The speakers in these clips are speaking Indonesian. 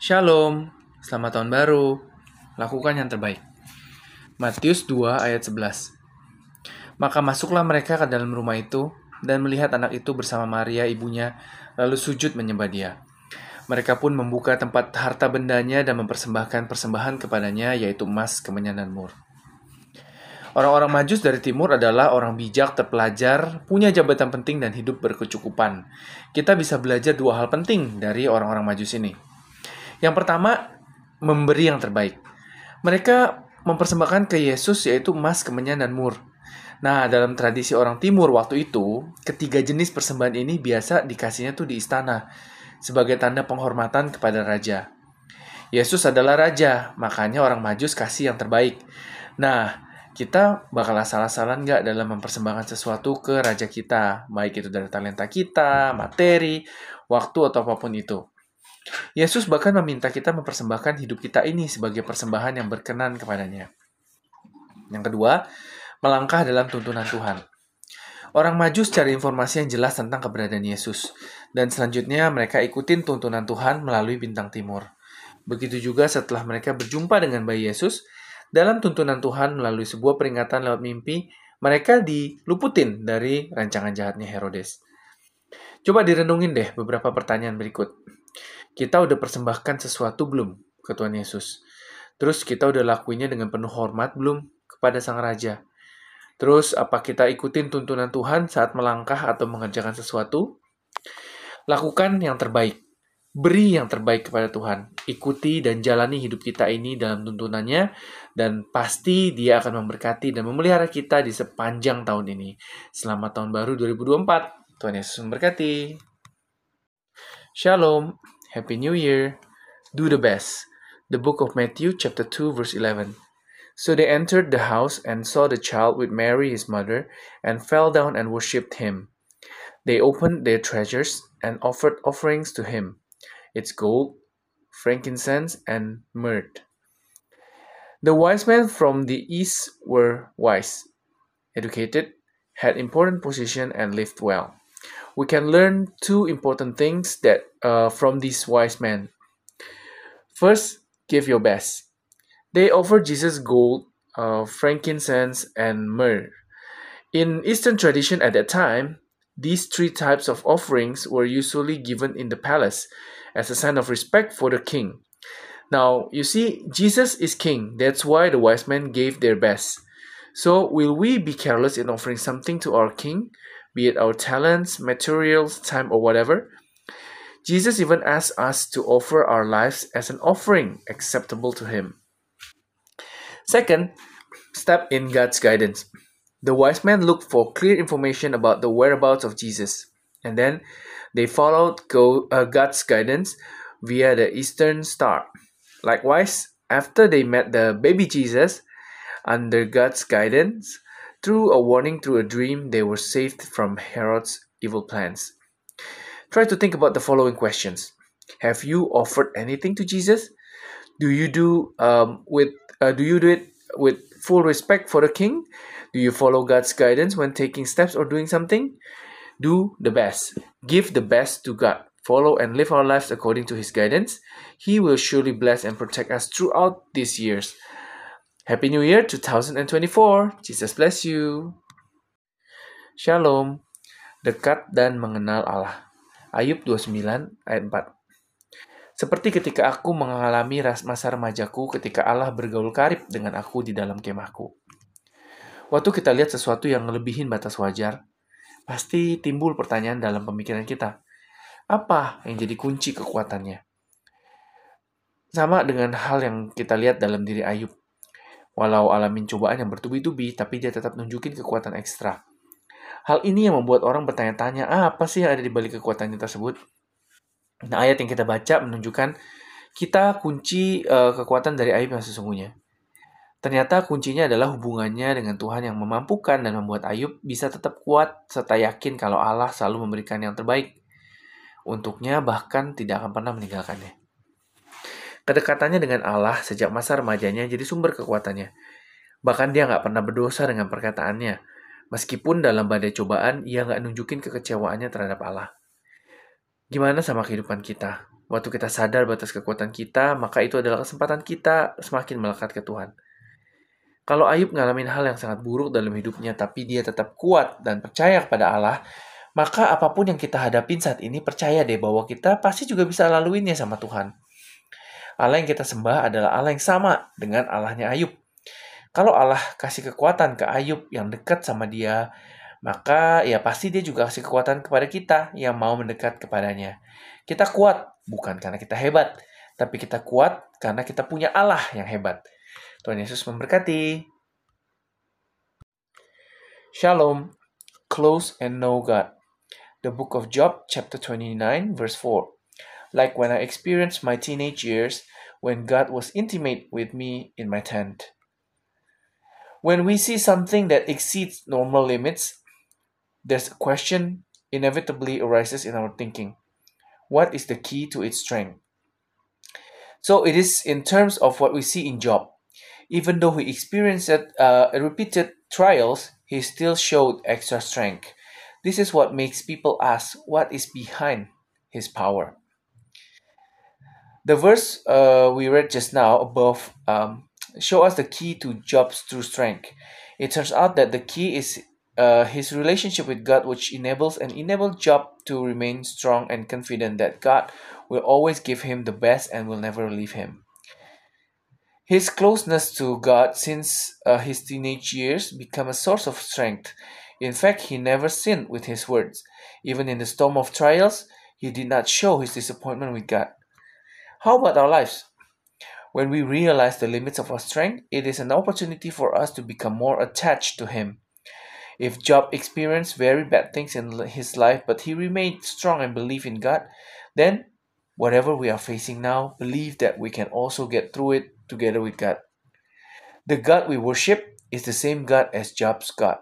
Shalom, selamat tahun baru. Lakukan yang terbaik. Matius 2 ayat 11. Maka masuklah mereka ke dalam rumah itu dan melihat anak itu bersama Maria ibunya lalu sujud menyembah dia. Mereka pun membuka tempat harta bendanya dan mempersembahkan persembahan kepadanya yaitu emas, kemenyan, dan mur. Orang-orang majus dari timur adalah orang bijak, terpelajar, punya jabatan penting dan hidup berkecukupan. Kita bisa belajar dua hal penting dari orang-orang majus ini. Yang pertama, memberi yang terbaik. Mereka mempersembahkan ke Yesus yaitu emas, kemenyan, dan mur. Nah, dalam tradisi orang timur waktu itu, ketiga jenis persembahan ini biasa dikasihnya tuh di istana sebagai tanda penghormatan kepada raja. Yesus adalah raja, makanya orang majus kasih yang terbaik. Nah, kita bakal salah-salah nggak dalam mempersembahkan sesuatu ke raja kita, baik itu dari talenta kita, materi, waktu, atau apa pun itu. Yesus bahkan meminta kita mempersembahkan hidup kita ini sebagai persembahan yang berkenan kepadanya. Yang kedua, melangkah dalam tuntunan Tuhan. Orang maju cari informasi yang jelas tentang keberadaan Yesus, dan selanjutnya mereka ikutin tuntunan Tuhan melalui bintang timur. Begitu juga setelah mereka berjumpa dengan bayi Yesus, dalam tuntunan Tuhan melalui sebuah peringatan lewat mimpi, mereka diluputin dari rancangan jahatnya Herodes. Coba direnungin deh beberapa pertanyaan berikut. Kita udah persembahkan sesuatu belum ke Tuhan Yesus? Terus kita udah lakuinnya dengan penuh hormat belum kepada Sang Raja? Terus apa kita ikutin tuntunan Tuhan saat melangkah atau mengerjakan sesuatu? Lakukan yang terbaik. Beri yang terbaik kepada Tuhan. Ikuti dan jalani hidup kita ini dalam tuntunannya dan pasti dia akan memberkati dan memelihara kita di sepanjang tahun ini. Selamat tahun baru 2024. Tuhan Yesus memberkati. Shalom. Happy New Year. Do the best. The book of Matthew, chapter 2, verse 11. So they entered the house and saw the child with Mary his mother, and fell down and worshipped him. They opened their treasures and offered offerings to him its gold, frankincense, and myrrh. The wise men from the east were wise, educated, had important position, and lived well we can learn two important things that uh, from these wise men. First, give your best. They offered Jesus gold, uh, frankincense, and myrrh. In Eastern tradition at that time, these three types of offerings were usually given in the palace as a sign of respect for the king. Now, you see, Jesus is king. That's why the wise men gave their best. So, will we be careless in offering something to our king? be it our talents, materials, time, or whatever. Jesus even asks us to offer our lives as an offering acceptable to Him. Second, step in God's guidance. The wise men looked for clear information about the whereabouts of Jesus, and then they followed uh, God's guidance via the Eastern Star. Likewise, after they met the baby Jesus, under God's guidance, through a warning through a dream, they were saved from Herod's evil plans. Try to think about the following questions. Have you offered anything to Jesus? Do you do um, with uh, do you do it with full respect for the king? Do you follow God's guidance when taking steps or doing something? Do the best. Give the best to God. Follow and live our lives according to his guidance. He will surely bless and protect us throughout these years. Happy New Year 2024. Jesus bless you. Shalom. Dekat dan mengenal Allah. Ayub 29 ayat 4. Seperti ketika aku mengalami masa remajaku ketika Allah bergaul karib dengan aku di dalam kemahku. Waktu kita lihat sesuatu yang melebihin batas wajar, pasti timbul pertanyaan dalam pemikiran kita. Apa yang jadi kunci kekuatannya? Sama dengan hal yang kita lihat dalam diri Ayub. Walau alamin cobaan yang bertubi-tubi, tapi dia tetap nunjukin kekuatan ekstra. Hal ini yang membuat orang bertanya-tanya, ah, apa sih yang ada di balik kekuatannya tersebut? Nah, ayat yang kita baca menunjukkan kita kunci uh, kekuatan dari Ayub yang sesungguhnya. Ternyata kuncinya adalah hubungannya dengan Tuhan yang memampukan dan membuat Ayub bisa tetap kuat serta yakin kalau Allah selalu memberikan yang terbaik untuknya bahkan tidak akan pernah meninggalkannya. Kedekatannya dengan Allah sejak masa remajanya jadi sumber kekuatannya. Bahkan dia nggak pernah berdosa dengan perkataannya. Meskipun dalam badai cobaan, ia nggak nunjukin kekecewaannya terhadap Allah. Gimana sama kehidupan kita? Waktu kita sadar batas kekuatan kita, maka itu adalah kesempatan kita semakin melekat ke Tuhan. Kalau Ayub ngalamin hal yang sangat buruk dalam hidupnya, tapi dia tetap kuat dan percaya kepada Allah, maka apa pun yang kita hadapin saat ini, percaya deh bahwa kita pasti juga bisa laluinnya sama Tuhan. Allah yang kita sembah adalah Allah yang sama dengan Allahnya Ayub. Kalau Allah kasih kekuatan ke Ayub yang dekat sama dia, maka ya pasti dia juga kasih kekuatan kepada kita yang mau mendekat kepadanya. Kita kuat bukan karena kita hebat, tapi kita kuat karena kita punya Allah yang hebat. Tuhan Yesus memberkati. Shalom, close and know God. The book of Job, chapter 29, verse 4. Like when I experienced my teenage years, when God was intimate with me in my tent. When we see something that exceeds normal limits, there's a question inevitably arises in our thinking What is the key to its strength? So it is in terms of what we see in Job. Even though he experienced uh, repeated trials, he still showed extra strength. This is what makes people ask what is behind his power. The verse uh, we read just now above um, show us the key to Job's true strength. It turns out that the key is uh, his relationship with God, which enables and enabled Job to remain strong and confident that God will always give him the best and will never leave him. His closeness to God since uh, his teenage years became a source of strength. In fact, he never sinned with his words. Even in the storm of trials, he did not show his disappointment with God. How about our lives? When we realize the limits of our strength, it is an opportunity for us to become more attached to Him. If Job experienced very bad things in his life, but he remained strong and believed in God, then whatever we are facing now, believe that we can also get through it together with God. The God we worship is the same God as Job's God.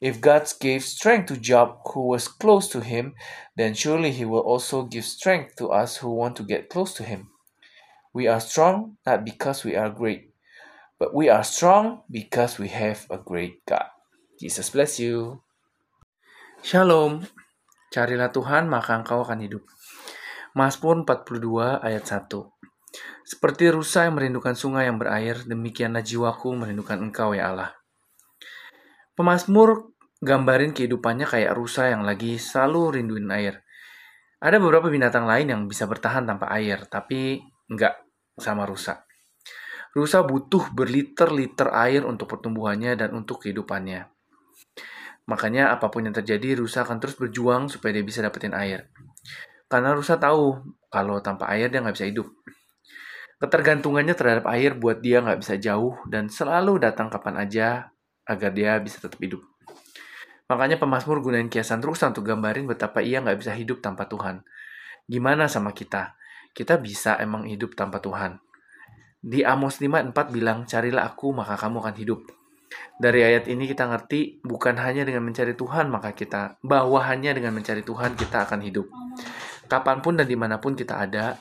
If God gave strength to Job who was close to him, then surely he will also give strength to us who want to get close to him. We are strong not because we are great, but we are strong because we have a great God. Jesus bless you. Shalom. Carilah Tuhan maka engkau akan hidup. Mazmur 42 ayat 1. Seperti rusa yang merindukan sungai yang berair, demikianlah jiwaku merindukan engkau ya Allah. Pemazmur gambarin kehidupannya kayak rusa yang lagi selalu rinduin air. Ada beberapa binatang lain yang bisa bertahan tanpa air, tapi enggak sama rusa. Rusa butuh berliter-liter air untuk pertumbuhannya dan untuk kehidupannya. Makanya apa pun yang terjadi, rusa akan terus berjuang supaya dia bisa dapetin air. Karena rusa tahu kalau tanpa air dia nggak bisa hidup. Ketergantungannya terhadap air buat dia nggak bisa jauh dan selalu datang kapan aja agar dia bisa tetap hidup. Makanya pemazmur gunain kiasan rusa untuk gambarin betapa ia nggak bisa hidup tanpa Tuhan. Gimana sama kita? Kita bisa emang hidup tanpa Tuhan. Di Amos 5:4 bilang, "Carilah aku, maka kamu akan hidup." Dari ayat ini kita ngerti bukan hanya dengan mencari Tuhan maka kita bahwa hanya dengan mencari Tuhan kita akan hidup. Kapan pun dan di mana pun kita ada,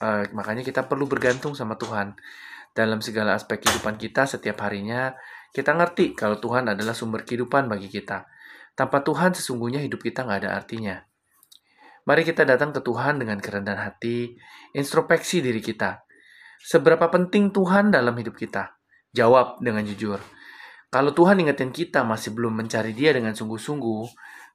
uh, makanya kita perlu bergantung sama Tuhan. Dalam segala aspek kehidupan kita setiap harinya, kita ngerti kalau Tuhan adalah sumber kehidupan bagi kita. Tanpa Tuhan sesungguhnya hidup kita nggak ada artinya. Mari kita datang ke Tuhan dengan kerendahan hati, introspeksi diri kita. Seberapa penting Tuhan dalam hidup kita? Jawab dengan jujur. Kalau Tuhan ingetin kita masih belum mencari dia dengan sungguh-sungguh,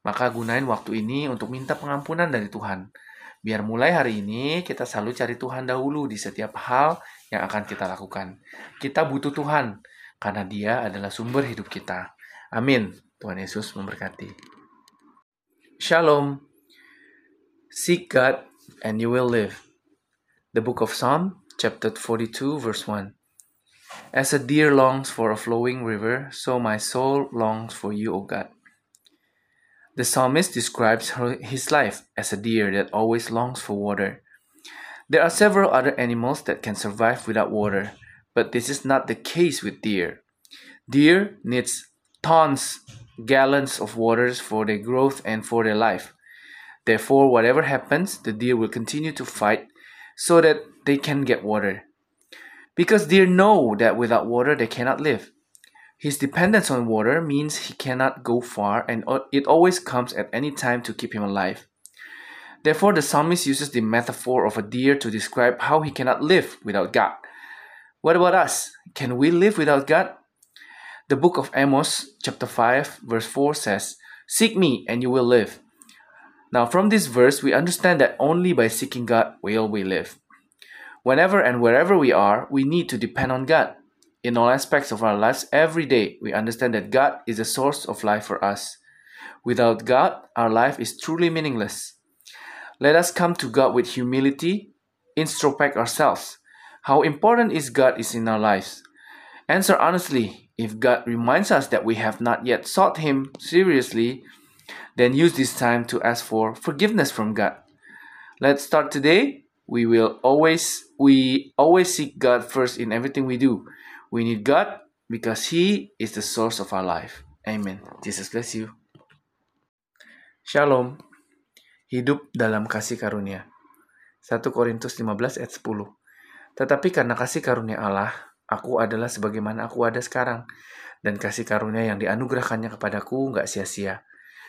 maka gunain waktu ini untuk minta pengampunan dari Tuhan. Biar mulai hari ini kita selalu cari Tuhan dahulu di setiap hal yang akan kita lakukan. Kita butuh Tuhan karena dia adalah sumber hidup kita. Amin. Tuhan Yesus memberkati. Shalom. Seek God and you will live. The book of Psalm, chapter 42, verse 1. As a deer longs for a flowing river, so my soul longs for you, O God. The psalmist describes his life as a deer that always longs for water. There are several other animals that can survive without water, but this is not the case with deer. Deer needs tons, gallons of waters for their growth and for their life. Therefore, whatever happens, the deer will continue to fight so that they can get water because deer know that without water they cannot live. His dependence on water means he cannot go far and it always comes at any time to keep him alive. Therefore, the psalmist uses the metaphor of a deer to describe how he cannot live without God. What about us? Can we live without God? The book of Amos, chapter 5, verse 4 says, Seek me and you will live. Now, from this verse, we understand that only by seeking God will we live. Whenever and wherever we are, we need to depend on God. In all aspects of our lives, every day, we understand that God is the source of life for us. Without God, our life is truly meaningless. Let us come to God with humility, introspect ourselves. How important is God is in our lives? Answer honestly. If God reminds us that we have not yet sought Him seriously, then use this time to ask for forgiveness from God. Let's start today. We will always we always seek God first in everything we do. We need God because He is the source of our life. Amen. Jesus bless you. Shalom hidup dalam kasih karunia. 1 Korintus 15 ayat 10. Tetapi karena kasih karunia Allah, aku adalah sebagaimana aku ada sekarang, dan kasih karunia yang dianugerahkannya kepadaku nggak sia-sia.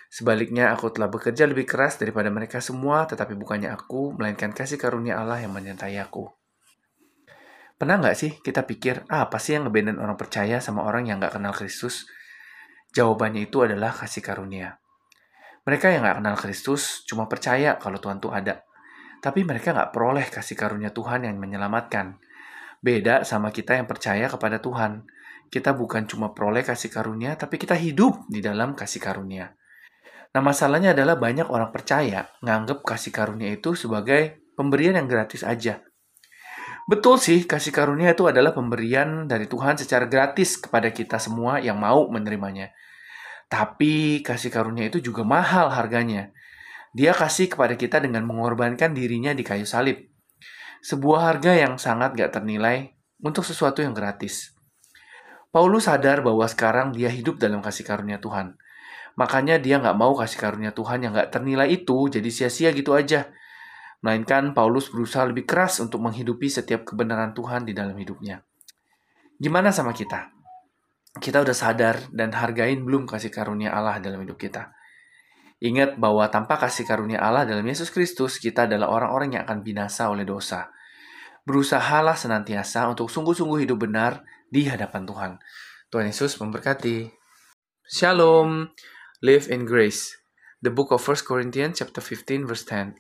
Sebaliknya, aku telah bekerja lebih keras daripada mereka semua, tetapi bukannya aku, melainkan kasih karunia Allah yang menyertai aku. Pernah nggak sih kita pikir, ah, apa sih yang ngebedain orang percaya sama orang yang nggak kenal Kristus? Jawabannya itu adalah kasih karunia. Mereka yang nggak kenal Kristus cuma percaya kalau Tuhan tuh ada. Tapi mereka nggak peroleh kasih karunia Tuhan yang menyelamatkan. Beda sama kita yang percaya kepada Tuhan. Kita bukan cuma peroleh kasih karunia, tapi kita hidup di dalam kasih karunia. Nah masalahnya adalah banyak orang percaya nganggep kasih karunia itu sebagai pemberian yang gratis aja. Betul sih, kasih karunia itu adalah pemberian dari Tuhan secara gratis kepada kita semua yang mau menerimanya. Tapi kasih karunia itu juga mahal harganya. Dia kasih kepada kita dengan mengorbankan dirinya di kayu salib. Sebuah harga yang sangat gak ternilai untuk sesuatu yang gratis. Paulus sadar bahwa sekarang dia hidup dalam kasih karunia Tuhan. Makanya dia gak mau kasih karunia Tuhan yang gak ternilai itu jadi sia-sia gitu aja. Melainkan Paulus berusaha lebih keras untuk menghidupi setiap kebenaran Tuhan di dalam hidupnya. Gimana sama kita? kita udah sadar dan hargain belum kasih karunia Allah dalam hidup kita. Ingat bahwa tanpa kasih karunia Allah dalam Yesus Kristus, kita adalah orang-orang yang akan binasa oleh dosa. Berusahalah senantiasa untuk sungguh-sungguh hidup benar di hadapan Tuhan. Tuhan Yesus memberkati. Shalom. Live in grace. The book of 1 Corinthians chapter 15 verse 10.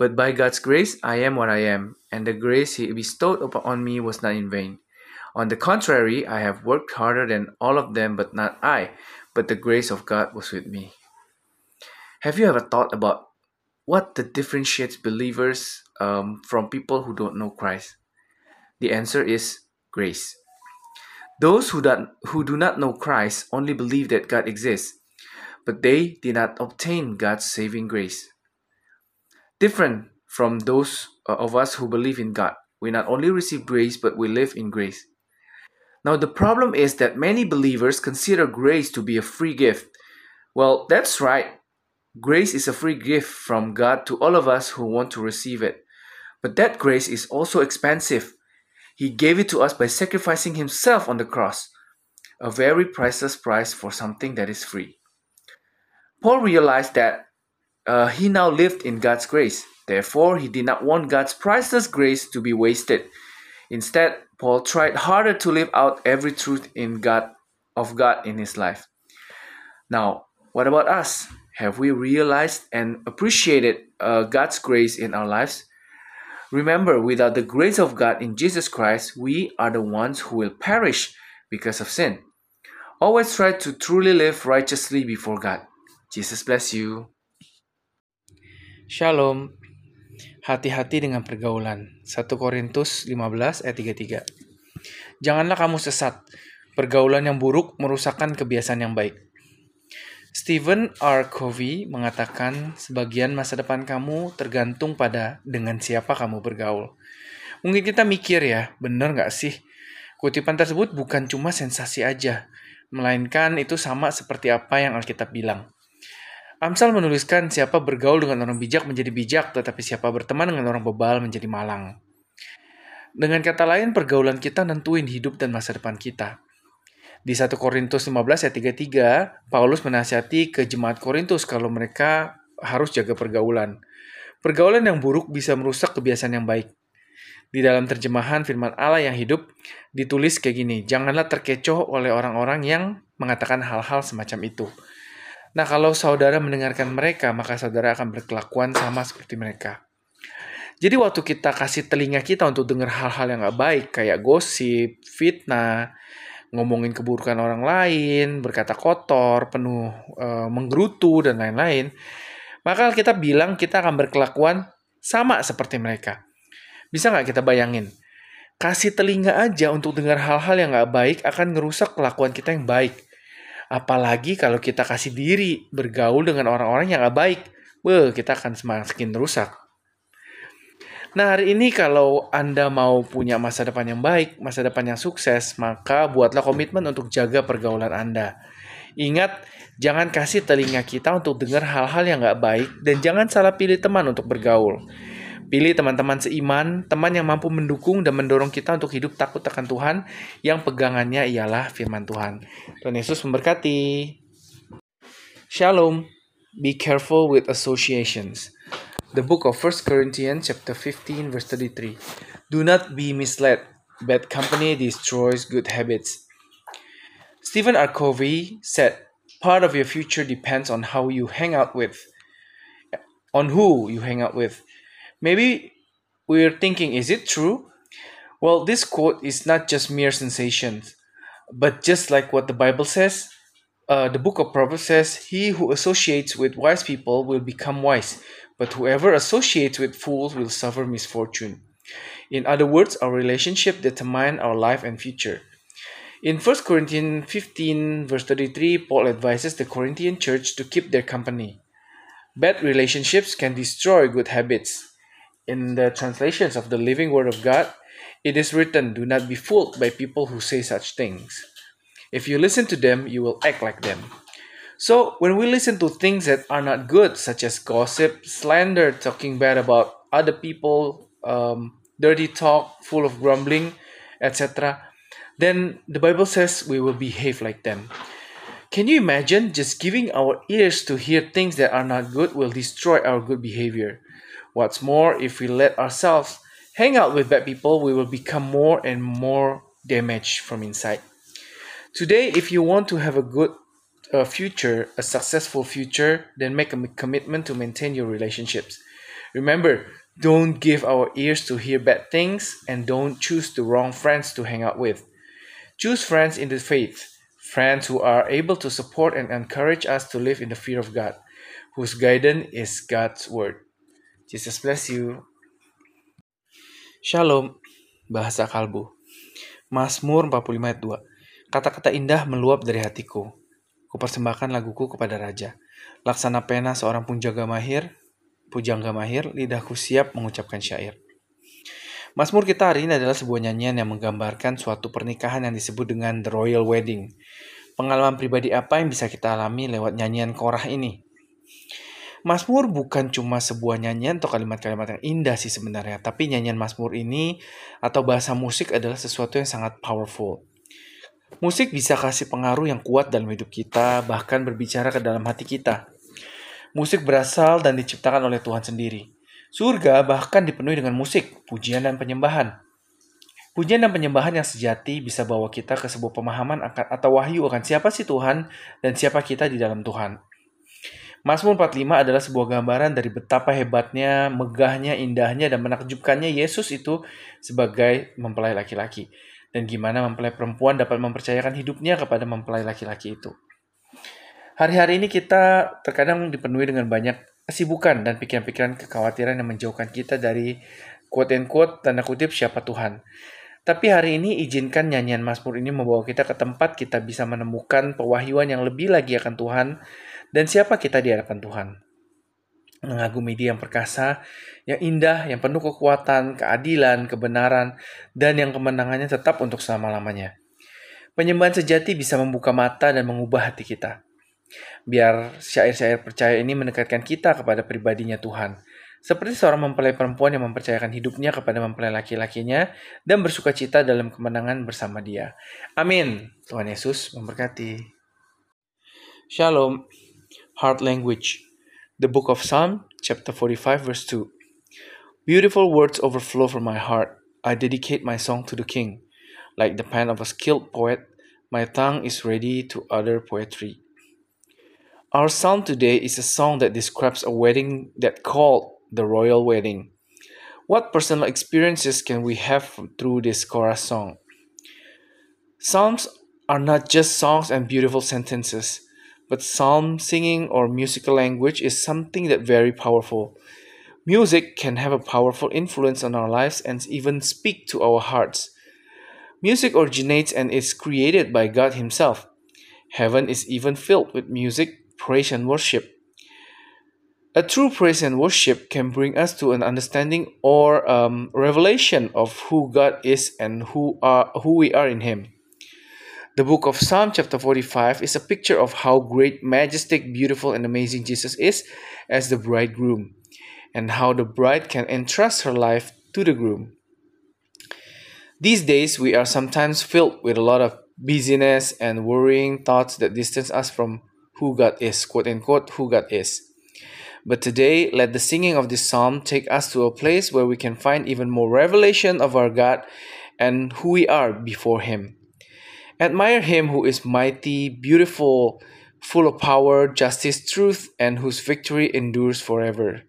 But by God's grace I am what I am, and the grace he bestowed upon me was not in vain. On the contrary, I have worked harder than all of them, but not I, but the grace of God was with me. Have you ever thought about what the differentiates believers um, from people who don't know Christ? The answer is grace. Those who, don't, who do not know Christ only believe that God exists, but they did not obtain God's saving grace. Different from those uh, of us who believe in God, we not only receive grace, but we live in grace. Now, the problem is that many believers consider grace to be a free gift. Well, that's right. Grace is a free gift from God to all of us who want to receive it. But that grace is also expensive. He gave it to us by sacrificing Himself on the cross, a very priceless price for something that is free. Paul realized that uh, he now lived in God's grace. Therefore, he did not want God's priceless grace to be wasted. Instead, Paul tried harder to live out every truth in God of God in his life. Now, what about us? Have we realized and appreciated uh, God's grace in our lives? Remember, without the grace of God in Jesus Christ, we are the ones who will perish because of sin. Always try to truly live righteously before God. Jesus bless you. Shalom. Hati-hati dengan pergaulan. 1 Korintus 15 ayat 33. Janganlah kamu sesat. Pergaulan yang buruk merusakkan kebiasaan yang baik. Stephen R. Covey mengatakan sebagian masa depan kamu tergantung pada dengan siapa kamu bergaul. Mungkin kita mikir ya, bener nggak sih? Kutipan tersebut bukan cuma sensasi aja, melainkan itu sama seperti apa yang Alkitab bilang. Amsal menuliskan siapa bergaul dengan orang bijak menjadi bijak, tetapi siapa berteman dengan orang bebal menjadi malang. Dengan kata lain, pergaulan kita nentuin hidup dan masa depan kita. Di 1 Korintus 15 ayat 33, Paulus menasihati ke jemaat Korintus kalau mereka harus jaga pergaulan. Pergaulan yang buruk bisa merusak kebiasaan yang baik. Di dalam terjemahan firman Allah yang hidup ditulis kayak gini, janganlah terkecoh oleh orang-orang yang mengatakan hal-hal semacam itu. Nah, kalau saudara mendengarkan mereka, maka saudara akan berkelakuan sama seperti mereka. Jadi waktu kita kasih telinga kita untuk dengar hal-hal yang gak baik, kayak gosip, fitnah, ngomongin keburukan orang lain, berkata kotor, penuh e, menggerutu, dan lain-lain, maka kita bilang kita akan berkelakuan sama seperti mereka. Bisa nggak kita bayangin? Kasih telinga aja untuk dengar hal-hal yang nggak baik akan ngerusak kelakuan kita yang baik. Apalagi kalau kita kasih diri bergaul dengan orang-orang yang nggak baik. Wah, kita akan semakin rusak. Nah, hari ini kalau Anda mau punya masa depan yang baik, masa depan yang sukses, maka buatlah komitmen untuk jaga pergaulan Anda. Ingat, jangan kasih telinga kita untuk dengar hal-hal yang gak baik dan jangan salah pilih teman untuk bergaul. Pilih teman-teman seiman, teman yang mampu mendukung dan mendorong kita untuk hidup takut akan Tuhan yang pegangannya ialah firman Tuhan. Tuhan Yesus memberkati. Shalom. Be careful with associations. The book of 1 Corinthians chapter 15 verse 33. Do not be misled. Bad company destroys good habits. Stephen R. Covey said, Part of your future depends on how you hang out with, on who you hang out with. Maybe we're thinking, is it true? Well, this quote is not just mere sensations, but just like what the Bible says, uh, the book of Proverbs says, He who associates with wise people will become wise, but whoever associates with fools will suffer misfortune. In other words, our relationship determine our life and future. In 1 Corinthians 15, verse 33, Paul advises the Corinthian church to keep their company. Bad relationships can destroy good habits. In the translations of the Living Word of God, it is written, Do not be fooled by people who say such things. If you listen to them, you will act like them. So, when we listen to things that are not good, such as gossip, slander, talking bad about other people, um, dirty talk, full of grumbling, etc., then the Bible says we will behave like them. Can you imagine just giving our ears to hear things that are not good will destroy our good behavior? What's more, if we let ourselves hang out with bad people, we will become more and more damaged from inside. Today, if you want to have a good uh, future, a successful future, then make a commitment to maintain your relationships. Remember, don't give our ears to hear bad things and don't choose the wrong friends to hang out with. Choose friends in the faith, friends who are able to support and encourage us to live in the fear of God, whose guidance is God's word. Jesus bless you. Shalom, bahasa kalbu. Mazmur 45 ayat 2. Kata-kata indah meluap dari hatiku. Kupersembahkan laguku kepada Raja. Laksana pena seorang punjaga mahir, pujangga mahir, lidahku siap mengucapkan syair. Mazmur kita hari ini adalah sebuah nyanyian yang menggambarkan suatu pernikahan yang disebut dengan The Royal Wedding. Pengalaman pribadi apa yang bisa kita alami lewat nyanyian korah ini? Mazmur bukan cuma sebuah nyanyian atau kalimat-kalimat yang indah sih sebenarnya, tapi nyanyian Mazmur ini atau bahasa musik adalah sesuatu yang sangat powerful. Musik bisa kasih pengaruh yang kuat dalam hidup kita, bahkan berbicara ke dalam hati kita. Musik berasal dan diciptakan oleh Tuhan sendiri. Surga bahkan dipenuhi dengan musik, pujian dan penyembahan. Pujian dan penyembahan yang sejati bisa bawa kita ke sebuah pemahaman akan atau wahyu akan siapa sih Tuhan dan siapa kita di dalam Tuhan. Mazmur 45 adalah sebuah gambaran dari betapa hebatnya, megahnya, indahnya, dan menakjubkannya Yesus itu sebagai mempelai laki-laki. Dan gimana mempelai perempuan dapat mempercayakan hidupnya kepada mempelai laki-laki itu. Hari-hari ini kita terkadang dipenuhi dengan banyak kesibukan dan pikiran-pikiran kekhawatiran yang menjauhkan kita dari quote quote tanda kutip siapa Tuhan. Tapi hari ini izinkan nyanyian Mazmur ini membawa kita ke tempat kita bisa menemukan pewahyuan yang lebih lagi akan Tuhan dan siapa kita di hadapan Tuhan. Mengagumi dia yang perkasa, yang indah, yang penuh kekuatan, keadilan, kebenaran, dan yang kemenangannya tetap untuk selama-lamanya. Penyembahan sejati bisa membuka mata dan mengubah hati kita. Biar syair-syair percaya ini mendekatkan kita kepada pribadinya Tuhan. Seperti seorang mempelai perempuan yang mempercayakan hidupnya kepada mempelai laki-lakinya dan bersuka cita dalam kemenangan bersama dia. Amin. Tuhan Yesus memberkati. Shalom. Heart language. The book of Psalm, chapter 45, verse 2. Beautiful words overflow from my heart. I dedicate my song to the King. Like the pen of a skilled poet, my tongue is ready to utter poetry. Our psalm today is a song that describes a wedding that called the royal wedding. What personal experiences can we have through this chorus song? Psalms are not just songs and beautiful sentences, but psalm singing or musical language is something that very powerful. Music can have a powerful influence on our lives and even speak to our hearts. Music originates and is created by God Himself. Heaven is even filled with music, praise, and worship. A true praise and worship can bring us to an understanding or um, revelation of who God is and who are who we are in Him. The book of Psalm, chapter 45, is a picture of how great, majestic, beautiful, and amazing Jesus is as the bridegroom, and how the bride can entrust her life to the groom. These days, we are sometimes filled with a lot of busyness and worrying thoughts that distance us from who God is, quote unquote, who God is. But today, let the singing of this psalm take us to a place where we can find even more revelation of our God and who we are before Him. Admire him who is mighty, beautiful, full of power, justice, truth, and whose victory endures forever.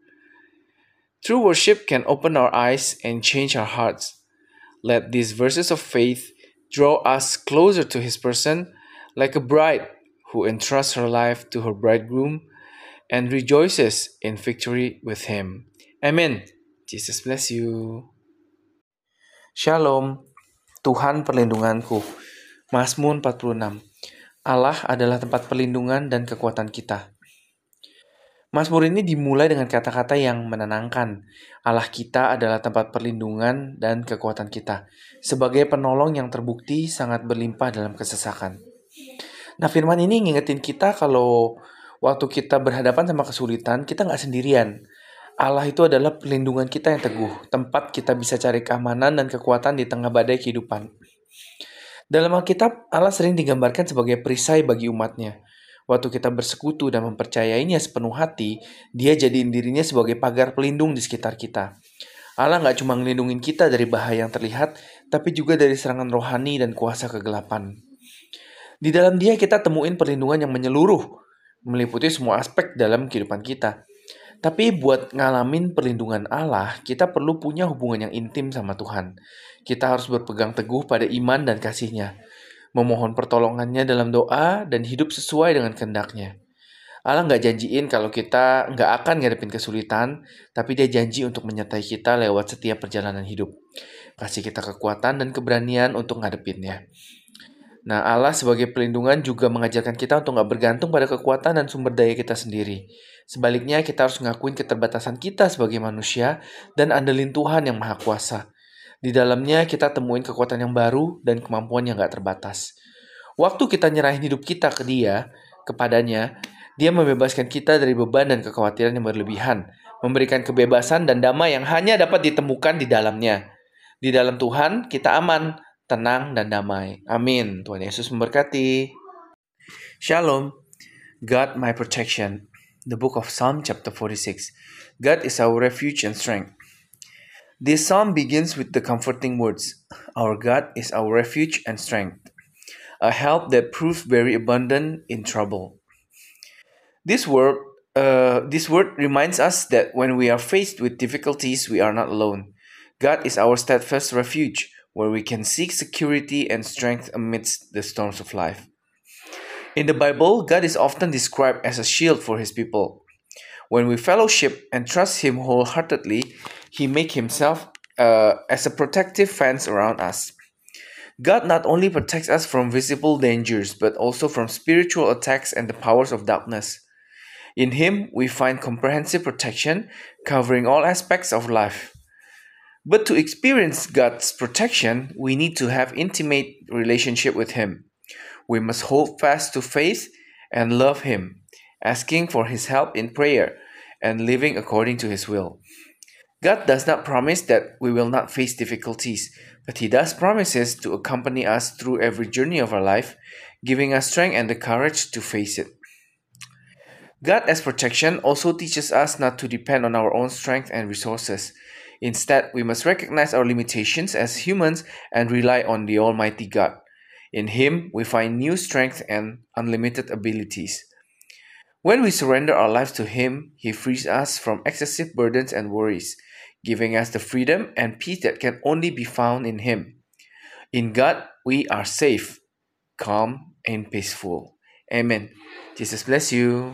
True worship can open our eyes and change our hearts. Let these verses of faith draw us closer to his person, like a bride who entrusts her life to her bridegroom and rejoices in victory with him. Amen. Jesus bless you. Shalom. Tuhan perlindunganku. Mazmur 46. Allah adalah tempat perlindungan dan kekuatan kita. Mazmur ini dimulai dengan kata-kata yang menenangkan. Allah kita adalah tempat perlindungan dan kekuatan kita, sebagai penolong yang terbukti sangat berlimpah dalam kesesakan. Nah, firman ini ngingetin kita kalau waktu kita berhadapan sama kesulitan, kita nggak sendirian. Allah itu adalah perlindungan kita yang teguh, tempat kita bisa cari keamanan dan kekuatan di tengah badai kehidupan. Dalam Alkitab, Allah sering digambarkan sebagai perisai bagi umatnya. Waktu kita bersekutu dan mempercayainya sepenuh hati, dia jadiin dirinya sebagai pagar pelindung di sekitar kita. Allah nggak cuma ngelindungin kita dari bahaya yang terlihat, tapi juga dari serangan rohani dan kuasa kegelapan. Di dalam dia kita temuin perlindungan yang menyeluruh, meliputi semua aspek dalam kehidupan kita. Tapi buat ngalamin perlindungan Allah, kita perlu punya hubungan yang intim sama Tuhan. Kita harus berpegang teguh pada iman dan kasihnya, memohon pertolongannya dalam doa dan hidup sesuai dengan kehendaknya. Allah nggak janjiin kalau kita nggak akan ngadepin kesulitan, tapi dia janji untuk menyertai kita lewat setiap perjalanan hidup. Kasih kita kekuatan dan keberanian untuk ngadepinnya. Nah, Allah sebagai pelindungan juga mengajarkan kita untuk nggak bergantung pada kekuatan dan sumber daya kita sendiri. Sebaliknya, kita harus ngakuin keterbatasan kita sebagai manusia dan andelin Tuhan yang Maha Kuasa. Di dalamnya kita temuin kekuatan yang baru dan kemampuan yang gak terbatas. Waktu kita nyerahin hidup kita ke dia, kepadanya, dia membebaskan kita dari beban dan kekhawatiran yang berlebihan, memberikan kebebasan dan damai yang hanya dapat ditemukan di dalamnya. Di dalam Tuhan, kita aman, tenang, dan damai. Amin. Tuhan Yesus memberkati. Shalom. God my protection. The book of Psalm chapter 46. God is our refuge and strength. This psalm begins with the comforting words Our God is our refuge and strength, a help that proves very abundant in trouble. This word, uh, this word reminds us that when we are faced with difficulties, we are not alone. God is our steadfast refuge, where we can seek security and strength amidst the storms of life. In the Bible, God is often described as a shield for his people. When we fellowship and trust him wholeheartedly, he make himself uh, as a protective fence around us. God not only protects us from visible dangers, but also from spiritual attacks and the powers of darkness. In Him, we find comprehensive protection covering all aspects of life. But to experience God's protection, we need to have intimate relationship with Him. We must hold fast to faith and love Him, asking for His help in prayer and living according to His will. God does not promise that we will not face difficulties, but He does promises to accompany us through every journey of our life, giving us strength and the courage to face it. God as protection also teaches us not to depend on our own strength and resources. Instead, we must recognize our limitations as humans and rely on the Almighty God. In Him, we find new strength and unlimited abilities. When we surrender our lives to Him, He frees us from excessive burdens and worries, giving us the freedom and peace that can only be found in Him. In God, we are safe, calm, and peaceful. Amen. Jesus bless you.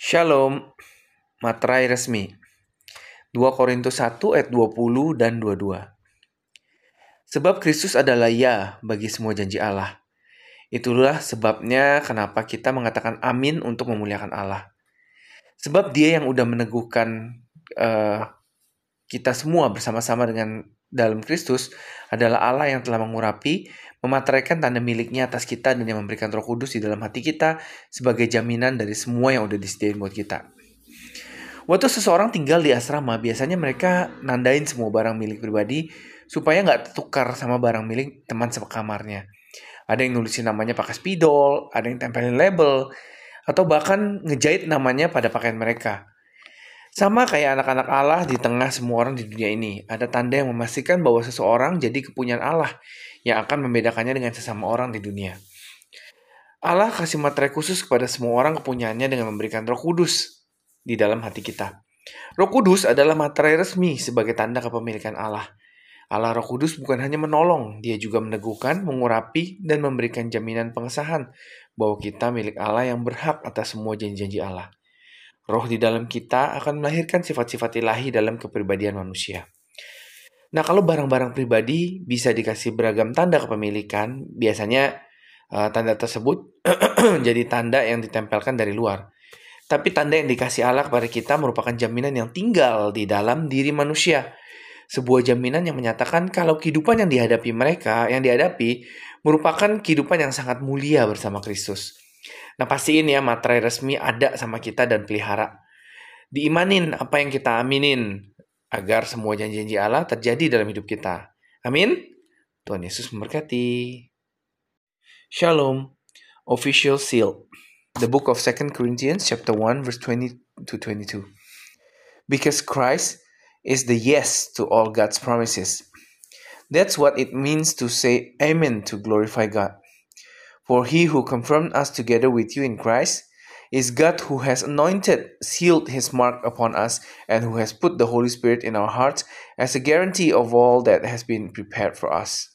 Shalom. Materai resmi. 2 Korintus 1 ayat 20 dan 22. Sebab Kristus adalah ya bagi semua janji Allah. Itulah sebabnya kenapa kita mengatakan amin untuk memuliakan Allah. Sebab dia yang udah meneguhkan uh, kita semua bersama-sama dengan dalam Kristus adalah Allah yang telah mengurapi, memateraikan tanda miliknya atas kita dan yang memberikan roh kudus di dalam hati kita sebagai jaminan dari semua yang udah disediain buat kita. Waktu seseorang tinggal di asrama, biasanya mereka nandain semua barang milik pribadi supaya nggak tukar sama barang milik teman sekamarnya. Ada yang nulisin namanya pakai spidol, ada yang tempelin label, atau bahkan ngejahit namanya pada pakaian mereka. Sama kayak anak-anak Allah di tengah semua orang di dunia ini, ada tanda yang memastikan bahwa seseorang jadi kepunyaan Allah yang akan membedakannya dengan sesama orang di dunia. Allah kasih materai khusus kepada semua orang kepunyaannya dengan memberikan roh kudus di dalam hati kita. Roh kudus adalah materai resmi sebagai tanda kepemilikan Allah. Allah roh kudus bukan hanya menolong, dia juga meneguhkan, mengurapi, dan memberikan jaminan pengesahan bahwa kita milik Allah yang berhak atas semua janji-janji Allah. Roh di dalam kita akan melahirkan sifat-sifat ilahi dalam kepribadian manusia. Nah, kalau barang-barang pribadi bisa dikasih beragam tanda kepemilikan, biasanya uh, tanda tersebut jadi tanda yang ditempelkan dari luar. Tapi tanda yang dikasih Allah kepada kita merupakan jaminan yang tinggal di dalam diri manusia. Sebuah jaminan yang menyatakan kalau kehidupan yang dihadapi mereka, yang dihadapi, merupakan kehidupan yang sangat mulia bersama Kristus. Nah, pastiin ya materai resmi ada sama kita dan pelihara. Diimanin apa yang kita aminin, agar semua janji-janji Allah terjadi dalam hidup kita. Amin. Tuhan Yesus memberkati. Shalom. Official seal. The book of 2 Corinthians chapter 1 verse 20 to 22. Because Christ is the yes to all God's promises. That's what it means to say amen to glorify God. For he who confirmed us together with you in Christ is God who has anointed, sealed his mark upon us, and who has put the Holy Spirit in our hearts as a guarantee of all that has been prepared for us.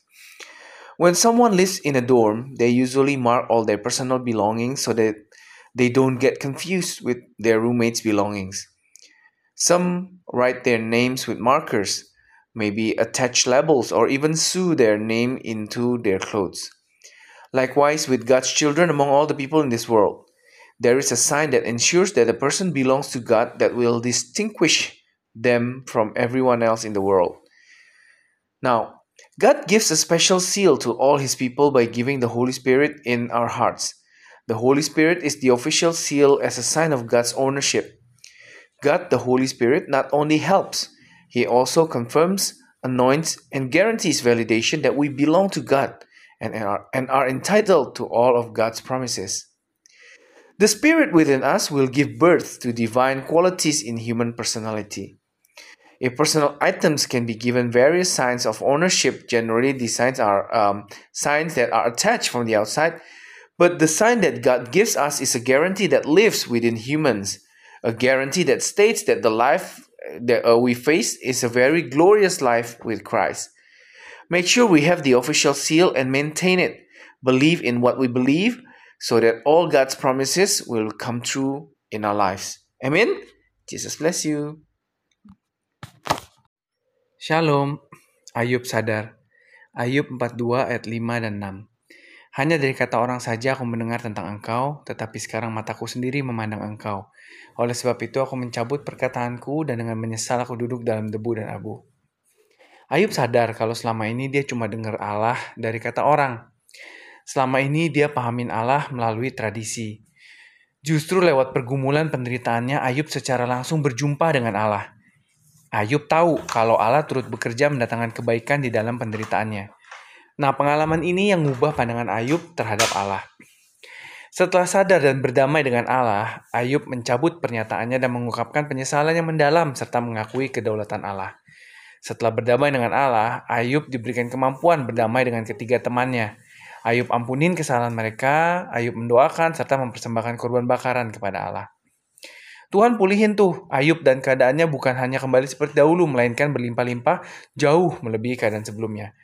When someone lives in a dorm, they usually mark all their personal belongings so that they don't get confused with their roommates' belongings. Some write their names with markers, maybe attach labels, or even sew their name into their clothes. Likewise, with God's children among all the people in this world, there is a sign that ensures that a person belongs to God that will distinguish them from everyone else in the world. Now, God gives a special seal to all his people by giving the Holy Spirit in our hearts. The Holy Spirit is the official seal as a sign of God's ownership. God, the Holy Spirit, not only helps, he also confirms, anoints, and guarantees validation that we belong to God and are, and are entitled to all of God's promises. The Spirit within us will give birth to divine qualities in human personality. If personal items can be given various signs of ownership, generally these signs are um, signs that are attached from the outside, but the sign that God gives us is a guarantee that lives within humans, a guarantee that states that the life that uh, we face is a very glorious life with Christ. Make sure we have the official seal and maintain it. Believe in what we believe so that all God's promises will come true in our lives. Amen. Jesus bless you. Shalom. Ayub sadar. Ayub 42 ayat 5 dan 6. Hanya dari kata orang saja aku mendengar tentang engkau, tetapi sekarang mataku sendiri memandang engkau. Oleh sebab itu aku mencabut perkataanku dan dengan menyesal aku duduk dalam debu dan abu. Ayub sadar kalau selama ini dia cuma dengar Allah dari kata orang. Selama ini dia pahamin Allah melalui tradisi. Justru lewat pergumulan penderitaannya, Ayub secara langsung berjumpa dengan Allah. Ayub tahu kalau Allah turut bekerja mendatangkan kebaikan di dalam penderitaannya. Nah, pengalaman ini yang mengubah pandangan Ayub terhadap Allah. Setelah sadar dan berdamai dengan Allah, Ayub mencabut pernyataannya dan mengungkapkan penyesalan yang mendalam serta mengakui kedaulatan Allah. Setelah berdamai dengan Allah, Ayub diberikan kemampuan berdamai dengan ketiga temannya. Ayub ampunin kesalahan mereka, Ayub mendoakan serta mempersembahkan korban bakaran kepada Allah. Tuhan pulihin tuh Ayub dan keadaannya bukan hanya kembali seperti dahulu, melainkan berlimpah-limpah jauh melebihi keadaan sebelumnya.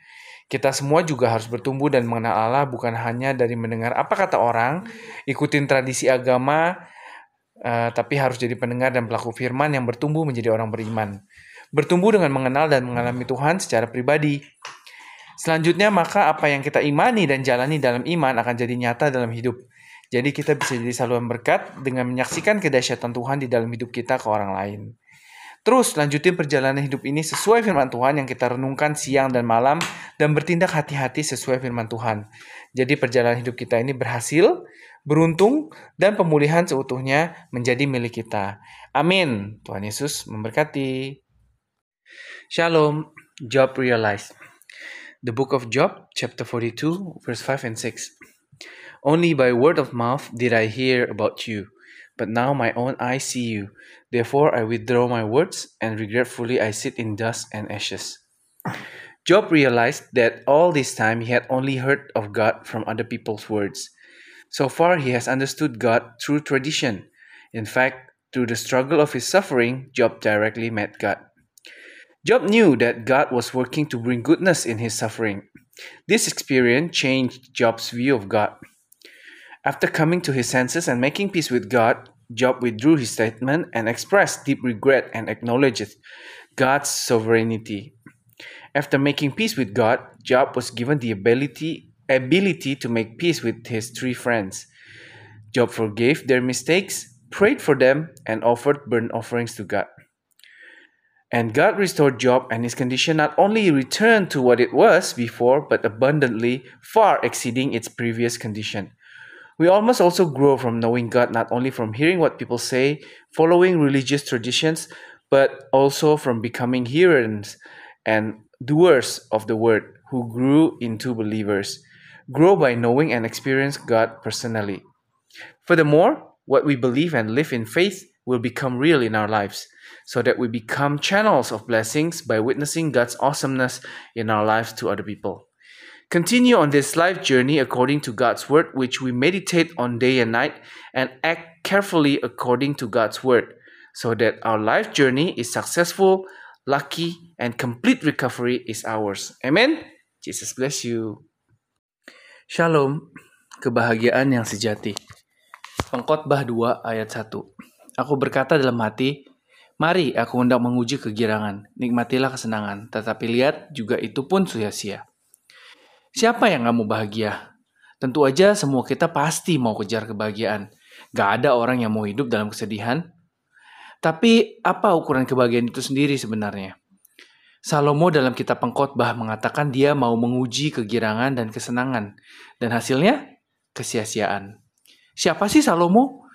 Kita semua juga harus bertumbuh dan mengenal Allah bukan hanya dari mendengar apa kata orang, ikutin tradisi agama, uh, tapi harus jadi pendengar dan pelaku firman yang bertumbuh menjadi orang beriman. Bertumbuh dengan mengenal dan mengalami Tuhan secara pribadi. Selanjutnya, maka apa yang kita imani dan jalani dalam iman akan jadi nyata dalam hidup. Jadi kita bisa jadi saluran berkat dengan menyaksikan kedahsyatan Tuhan di dalam hidup kita ke orang lain. Terus lanjutin perjalanan hidup ini sesuai firman Tuhan yang kita renungkan siang dan malam dan bertindak hati-hati sesuai firman Tuhan. Jadi perjalanan hidup kita ini berhasil, beruntung, dan pemulihan seutuhnya menjadi milik kita. Amin. Tuhan Yesus memberkati. Shalom. Job realized. The book of Job, chapter 42, verse 5 and 6. Only by word of mouth did I hear about you but now my own eyes see you. Therefore I withdraw my words, and regretfully I sit in dust and ashes. Job realized that all this time he had only heard of God from other people's words. So far, he has understood God through tradition. In fact, through the struggle of his suffering, Job directly met God. Job knew that God was working to bring goodness in his suffering. This experience changed Job's view of God. After coming to his senses and making peace with God, Job withdrew his statement and expressed deep regret and acknowledged God's sovereignty. After making peace with God, Job was given the ability ability to make peace with his three friends. Job forgave their mistakes, prayed for them, and offered burnt offerings to God. And God restored Job, and his condition not only returned to what it was before, but abundantly, far exceeding its previous condition. We all must also grow from knowing God not only from hearing what people say, following religious traditions, but also from becoming hearers and doers of the word who grew into believers. Grow by knowing and experience God personally. Furthermore, what we believe and live in faith will become real in our lives, so that we become channels of blessings by witnessing God's awesomeness in our lives to other people. Continue on this life journey according to God's word, which we meditate on day and night, and act carefully according to God's word, so that our life journey is successful, lucky, and complete recovery is ours. Amen. Jesus bless you. Shalom, kebahagiaan yang sejati. Pengkhotbah 2 ayat 1. Aku berkata dalam hati, Mari aku hendak menguji kegirangan, nikmatilah kesenangan, tetapi lihat juga itu pun sia-sia. Siapa yang gak mau bahagia? Tentu aja semua kita pasti mau kejar kebahagiaan. Gak ada orang yang mau hidup dalam kesedihan. Tapi apa ukuran kebahagiaan itu sendiri sebenarnya? Salomo dalam kitab pengkhotbah mengatakan dia mau menguji kegirangan dan kesenangan. Dan hasilnya kesia-siaan. Siapa sih Salomo?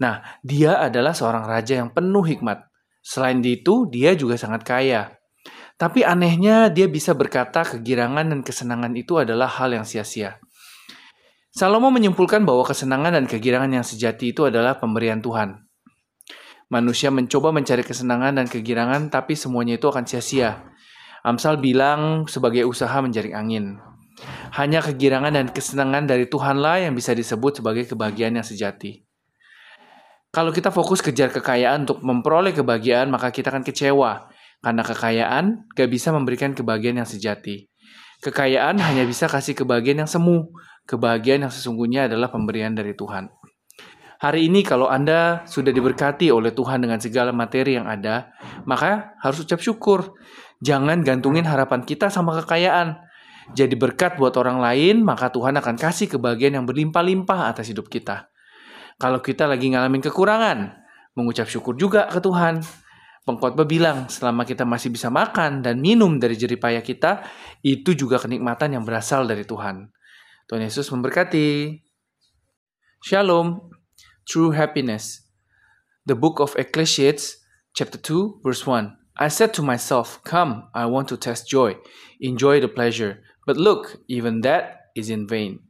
Nah, dia adalah seorang raja yang penuh hikmat. Selain itu, dia juga sangat kaya. Tapi anehnya dia bisa berkata kegirangan dan kesenangan itu adalah hal yang sia-sia. Salomo menyimpulkan bahwa kesenangan dan kegirangan yang sejati itu adalah pemberian Tuhan. Manusia mencoba mencari kesenangan dan kegirangan, tapi semuanya itu akan sia-sia. Amsal bilang sebagai usaha menjaring angin. Hanya kegirangan dan kesenangan dari Tuhanlah yang bisa disebut sebagai kebahagiaan yang sejati. Kalau kita fokus kejar kekayaan untuk memperoleh kebahagiaan, maka kita akan kecewa karena kekayaan gak bisa memberikan kebahagiaan yang sejati. Kekayaan hanya bisa kasih kebahagiaan yang semu. Kebahagiaan yang sesungguhnya adalah pemberian dari Tuhan. Hari ini kalau Anda sudah diberkati oleh Tuhan dengan segala materi yang ada, maka harus ucap syukur. Jangan gantungin harapan kita sama kekayaan. Jadi berkat buat orang lain, maka Tuhan akan kasih kebahagiaan yang berlimpah-limpah atas hidup kita. Kalau kita lagi ngalamin kekurangan, mengucap syukur juga ke Tuhan. Pengkhotbah bilang, selama kita masih bisa makan dan minum dari jeripaya kita, itu juga kenikmatan yang berasal dari Tuhan. Tuhan Yesus memberkati. Shalom, true happiness. The book of Ecclesiastes, chapter 2, verse 1. I said to myself, Come, I want to test joy, enjoy the pleasure. But look, even that is in vain.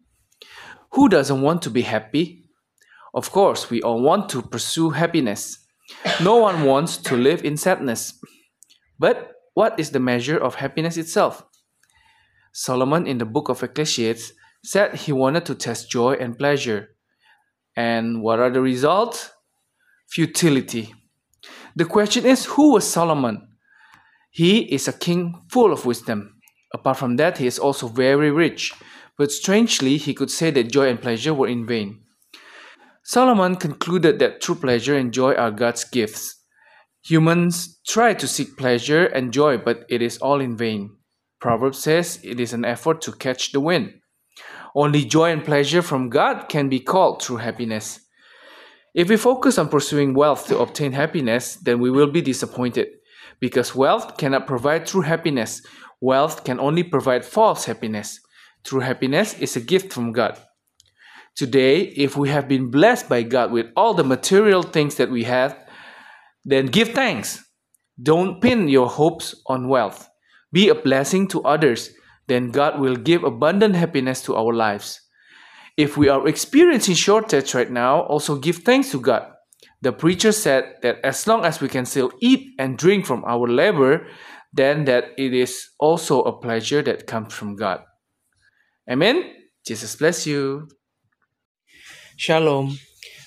Who doesn't want to be happy? Of course, we all want to pursue happiness. No one wants to live in sadness. But what is the measure of happiness itself? Solomon in the book of Ecclesiastes said he wanted to test joy and pleasure. And what are the results? Futility. The question is who was Solomon? He is a king full of wisdom. Apart from that, he is also very rich. But strangely, he could say that joy and pleasure were in vain. Solomon concluded that true pleasure and joy are God's gifts. Humans try to seek pleasure and joy, but it is all in vain. Proverbs says it is an effort to catch the wind. Only joy and pleasure from God can be called true happiness. If we focus on pursuing wealth to obtain happiness, then we will be disappointed. Because wealth cannot provide true happiness, wealth can only provide false happiness. True happiness is a gift from God. Today, if we have been blessed by God with all the material things that we have, then give thanks. Don't pin your hopes on wealth. Be a blessing to others, then God will give abundant happiness to our lives. If we are experiencing shortage right now, also give thanks to God. The preacher said that as long as we can still eat and drink from our labor, then that it is also a pleasure that comes from God. Amen. Jesus bless you. Shalom.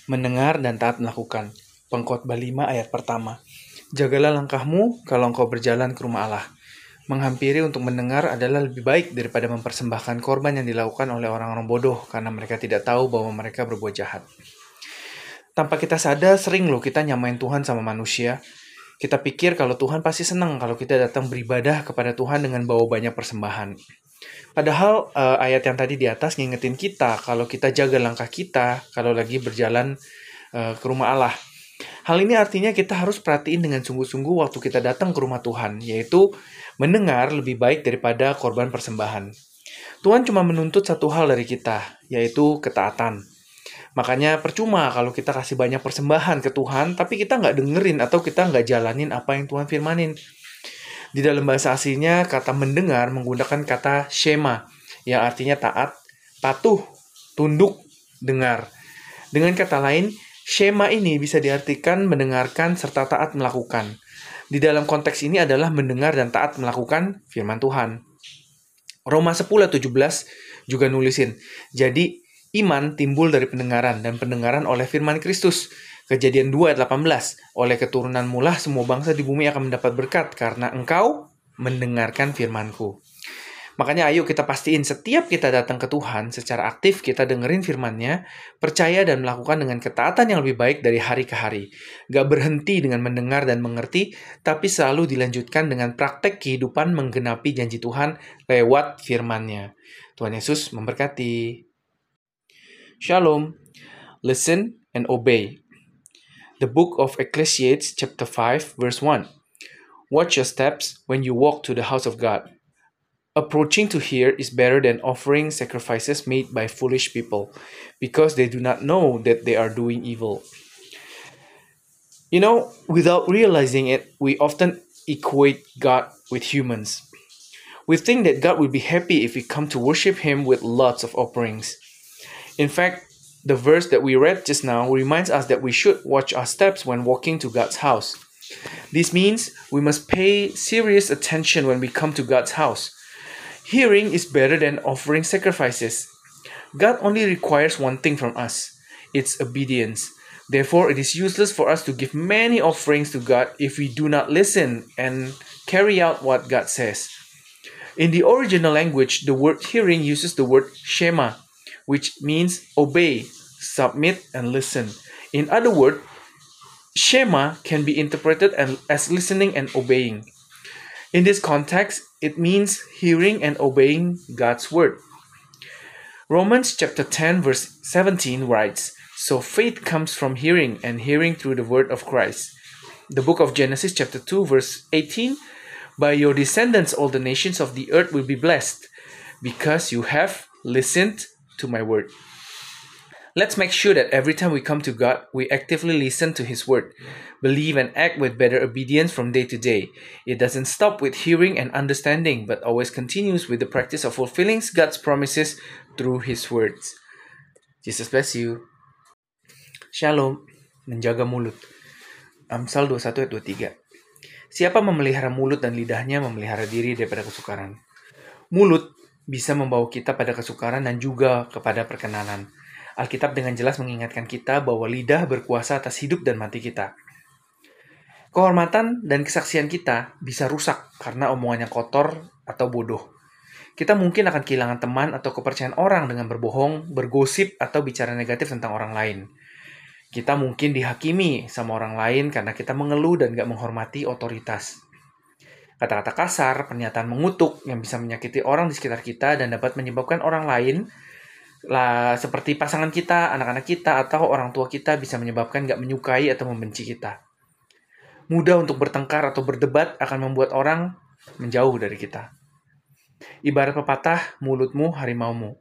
Mendengar dan taat melakukan. Pengkhotbah 5 ayat pertama. Jagalah langkahmu kalau engkau berjalan ke rumah Allah. Menghampiri untuk mendengar adalah lebih baik daripada mempersembahkan korban yang dilakukan oleh orang-orang bodoh karena mereka tidak tahu bahwa mereka berbuat jahat. Tanpa kita sadar, sering loh kita nyamain Tuhan sama manusia. Kita pikir kalau Tuhan pasti senang kalau kita datang beribadah kepada Tuhan dengan bawa banyak persembahan. Padahal uh, ayat yang tadi di atas ngingetin kita kalau kita jaga langkah kita kalau lagi berjalan uh, ke rumah Allah. Hal ini artinya kita harus perhatiin dengan sungguh-sungguh waktu kita datang ke rumah Tuhan, yaitu mendengar lebih baik daripada korban persembahan. Tuhan cuma menuntut satu hal dari kita, yaitu ketaatan. Makanya percuma kalau kita kasih banyak persembahan ke Tuhan, tapi kita nggak dengerin atau kita nggak jalanin apa yang Tuhan firmanin. Di dalam bahasa aslinya, kata mendengar menggunakan kata shema, yang artinya taat, patuh, tunduk, dengar. Dengan kata lain, shema ini bisa diartikan mendengarkan serta taat melakukan di dalam konteks ini adalah mendengar dan taat melakukan firman Tuhan. Roma 10 ayat 17 juga nulisin, jadi iman timbul dari pendengaran dan pendengaran oleh firman Kristus. Kejadian 2 ayat 18, oleh keturunan mulah semua bangsa di bumi akan mendapat berkat karena engkau mendengarkan firmanku. Makanya ayo kita pastiin setiap kita datang ke Tuhan secara aktif kita dengerin firman-Nya, percaya dan melakukan dengan ketaatan yang lebih baik dari hari ke hari. Gak berhenti dengan mendengar dan mengerti, tapi selalu dilanjutkan dengan praktek kehidupan menggenapi janji Tuhan lewat firman-Nya. Tuhan Yesus memberkati. Shalom. Listen and obey. The book of Ecclesiastes chapter 5 verse 1. Watch your steps when you walk to the house of God. Approaching to hear is better than offering sacrifices made by foolish people, because they do not know that they are doing evil. You know, without realizing it, we often equate God with humans. We think that God will be happy if we come to worship Him with lots of offerings. In fact, the verse that we read just now reminds us that we should watch our steps when walking to God's house. This means we must pay serious attention when we come to God's house. Hearing is better than offering sacrifices. God only requires one thing from us it's obedience. Therefore, it is useless for us to give many offerings to God if we do not listen and carry out what God says. In the original language, the word hearing uses the word shema, which means obey, submit, and listen. In other words, shema can be interpreted as listening and obeying. In this context, it means hearing and obeying God's word. Romans chapter 10 verse 17 writes, So faith comes from hearing and hearing through the word of Christ. The book of Genesis chapter 2 verse 18, By your descendants all the nations of the earth will be blessed, because you have listened to my word. Let's make sure that every time we come to God, we actively listen to His word, believe and act with better obedience from day to day. It doesn't stop with hearing and understanding, but always continues with the practice of fulfilling God's promises through His words. Jesus bless you. Shalom, menjaga mulut. Amsal 21 ayat 23. Siapa memelihara mulut dan lidahnya memelihara diri daripada kesukaran. Mulut bisa membawa kita pada kesukaran dan juga kepada perkenanan. Alkitab dengan jelas mengingatkan kita bahwa lidah berkuasa atas hidup dan mati kita. Kehormatan dan kesaksian kita bisa rusak karena omongannya kotor atau bodoh. Kita mungkin akan kehilangan teman atau kepercayaan orang dengan berbohong, bergosip, atau bicara negatif tentang orang lain. Kita mungkin dihakimi sama orang lain karena kita mengeluh dan gak menghormati otoritas. Kata-kata kasar, pernyataan mengutuk yang bisa menyakiti orang di sekitar kita dan dapat menyebabkan orang lain lah seperti pasangan kita, anak-anak kita, atau orang tua kita bisa menyebabkan gak menyukai atau membenci kita. Mudah untuk bertengkar atau berdebat akan membuat orang menjauh dari kita. Ibarat pepatah, mulutmu harimaumu.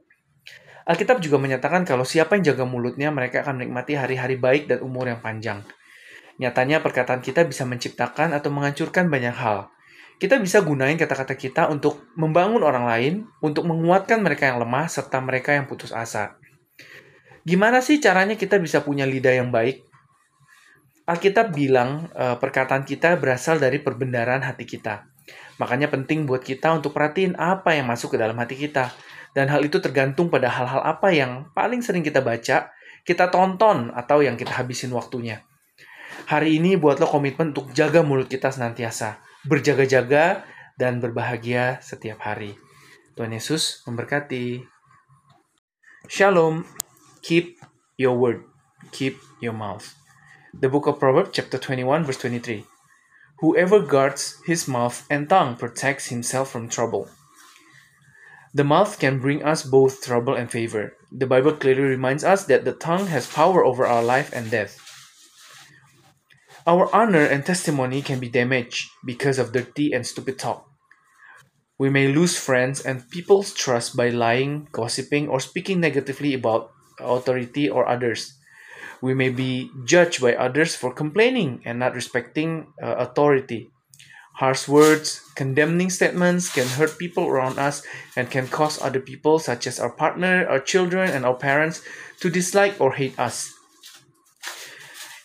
Alkitab juga menyatakan kalau siapa yang jaga mulutnya, mereka akan menikmati hari-hari baik dan umur yang panjang. Nyatanya perkataan kita bisa menciptakan atau menghancurkan banyak hal. Kita bisa gunain kata-kata kita untuk membangun orang lain, untuk menguatkan mereka yang lemah, serta mereka yang putus asa. Gimana sih caranya kita bisa punya lidah yang baik? Alkitab bilang e, perkataan kita berasal dari perbendaharaan hati kita. Makanya penting buat kita untuk perhatiin apa yang masuk ke dalam hati kita dan hal itu tergantung pada hal-hal apa yang paling sering kita baca, kita tonton, atau yang kita habisin waktunya. Hari ini buatlah komitmen untuk jaga mulut kita senantiasa, berjaga-jaga, dan berbahagia setiap hari. Tuhan Yesus memberkati. Shalom. Keep your word. Keep your mouth. The book of Proverbs chapter 21 verse 23. Whoever guards his mouth and tongue protects himself from trouble. The mouth can bring us both trouble and favor. The Bible clearly reminds us that the tongue has power over our life and death. Our honor and testimony can be damaged because of dirty and stupid talk. We may lose friends and people's trust by lying, gossiping, or speaking negatively about authority or others. We may be judged by others for complaining and not respecting uh, authority. Harsh words, condemning statements can hurt people around us and can cause other people, such as our partner, our children, and our parents, to dislike or hate us.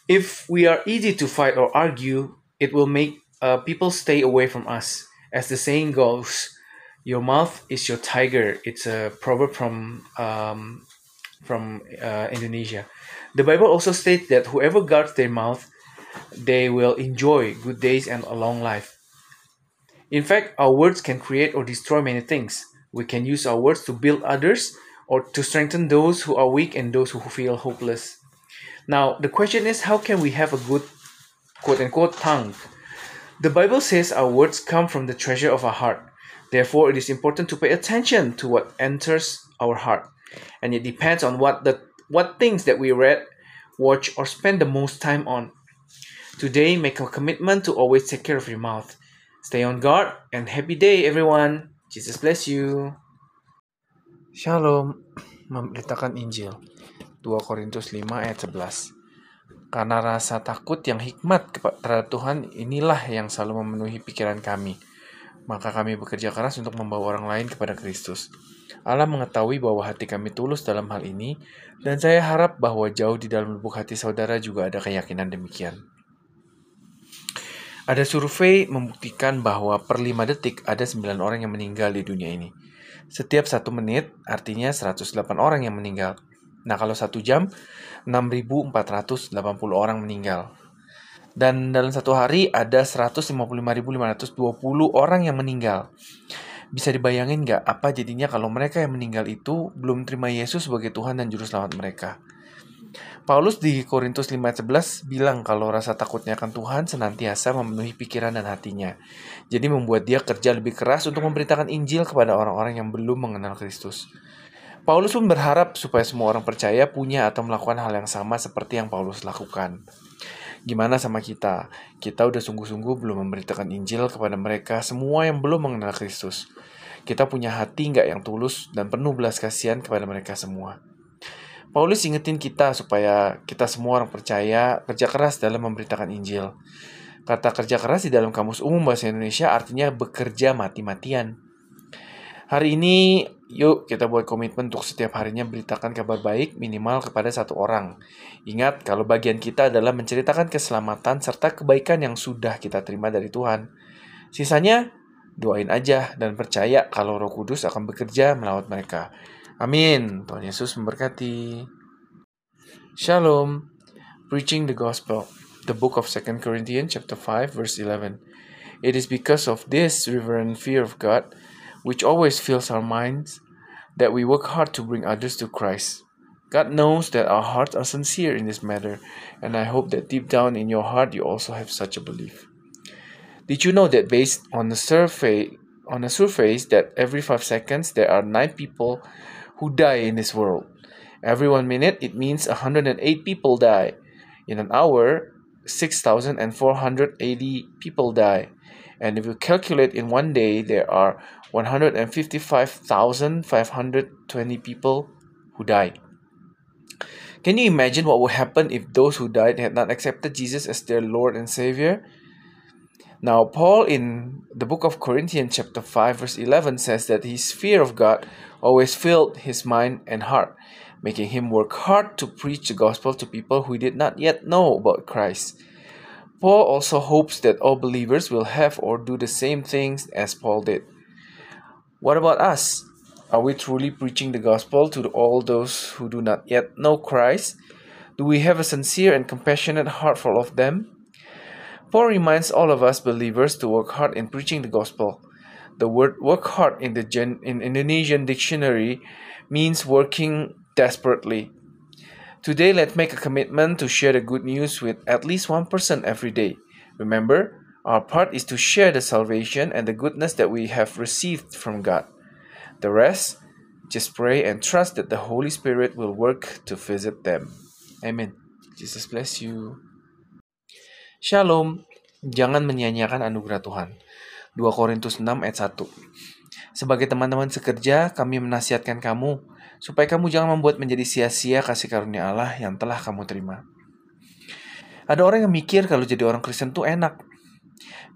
If we are easy to fight or argue, it will make uh, people stay away from us. As the saying goes, your mouth is your tiger. It's a proverb from um, from uh, Indonesia. The Bible also states that whoever guards their mouth, they will enjoy good days and a long life. In fact, our words can create or destroy many things. We can use our words to build others or to strengthen those who are weak and those who feel hopeless. Now, the question is how can we have a good quote unquote tongue? The Bible says our words come from the treasure of our heart. Therefore, it is important to pay attention to what enters our heart. And it depends on what the what things that we read, watch, or spend the most time on. Today, make a commitment to always take care of your mouth. Stay on guard and happy day everyone. Jesus bless you. Shalom. Memberitakan Injil. 2 Korintus 5 ayat 11. Karena rasa takut yang hikmat terhadap Tuhan inilah yang selalu memenuhi pikiran kami. Maka kami bekerja keras untuk membawa orang lain kepada Kristus. Allah mengetahui bahwa hati kami tulus dalam hal ini, dan saya harap bahwa jauh di dalam lubuk hati saudara juga ada keyakinan demikian. Ada survei membuktikan bahwa per 5 detik ada 9 orang yang meninggal di dunia ini. Setiap satu menit artinya 108 orang yang meninggal. Nah kalau satu jam 6.480 orang meninggal. Dan dalam satu hari ada 155.520 orang yang meninggal. Bisa dibayangin nggak apa jadinya kalau mereka yang meninggal itu belum terima Yesus sebagai Tuhan dan Juru Selamat mereka. Paulus di Korintus 5:11 bilang kalau rasa takutnya akan Tuhan senantiasa memenuhi pikiran dan hatinya. Jadi membuat dia kerja lebih keras untuk memberitakan Injil kepada orang-orang yang belum mengenal Kristus. Paulus pun berharap supaya semua orang percaya punya atau melakukan hal yang sama seperti yang Paulus lakukan. Gimana sama kita? Kita udah sungguh-sungguh belum memberitakan Injil kepada mereka semua yang belum mengenal Kristus. Kita punya hati nggak yang tulus dan penuh belas kasihan kepada mereka semua. Paulus ingetin kita supaya kita semua orang percaya kerja keras dalam memberitakan Injil. Kata kerja keras di dalam kamus umum bahasa Indonesia artinya bekerja mati-matian. Hari ini Yuk kita buat komitmen untuk setiap harinya beritakan kabar baik minimal kepada satu orang. Ingat kalau bagian kita adalah menceritakan keselamatan serta kebaikan yang sudah kita terima dari Tuhan. Sisanya doain aja dan percaya kalau Roh Kudus akan bekerja melawat mereka. Amin. Tuhan Yesus memberkati. Shalom. Preaching the Gospel. The book of 2 Corinthians chapter 5 verse 11. It is because of this reverent fear of God which always fills our minds, that we work hard to bring others to Christ. God knows that our hearts are sincere in this matter, and I hope that deep down in your heart you also have such a belief. Did you know that based on the survey on a surface that every five seconds there are nine people who die in this world? Every one minute it means 108 people die. In an hour, 6,480 people die. And if you calculate in one day, there are 155,520 people who died. Can you imagine what would happen if those who died had not accepted Jesus as their Lord and Savior? Now, Paul in the book of Corinthians, chapter 5, verse 11, says that his fear of God always filled his mind and heart, making him work hard to preach the gospel to people who did not yet know about Christ. Paul also hopes that all believers will have or do the same things as Paul did. What about us? Are we truly preaching the gospel to all those who do not yet know Christ? Do we have a sincere and compassionate heart for all of them? Paul reminds all of us believers to work hard in preaching the gospel. The word work hard in the Gen- in Indonesian dictionary means working desperately. Today, let's make a commitment to share the good news with at least one person every day. Remember, our part is to share the salvation and the goodness that we have received from God. The rest, just pray and trust that the Holy Spirit will work to visit them. Amen. Jesus bless you. Shalom. Jangan menyia-nyiakan anugerah Tuhan. 2 Korintus 6 ayat 1. Sebagai teman-teman sekerja, kami menasihatkan kamu supaya kamu jangan membuat menjadi sia-sia kasih karunia Allah yang telah kamu terima. Ada orang yang mikir kalau jadi orang Kristen tuh enak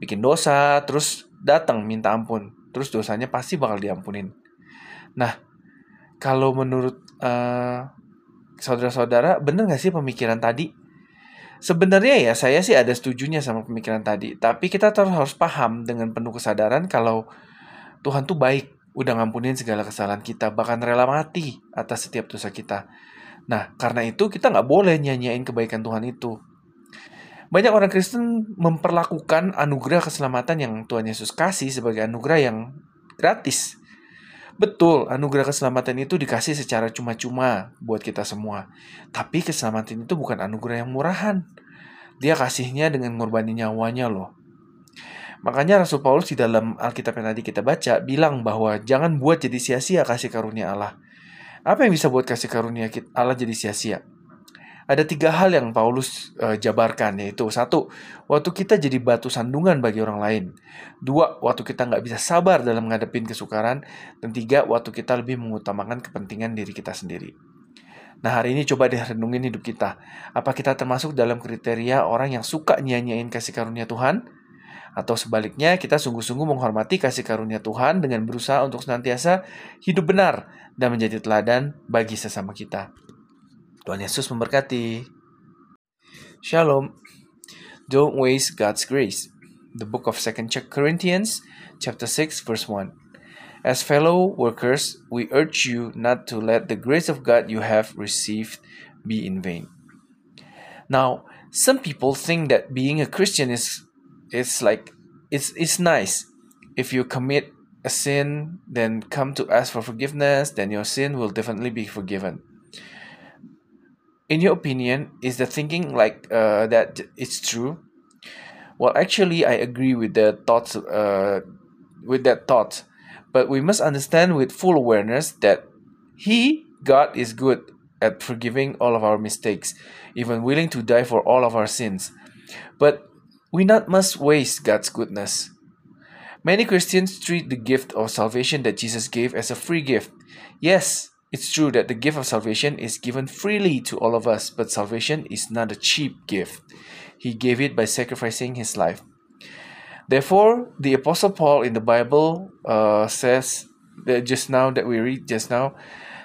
bikin dosa, terus datang minta ampun, terus dosanya pasti bakal diampunin. Nah, kalau menurut uh, saudara-saudara, bener gak sih pemikiran tadi? Sebenarnya ya saya sih ada setujunya sama pemikiran tadi, tapi kita terus harus paham dengan penuh kesadaran kalau Tuhan tuh baik, udah ngampunin segala kesalahan kita, bahkan rela mati atas setiap dosa kita. Nah, karena itu kita nggak boleh nyanyain kebaikan Tuhan itu. Banyak orang Kristen memperlakukan anugerah keselamatan yang Tuhan Yesus kasih sebagai anugerah yang gratis. Betul, anugerah keselamatan itu dikasih secara cuma-cuma buat kita semua. Tapi keselamatan itu bukan anugerah yang murahan. Dia kasihnya dengan mengorbankan nyawanya loh. Makanya Rasul Paulus di dalam Alkitab yang tadi kita baca bilang bahwa jangan buat jadi sia-sia kasih karunia Allah. Apa yang bisa buat kasih karunia Allah jadi sia-sia? Ada tiga hal yang Paulus uh, jabarkan yaitu satu waktu kita jadi batu sandungan bagi orang lain dua waktu kita nggak bisa sabar dalam ngadepin kesukaran dan tiga waktu kita lebih mengutamakan kepentingan diri kita sendiri Nah hari ini coba deh renungin hidup kita. Apa kita termasuk dalam kriteria orang yang suka nyanyain kasih karunia Tuhan? Atau sebaliknya kita sungguh-sungguh menghormati kasih karunia Tuhan dengan berusaha untuk senantiasa hidup benar dan menjadi teladan bagi sesama kita. Tuhan Yesus memberkati. Shalom. Don't waste God's grace. The book of 2nd Corinthians chapter 6 verse 1. As fellow workers, we urge you not to let the grace of God you have received be in vain. Now, some people think that being a Christian is it's like it's it's nice. If you commit a sin, then come to ask for forgiveness, then your sin will definitely be forgiven in your opinion, is the thinking like uh, that it's true? Well, actually, I agree with the thoughts. Uh, with that thought, but we must understand with full awareness that He, God, is good at forgiving all of our mistakes, even willing to die for all of our sins. But we not must waste God's goodness. Many Christians treat the gift of salvation that Jesus gave as a free gift. Yes, it's true that the gift of salvation is given freely to all of us, but salvation is not a cheap gift. He gave it by sacrificing his life. Therefore, the Apostle Paul in the Bible uh, says that just now that we read just now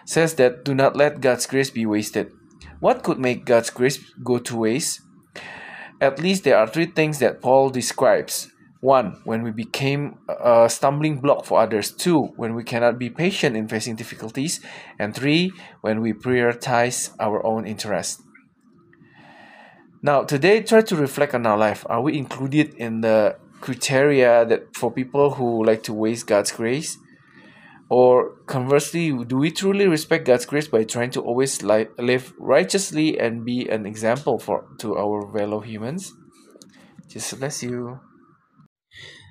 says that do not let God's grace be wasted. What could make God's grace go to waste? At least there are three things that Paul describes. One, when we became a stumbling block for others. Two, when we cannot be patient in facing difficulties. And three, when we prioritize our own interest. Now, today, try to reflect on our life. Are we included in the criteria that for people who like to waste God's grace? Or conversely, do we truly respect God's grace by trying to always li- live righteously and be an example for to our fellow humans? Just bless you.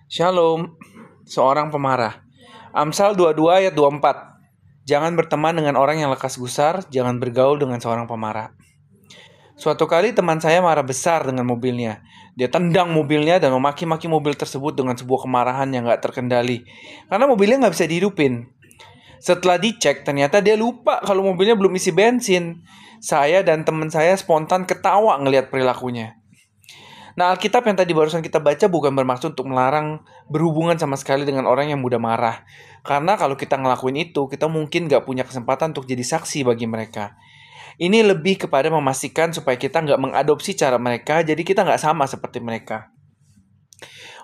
Shalom, seorang pemarah. Amsal 22 ayat 24. Jangan berteman dengan orang yang lekas gusar, jangan bergaul dengan seorang pemarah. Suatu kali teman saya marah besar dengan mobilnya. Dia tendang mobilnya dan memaki-maki mobil tersebut dengan sebuah kemarahan yang gak terkendali. Karena mobilnya gak bisa dihidupin. Setelah dicek, ternyata dia lupa kalau mobilnya belum isi bensin. Saya dan teman saya spontan ketawa ngelihat perilakunya. Nah, Alkitab yang tadi barusan kita baca bukan bermaksud untuk melarang berhubungan sama sekali dengan orang yang mudah marah. Karena kalau kita ngelakuin itu, kita mungkin gak punya kesempatan untuk jadi saksi bagi mereka. Ini lebih kepada memastikan supaya kita nggak mengadopsi cara mereka, jadi kita nggak sama seperti mereka.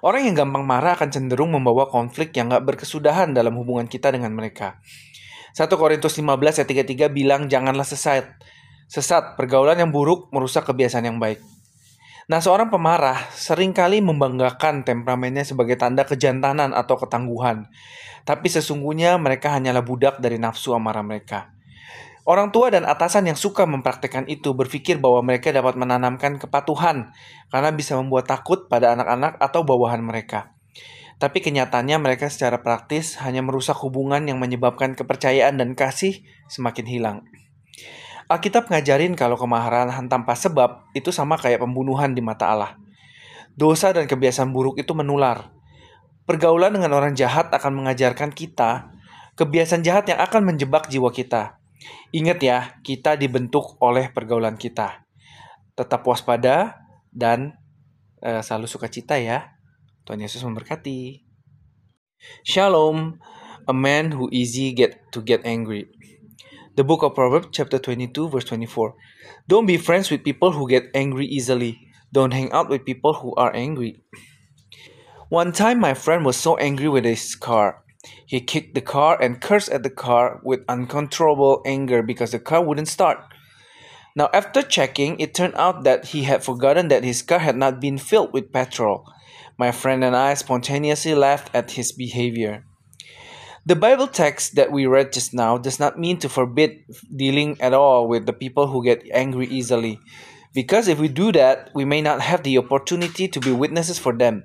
Orang yang gampang marah akan cenderung membawa konflik yang nggak berkesudahan dalam hubungan kita dengan mereka. 1 Korintus 15 ayat 33 bilang janganlah sesat. Sesat, pergaulan yang buruk merusak kebiasaan yang baik. Nah, seorang pemarah sering kali membanggakan temperamennya sebagai tanda kejantanan atau ketangguhan. Tapi sesungguhnya mereka hanyalah budak dari nafsu amarah mereka. Orang tua dan atasan yang suka mempraktekkan itu berpikir bahwa mereka dapat menanamkan kepatuhan karena bisa membuat takut pada anak-anak atau bawahan mereka. Tapi kenyataannya mereka secara praktis hanya merusak hubungan yang menyebabkan kepercayaan dan kasih semakin hilang. Alkitab ngajarin kalau kemarahan tanpa sebab itu sama kayak pembunuhan di mata Allah. Dosa dan kebiasaan buruk itu menular. Pergaulan dengan orang jahat akan mengajarkan kita kebiasaan jahat yang akan menjebak jiwa kita. Ingat ya, kita dibentuk oleh pergaulan kita. Tetap waspada dan uh, selalu sukacita ya. Tuhan Yesus memberkati. Shalom, a man who easy get to get angry. The book of Proverbs chapter 22 verse 24. Don't be friends with people who get angry easily. Don't hang out with people who are angry. One time my friend was so angry with his car He kicked the car and cursed at the car with uncontrollable anger because the car wouldn't start. Now, after checking, it turned out that he had forgotten that his car had not been filled with petrol. My friend and I spontaneously laughed at his behavior. The Bible text that we read just now does not mean to forbid dealing at all with the people who get angry easily. Because if we do that, we may not have the opportunity to be witnesses for them.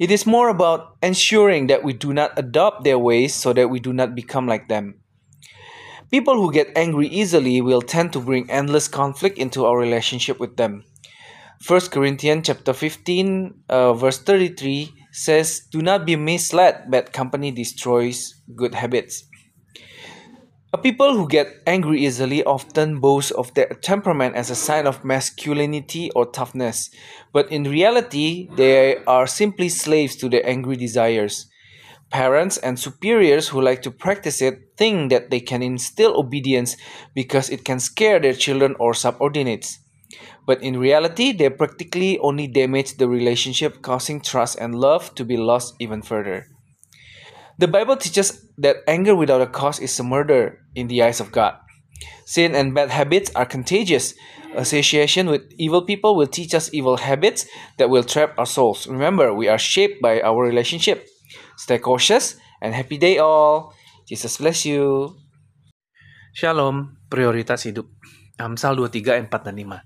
It is more about ensuring that we do not adopt their ways so that we do not become like them. People who get angry easily will tend to bring endless conflict into our relationship with them. 1 Corinthians chapter 15 uh, verse 33 says, "Do not be misled, bad company destroys good habits." A People who get angry easily often boast of their temperament as a sign of masculinity or toughness, but in reality, they are simply slaves to their angry desires. Parents and superiors who like to practice it think that they can instill obedience because it can scare their children or subordinates. But in reality, they practically only damage the relationship, causing trust and love to be lost even further. The Bible teaches that anger without a cause is a murder in the eyes of God. Sin and bad habits are contagious. Association with evil people will teach us evil habits that will trap our souls. Remember, we are shaped by our relationship. Stay cautious and happy day all. Jesus bless you. Shalom, prioritas hidup. Amsal 23, 4, dan 5.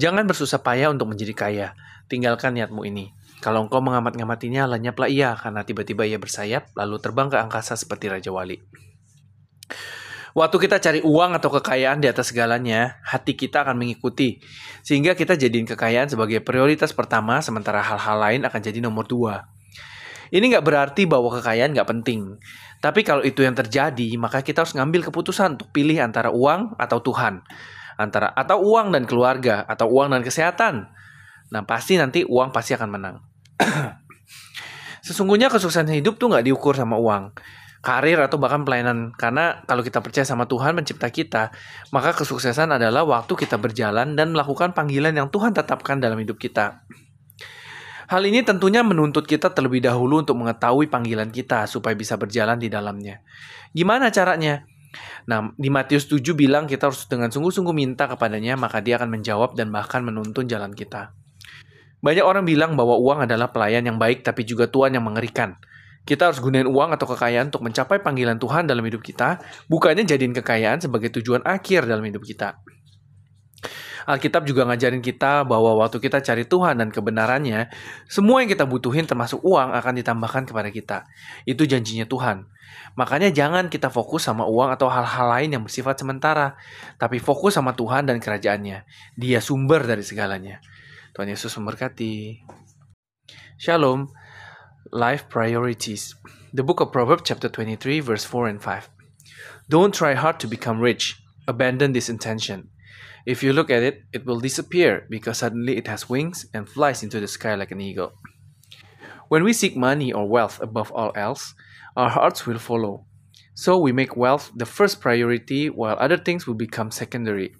Jangan bersusah payah untuk menjadi kaya. Tinggalkan niatmu ini. Kalau engkau mengamat-ngamatinya, lenyaplah ia, karena tiba-tiba ia bersayap, lalu terbang ke angkasa seperti Raja Wali. Waktu kita cari uang atau kekayaan di atas segalanya, hati kita akan mengikuti. Sehingga kita jadiin kekayaan sebagai prioritas pertama, sementara hal-hal lain akan jadi nomor dua. Ini nggak berarti bahwa kekayaan nggak penting. Tapi kalau itu yang terjadi, maka kita harus ngambil keputusan untuk pilih antara uang atau Tuhan. Antara atau uang dan keluarga, atau uang dan kesehatan. Nah, pasti nanti uang pasti akan menang. Sesungguhnya kesuksesan hidup tuh nggak diukur sama uang. karir atau bahkan pelayanan. Karena kalau kita percaya sama Tuhan pencipta kita, maka kesuksesan adalah waktu kita berjalan dan melakukan panggilan yang Tuhan tetapkan dalam hidup kita. Hal ini tentunya menuntut kita terlebih dahulu untuk mengetahui panggilan kita supaya bisa berjalan di dalamnya. Gimana caranya? Nah, di Matius 7 bilang kita harus dengan sungguh-sungguh minta kepadanya, maka dia akan menjawab dan bahkan menuntun jalan kita. Banyak orang bilang bahwa uang adalah pelayan yang baik tapi juga Tuhan yang mengerikan. Kita harus gunain uang atau kekayaan untuk mencapai panggilan Tuhan dalam hidup kita, bukannya jadiin kekayaan sebagai tujuan akhir dalam hidup kita. Alkitab juga ngajarin kita bahwa waktu kita cari Tuhan dan kebenarannya, semua yang kita butuhin termasuk uang akan ditambahkan kepada kita. Itu janjinya Tuhan. Makanya jangan kita fokus sama uang atau hal-hal lain yang bersifat sementara, tapi fokus sama Tuhan dan kerajaannya. Dia sumber dari segalanya. Tuhan Yesus memberkati. Shalom. Life Priorities. The book of Proverbs chapter 23 verse 4 and 5. Don't try hard to become rich. Abandon this intention. If you look at it, it will disappear because suddenly it has wings and flies into the sky like an eagle. When we seek money or wealth above all else, our hearts will follow. So we make wealth the first priority while other things will become secondary.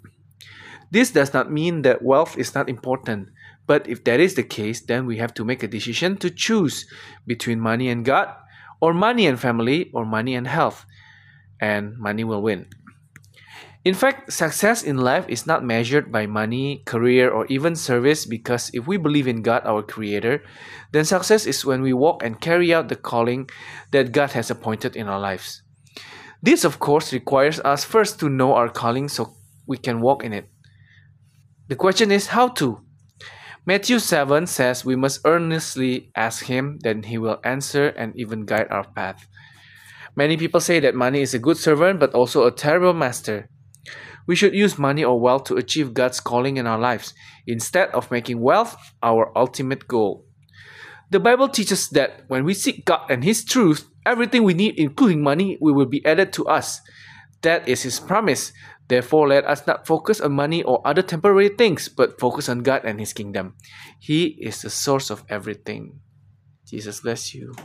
This does not mean that wealth is not important, but if that is the case, then we have to make a decision to choose between money and God, or money and family, or money and health. And money will win. In fact, success in life is not measured by money, career, or even service because if we believe in God, our Creator, then success is when we walk and carry out the calling that God has appointed in our lives. This, of course, requires us first to know our calling so we can walk in it. The question is how to. Matthew 7 says we must earnestly ask Him, then He will answer and even guide our path. Many people say that money is a good servant but also a terrible master. We should use money or wealth to achieve God's calling in our lives instead of making wealth our ultimate goal. The Bible teaches that when we seek God and His truth, everything we need, including money, will be added to us. That is His promise Therefore, let us not focus on money or other temporary things, but focus on God and His kingdom. He is the source of everything. Jesus bless you.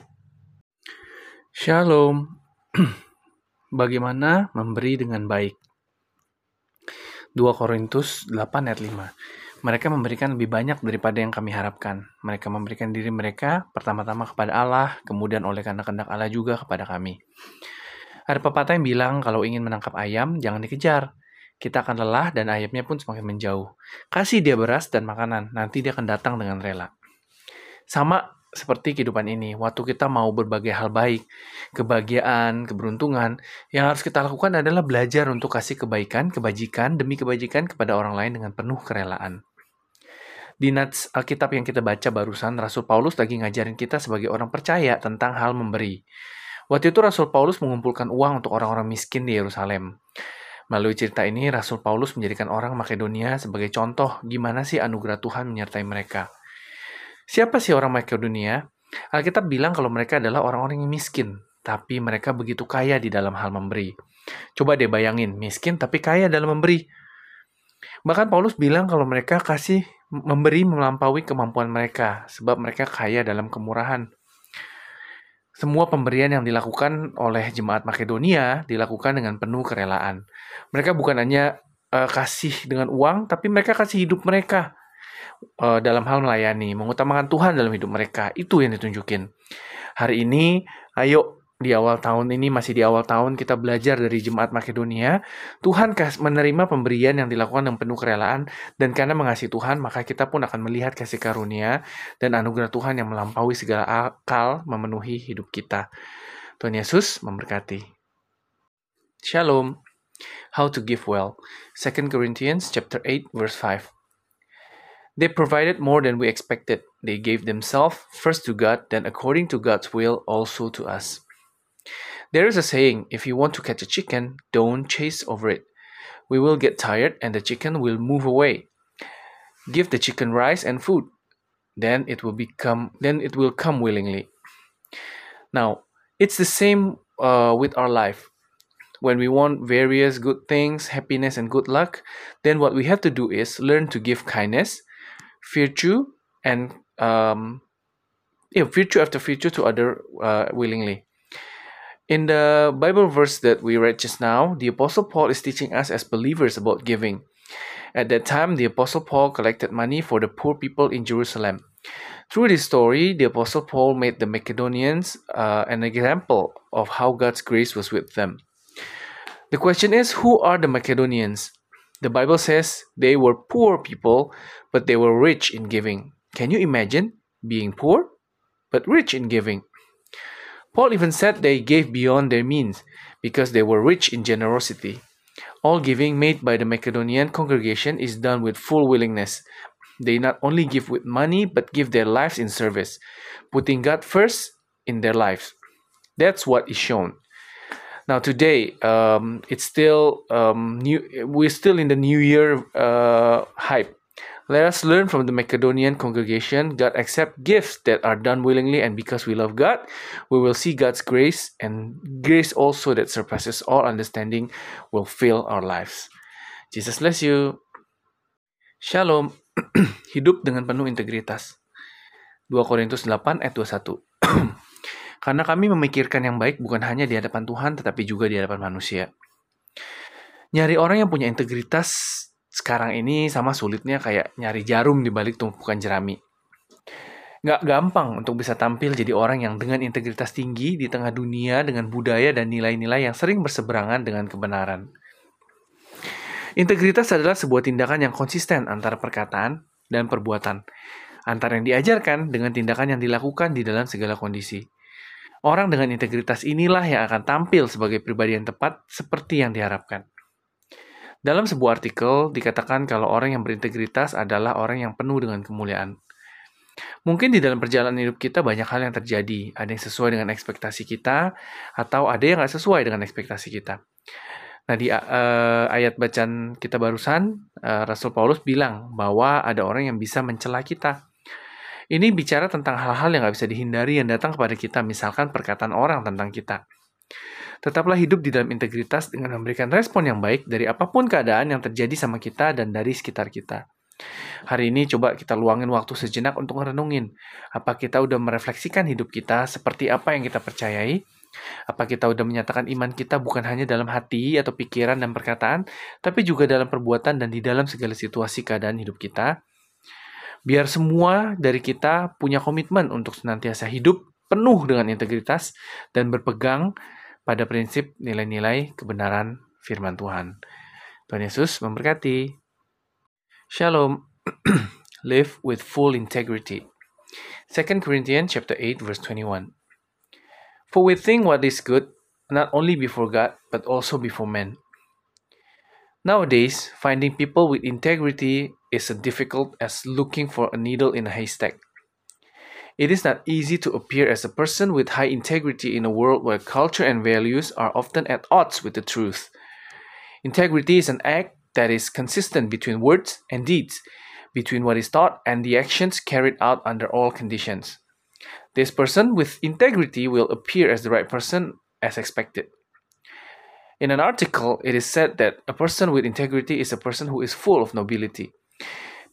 Shalom. Bagaimana memberi dengan baik? 2 Korintus 8 ayat 5. Mereka memberikan lebih banyak daripada yang kami harapkan. Mereka memberikan diri mereka pertama-tama kepada Allah, kemudian oleh karena kehendak Allah juga kepada kami. Ada pepatah yang bilang kalau ingin menangkap ayam, jangan dikejar. Kita akan lelah dan ayamnya pun semakin menjauh. Kasih dia beras dan makanan, nanti dia akan datang dengan rela. Sama seperti kehidupan ini, waktu kita mau berbagai hal baik, kebahagiaan, keberuntungan, yang harus kita lakukan adalah belajar untuk kasih kebaikan, kebajikan, demi kebajikan kepada orang lain dengan penuh kerelaan. Di Nats Alkitab yang kita baca barusan, Rasul Paulus lagi ngajarin kita sebagai orang percaya tentang hal memberi. Waktu itu Rasul Paulus mengumpulkan uang untuk orang-orang miskin di Yerusalem. Melalui cerita ini, Rasul Paulus menjadikan orang Makedonia sebagai contoh gimana sih anugerah Tuhan menyertai mereka. Siapa sih orang Makedonia? Alkitab bilang kalau mereka adalah orang-orang yang miskin, tapi mereka begitu kaya di dalam hal memberi. Coba deh bayangin, miskin tapi kaya dalam memberi. Bahkan Paulus bilang kalau mereka kasih memberi melampaui kemampuan mereka, sebab mereka kaya dalam kemurahan. Semua pemberian yang dilakukan oleh jemaat Makedonia dilakukan dengan penuh kerelaan. Mereka bukan hanya uh, kasih dengan uang, tapi mereka kasih hidup mereka uh, dalam hal melayani, mengutamakan Tuhan dalam hidup mereka. Itu yang ditunjukin. Hari ini, ayo di awal tahun ini masih di awal tahun kita belajar dari jemaat Makedonia. Tuhan menerima pemberian yang dilakukan dengan penuh kerelaan. Dan karena mengasihi Tuhan maka kita pun akan melihat kasih karunia dan anugerah Tuhan yang melampaui segala akal memenuhi hidup kita. Tuhan Yesus memberkati. Shalom. How to give well. 2 Corinthians chapter 8 verse 5 They provided more than we expected. They gave themselves first to God, then according to God's will also to us. There is a saying if you want to catch a chicken, don't chase over it. We will get tired and the chicken will move away. Give the chicken rice and food. Then it will become then it will come willingly. Now, it's the same uh, with our life. When we want various good things, happiness and good luck, then what we have to do is learn to give kindness, virtue, and um, yeah, virtue after virtue to other uh, willingly In the Bible verse that we read just now, the Apostle Paul is teaching us as believers about giving. At that time, the Apostle Paul collected money for the poor people in Jerusalem. Through this story, the Apostle Paul made the Macedonians uh, an example of how God's grace was with them. The question is who are the Macedonians? The Bible says they were poor people, but they were rich in giving. Can you imagine being poor, but rich in giving? Paul even said they gave beyond their means because they were rich in generosity. All giving made by the Macedonian congregation is done with full willingness. They not only give with money but give their lives in service, putting God first in their lives. That's what is shown. Now today, um, it's still um, new. We're still in the New Year uh, hype. Let us learn from the Macedonian congregation. God accept gifts that are done willingly, and because we love God, we will see God's grace and grace also that surpasses all understanding will fill our lives. Jesus bless you. Shalom. Hidup dengan penuh integritas. 2 Korintus 8 ayat 21. Karena kami memikirkan yang baik bukan hanya di hadapan Tuhan tetapi juga di hadapan manusia. Nyari orang yang punya integritas sekarang ini sama sulitnya kayak nyari jarum di balik tumpukan jerami. Nggak gampang untuk bisa tampil jadi orang yang dengan integritas tinggi di tengah dunia dengan budaya dan nilai-nilai yang sering berseberangan dengan kebenaran. Integritas adalah sebuah tindakan yang konsisten antara perkataan dan perbuatan, antara yang diajarkan dengan tindakan yang dilakukan di dalam segala kondisi. Orang dengan integritas inilah yang akan tampil sebagai pribadi yang tepat seperti yang diharapkan. Dalam sebuah artikel dikatakan kalau orang yang berintegritas adalah orang yang penuh dengan kemuliaan. Mungkin di dalam perjalanan hidup kita banyak hal yang terjadi, ada yang sesuai dengan ekspektasi kita, atau ada yang nggak sesuai dengan ekspektasi kita. Nah di uh, ayat bacaan kita barusan, uh, Rasul Paulus bilang bahwa ada orang yang bisa mencela kita. Ini bicara tentang hal-hal yang nggak bisa dihindari yang datang kepada kita, misalkan perkataan orang tentang kita. Tetaplah hidup di dalam integritas dengan memberikan respon yang baik dari apa pun keadaan yang terjadi sama kita dan dari sekitar kita. Hari ini coba kita luangin waktu sejenak untuk merenungin. Apa kita udah merefleksikan hidup kita seperti apa yang kita percayai? Apa kita udah menyatakan iman kita bukan hanya dalam hati atau pikiran dan perkataan, tapi juga dalam perbuatan dan di dalam segala situasi keadaan hidup kita? Biar semua dari kita punya komitmen untuk senantiasa hidup penuh dengan integritas dan berpegang pada prinsip nilai-nilai kebenaran firman Tuhan. Tuhan Yesus memberkati. Shalom. Live with full integrity. 2 Corinthians chapter 8 verse 21. For we think what is good not only before God but also before men. Nowadays, finding people with integrity is as difficult as looking for a needle in a haystack. It is not easy to appear as a person with high integrity in a world where culture and values are often at odds with the truth. Integrity is an act that is consistent between words and deeds, between what is taught and the actions carried out under all conditions. This person with integrity will appear as the right person as expected. In an article, it is said that a person with integrity is a person who is full of nobility.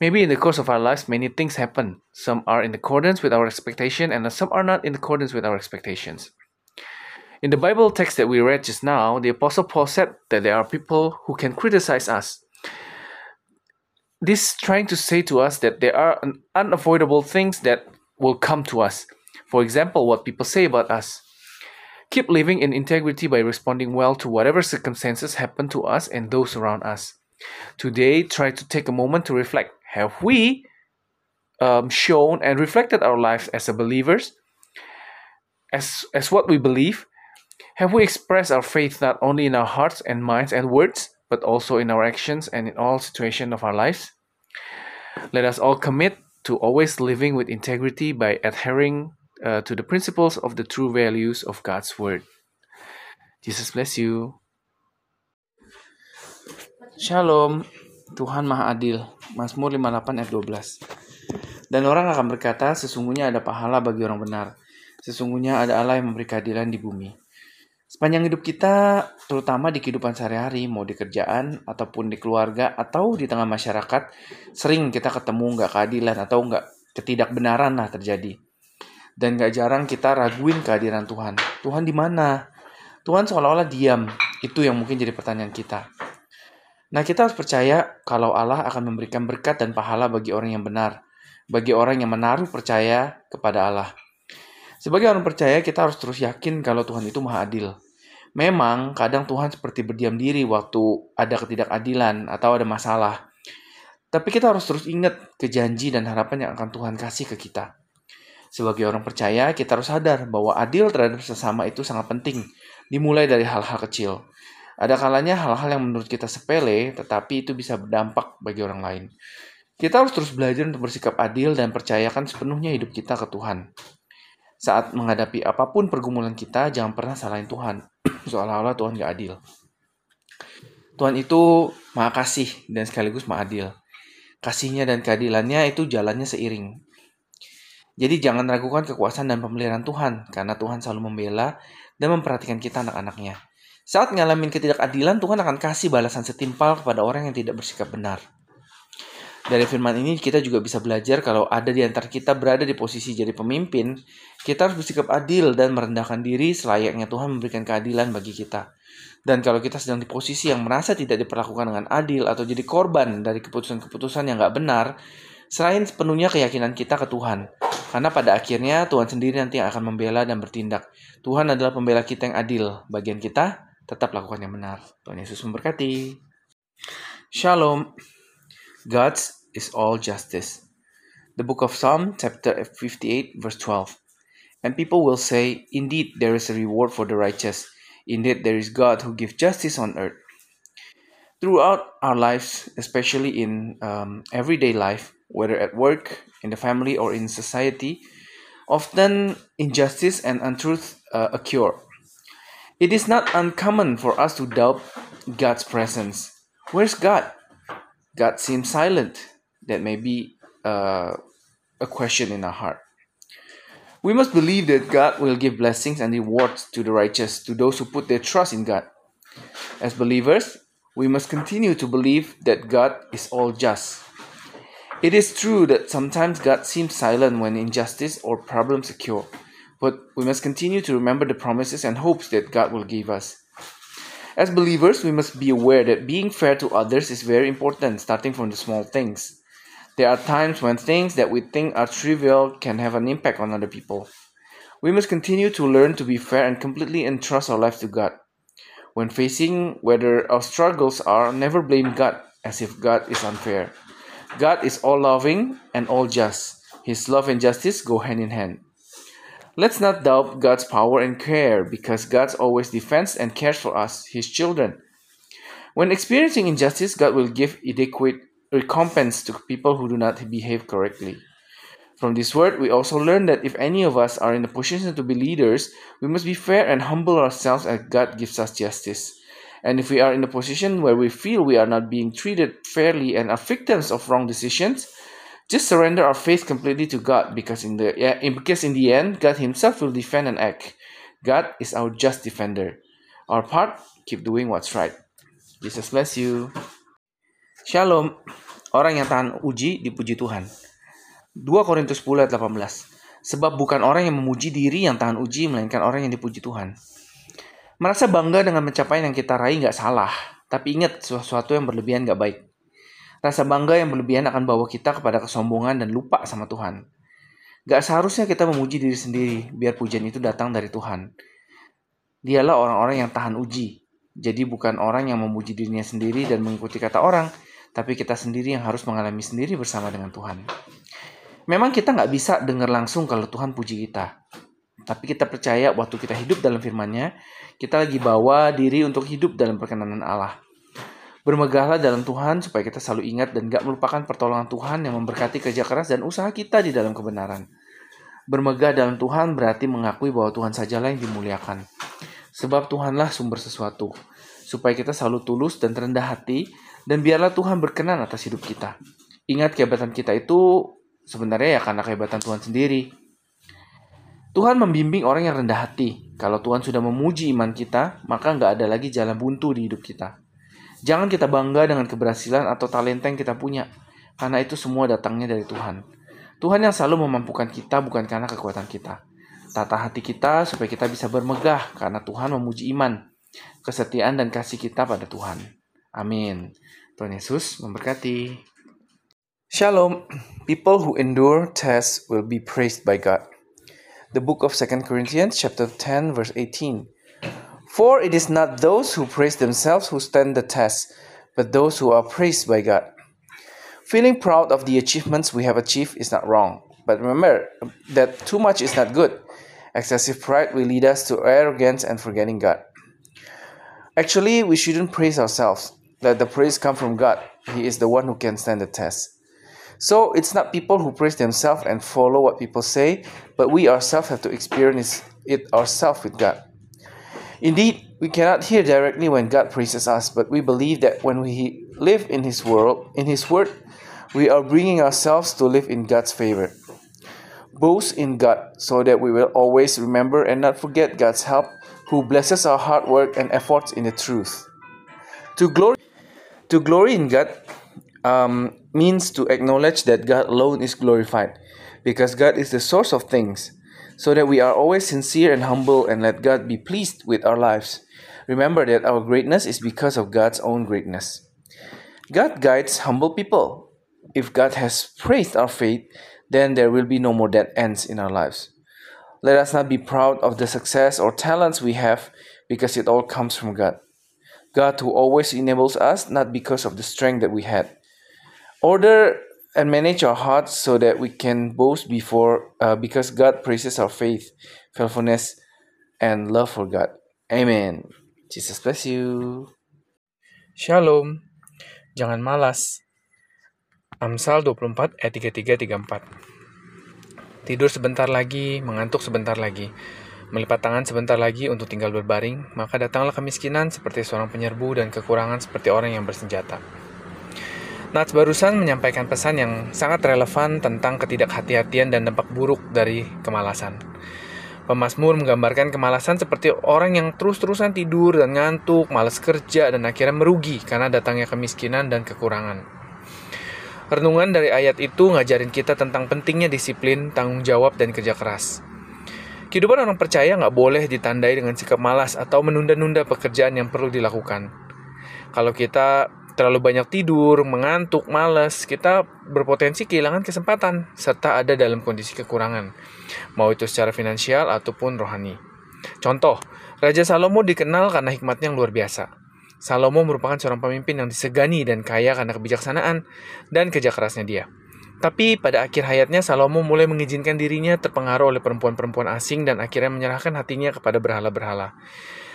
Maybe in the course of our lives, many things happen. Some are in accordance with our expectation, and some are not in accordance with our expectations. In the Bible text that we read just now, the Apostle Paul said that there are people who can criticize us. This trying to say to us that there are unavoidable things that will come to us. For example, what people say about us. Keep living in integrity by responding well to whatever circumstances happen to us and those around us. Today, try to take a moment to reflect. Have we um, shown and reflected our lives as a believers? As as what we believe? Have we expressed our faith not only in our hearts and minds and words but also in our actions and in all situations of our lives? Let us all commit to always living with integrity by adhering uh, to the principles of the true values of god's word. Jesus bless you shalom Tuhan Maha Adil. Mazmur 58 ayat 12. Dan orang akan berkata, sesungguhnya ada pahala bagi orang benar. Sesungguhnya ada Allah yang memberi keadilan di bumi. Sepanjang hidup kita, terutama di kehidupan sehari-hari, mau di kerjaan, ataupun di keluarga, atau di tengah masyarakat, sering kita ketemu nggak keadilan atau nggak ketidakbenaran lah terjadi. Dan nggak jarang kita raguin kehadiran Tuhan. Tuhan di mana? Tuhan seolah-olah diam. Itu yang mungkin jadi pertanyaan kita. Nah, kita harus percaya kalau Allah akan memberikan berkat dan pahala bagi orang yang benar, bagi orang yang menaruh percaya kepada Allah. Sebagai orang percaya, kita harus terus yakin kalau Tuhan itu maha adil. Memang, kadang Tuhan seperti berdiam diri waktu ada ketidakadilan atau ada masalah. Tapi kita harus terus ingat ke janji dan harapan yang akan Tuhan kasih ke kita. Sebagai orang percaya, kita harus sadar bahwa adil terhadap sesama itu sangat penting, dimulai dari hal-hal kecil. Ada kalanya hal-hal yang menurut kita sepele, tetapi itu bisa berdampak bagi orang lain. Kita harus terus belajar untuk bersikap adil dan percayakan sepenuhnya hidup kita ke Tuhan. Saat menghadapi apa pun pergumulan kita, jangan pernah salahin Tuhan. Seolah-olah Tuhan gak adil. Tuhan itu maha kasih dan sekaligus maha adil. Kasihnya dan keadilannya itu jalannya seiring. Jadi jangan ragukan kekuasaan dan pemeliharaan Tuhan, karena Tuhan selalu membela dan memperhatikan kita anak-anaknya. Saat ngalamin ketidakadilan, Tuhan akan kasih balasan setimpal kepada orang yang tidak bersikap benar. Dari firman ini kita juga bisa belajar kalau ada di antara kita berada di posisi jadi pemimpin, kita harus bersikap adil dan merendahkan diri selayaknya Tuhan memberikan keadilan bagi kita. Dan kalau kita sedang di posisi yang merasa tidak diperlakukan dengan adil atau jadi korban dari keputusan-keputusan yang gak benar, selain sepenuhnya keyakinan kita ke Tuhan. Karena pada akhirnya Tuhan sendiri nanti akan membela dan bertindak. Tuhan adalah pembela kita yang adil. Bagian kita tetap lakukan yang benar. Tuhan Yesus memberkati. Shalom. God's is all justice. The book of Psalm, chapter 58, verse 12. And people will say, Indeed, there is a reward for the righteous. Indeed, there is God who gives justice on earth. Throughout our lives, especially in um, everyday life, whether at work, in the family, or in society, often injustice and untruth uh, occur. It is not uncommon for us to doubt God's presence. Where's God? God seems silent. That may be uh, a question in our heart. We must believe that God will give blessings and rewards to the righteous, to those who put their trust in God. As believers, we must continue to believe that God is all just. It is true that sometimes God seems silent when injustice or problems occur, but we must continue to remember the promises and hopes that God will give us. As believers, we must be aware that being fair to others is very important, starting from the small things. There are times when things that we think are trivial can have an impact on other people. We must continue to learn to be fair and completely entrust our lives to God. When facing whether our struggles are, never blame God as if God is unfair. God is all loving and all just. His love and justice go hand in hand. Let's not doubt God's power and care because God always defends and cares for us, His children. When experiencing injustice, God will give adequate recompense to people who do not behave correctly. From this word, we also learn that if any of us are in a position to be leaders, we must be fair and humble ourselves as God gives us justice. And if we are in a position where we feel we are not being treated fairly and are victims of wrong decisions, just surrender our faith completely to God because in the yeah, because in the end, God Himself will defend and act. God is our just defender. Our part, keep doing what's right. Jesus bless you. Shalom. Orang yang tahan uji dipuji Tuhan. 2 Korintus 10 ayat 18. Sebab bukan orang yang memuji diri yang tahan uji, melainkan orang yang dipuji Tuhan. Merasa bangga dengan mencapai yang kita raih nggak salah, tapi ingat sesuatu yang berlebihan nggak baik. Rasa bangga yang berlebihan akan bawa kita kepada kesombongan dan lupa sama Tuhan. Gak seharusnya kita memuji diri sendiri, biar pujian itu datang dari Tuhan. Dialah orang-orang yang tahan uji. Jadi bukan orang yang memuji dirinya sendiri dan mengikuti kata orang, tapi kita sendiri yang harus mengalami sendiri bersama dengan Tuhan. Memang kita nggak bisa dengar langsung kalau Tuhan puji kita. Tapi kita percaya waktu kita hidup dalam firman-Nya, kita lagi bawa diri untuk hidup dalam perkenanan Allah. Bermegahlah dalam Tuhan supaya kita selalu ingat dan gak melupakan pertolongan Tuhan yang memberkati kerja keras dan usaha kita di dalam kebenaran. Bermegah dalam Tuhan berarti mengakui bahwa Tuhan sajalah yang dimuliakan. Sebab Tuhanlah sumber sesuatu. Supaya kita selalu tulus dan terendah hati dan biarlah Tuhan berkenan atas hidup kita. Ingat kehebatan kita itu sebenarnya ya karena kehebatan Tuhan sendiri. Tuhan membimbing orang yang rendah hati. Kalau Tuhan sudah memuji iman kita, maka nggak ada lagi jalan buntu di hidup kita. Jangan kita bangga dengan keberhasilan atau talenta yang kita punya, karena itu semua datangnya dari Tuhan. Tuhan yang selalu memampukan kita bukan karena kekuatan kita. tata hati kita supaya kita bisa bermegah karena Tuhan memuji iman, kesetiaan dan kasih kita pada Tuhan. Amin. Tuhan Yesus memberkati. Shalom. People who endure tests will be praised by God. The book of 2 Corinthians chapter 10 verse 18. For it is not those who praise themselves who stand the test, but those who are praised by God. Feeling proud of the achievements we have achieved is not wrong, but remember that too much is not good. Excessive pride will lead us to arrogance and forgetting God. Actually, we shouldn't praise ourselves. Let the praise come from God. He is the one who can stand the test. So it's not people who praise themselves and follow what people say, but we ourselves have to experience it ourselves with God. Indeed, we cannot hear directly when God praises us, but we believe that when we live in His world, in His word, we are bringing ourselves to live in God's favor. Boast in God so that we will always remember and not forget God's help, who blesses our hard work and efforts in the truth. To glory, to glory in God um, means to acknowledge that God alone is glorified, because God is the source of things so that we are always sincere and humble and let God be pleased with our lives. Remember that our greatness is because of God's own greatness. God guides humble people. If God has praised our faith, then there will be no more dead ends in our lives. Let us not be proud of the success or talents we have because it all comes from God. God who always enables us, not because of the strength that we had. Order and manage our hearts so that we can boast before uh, because God praises our faith, faithfulness, and love for God. Amen. Jesus bless you. Shalom. Jangan malas. Amsal 24 ayat 33 34. Tidur sebentar lagi, mengantuk sebentar lagi. Melipat tangan sebentar lagi untuk tinggal berbaring, maka datanglah kemiskinan seperti seorang penyerbu dan kekurangan seperti orang yang bersenjata. Nats barusan menyampaikan pesan yang sangat relevan tentang ketidakhati-hatian dan dampak buruk dari kemalasan. Pemasmur menggambarkan kemalasan seperti orang yang terus-terusan tidur dan ngantuk, malas kerja, dan akhirnya merugi karena datangnya kemiskinan dan kekurangan. Renungan dari ayat itu ngajarin kita tentang pentingnya disiplin, tanggung jawab, dan kerja keras. Kehidupan orang percaya nggak boleh ditandai dengan sikap malas atau menunda-nunda pekerjaan yang perlu dilakukan. Kalau kita terlalu banyak tidur, mengantuk, malas, kita berpotensi kehilangan kesempatan serta ada dalam kondisi kekurangan, mau itu secara finansial ataupun rohani. Contoh, Raja Salomo dikenal karena hikmatnya yang luar biasa. Salomo merupakan seorang pemimpin yang disegani dan kaya karena kebijaksanaan dan kerja kerasnya dia. Tapi pada akhir hayatnya Salomo mulai mengizinkan dirinya terpengaruh oleh perempuan-perempuan asing dan akhirnya menyerahkan hatinya kepada berhala-berhala.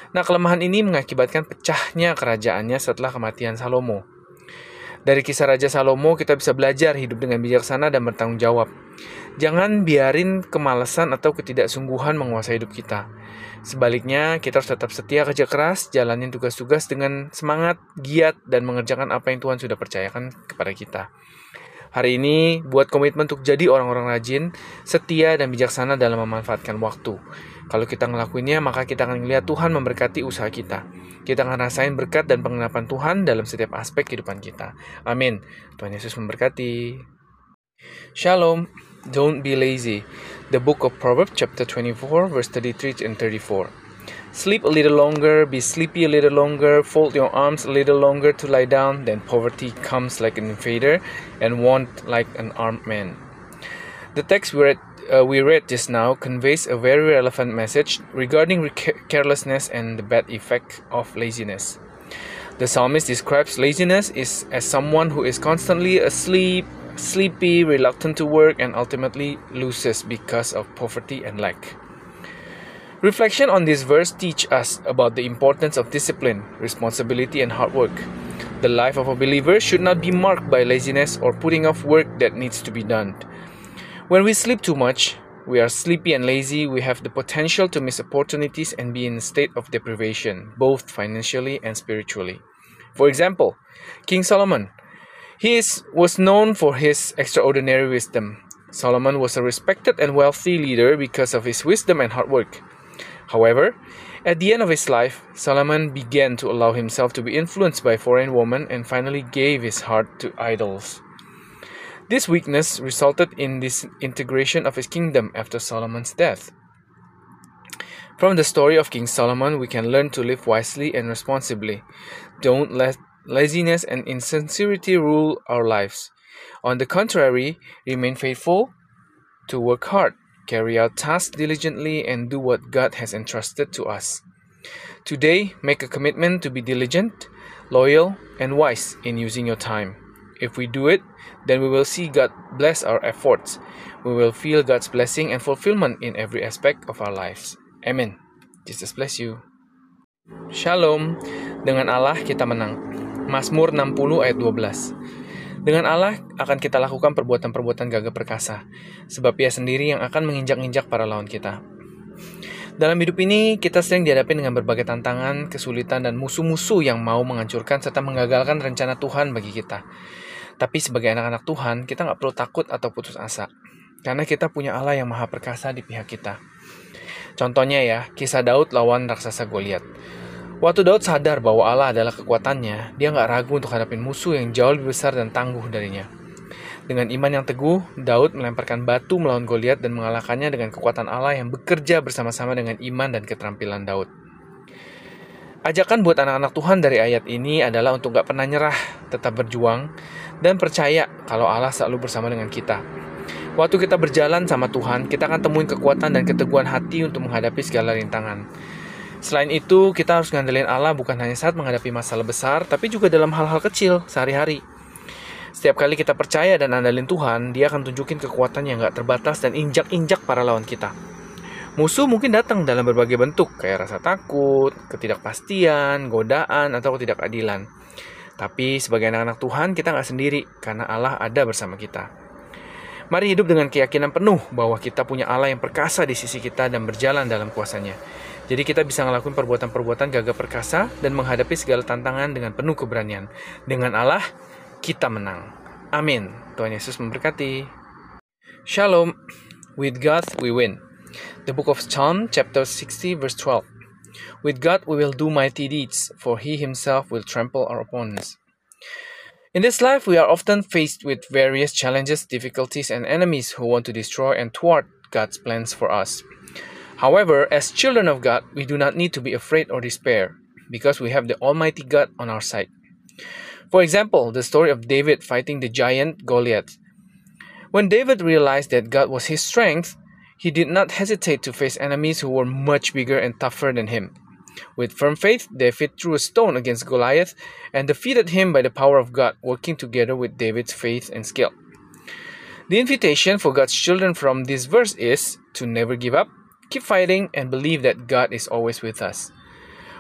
Nah, kelemahan ini mengakibatkan pecahnya kerajaannya setelah kematian Salomo. Dari kisah Raja Salomo, kita bisa belajar hidup dengan bijaksana dan bertanggung jawab. Jangan biarin kemalasan atau ketidaksungguhan menguasai hidup kita. Sebaliknya, kita harus tetap setia kerja keras, jalanin tugas-tugas dengan semangat, giat, dan mengerjakan apa yang Tuhan sudah percayakan kepada kita. Hari ini, buat komitmen untuk jadi orang-orang rajin, setia, dan bijaksana dalam memanfaatkan waktu. Kalau kita ngelakuinnya, maka kita akan melihat Tuhan memberkati usaha kita. Kita akan rasain berkat dan pengenapan Tuhan dalam setiap aspek kehidupan kita. Amin. Tuhan Yesus memberkati. Shalom. Don't be lazy. The book of Proverbs chapter 24 verse 33 and 34. Sleep a little longer, be sleepy a little longer, fold your arms a little longer to lie down, then poverty comes like an invader and want like an armed man. The text we read, uh, we read just now conveys a very relevant message regarding carelessness and the bad effect of laziness. The psalmist describes laziness is as someone who is constantly asleep, sleepy, reluctant to work, and ultimately loses because of poverty and lack. Reflection on this verse teach us about the importance of discipline, responsibility, and hard work. The life of a believer should not be marked by laziness or putting off work that needs to be done. When we sleep too much, we are sleepy and lazy, we have the potential to miss opportunities and be in a state of deprivation, both financially and spiritually. For example, King Solomon. He is, was known for his extraordinary wisdom. Solomon was a respected and wealthy leader because of his wisdom and hard work. However, at the end of his life, Solomon began to allow himself to be influenced by foreign women and finally gave his heart to idols. This weakness resulted in disintegration of his kingdom after Solomon's death. From the story of King Solomon, we can learn to live wisely and responsibly. Don't let laziness and insincerity rule our lives. On the contrary, remain faithful to work hard, carry out tasks diligently, and do what God has entrusted to us. Today, make a commitment to be diligent, loyal, and wise in using your time. If we do it, then we will see God bless our efforts. We will feel God's blessing and fulfillment in every aspect of our lives. Amen. Jesus bless you. Shalom. Dengan Allah kita menang. Mazmur 60 ayat 12. Dengan Allah akan kita lakukan perbuatan-perbuatan gagah perkasa, sebab Ia sendiri yang akan menginjak-injak para lawan kita. Dalam hidup ini, kita sering dihadapi dengan berbagai tantangan, kesulitan, dan musuh-musuh yang mau menghancurkan serta menggagalkan rencana Tuhan bagi kita. Tapi sebagai anak-anak Tuhan, kita nggak perlu takut atau putus asa. Karena kita punya Allah yang maha perkasa di pihak kita. Contohnya ya, kisah Daud lawan raksasa Goliat. Waktu Daud sadar bahwa Allah adalah kekuatannya, dia nggak ragu untuk hadapin musuh yang jauh lebih besar dan tangguh darinya. Dengan iman yang teguh, Daud melemparkan batu melawan Goliat dan mengalahkannya dengan kekuatan Allah yang bekerja bersama-sama dengan iman dan keterampilan Daud. Ajakan buat anak-anak Tuhan dari ayat ini adalah untuk gak pernah nyerah, tetap berjuang, dan percaya kalau Allah selalu bersama dengan kita. Waktu kita berjalan sama Tuhan, kita akan temuin kekuatan dan keteguhan hati untuk menghadapi segala rintangan. Selain itu, kita harus ngandelin Allah bukan hanya saat menghadapi masalah besar, tapi juga dalam hal-hal kecil sehari-hari. Setiap kali kita percaya dan andalin Tuhan, dia akan tunjukin kekuatan yang gak terbatas dan injak-injak para lawan kita. Musuh mungkin datang dalam berbagai bentuk, kayak rasa takut, ketidakpastian, godaan, atau ketidakadilan. Tapi sebagai anak-anak Tuhan, kita nggak sendiri, karena Allah ada bersama kita. Mari hidup dengan keyakinan penuh bahwa kita punya Allah yang perkasa di sisi kita dan berjalan dalam kuasanya. Jadi kita bisa ngelakuin perbuatan-perbuatan gagah perkasa dan menghadapi segala tantangan dengan penuh keberanian. Dengan Allah, kita menang. Amin. Tuhan Yesus memberkati. Shalom. With God we win. The book of Psalm, chapter 60, verse 12. With God we will do mighty deeds, for he himself will trample our opponents. In this life, we are often faced with various challenges, difficulties, and enemies who want to destroy and thwart God's plans for us. However, as children of God, we do not need to be afraid or despair, because we have the Almighty God on our side. For example, the story of David fighting the giant Goliath. When David realized that God was his strength, he did not hesitate to face enemies who were much bigger and tougher than him. With firm faith, David threw a stone against Goliath and defeated him by the power of God, working together with David's faith and skill. The invitation for God's children from this verse is to never give up, keep fighting, and believe that God is always with us.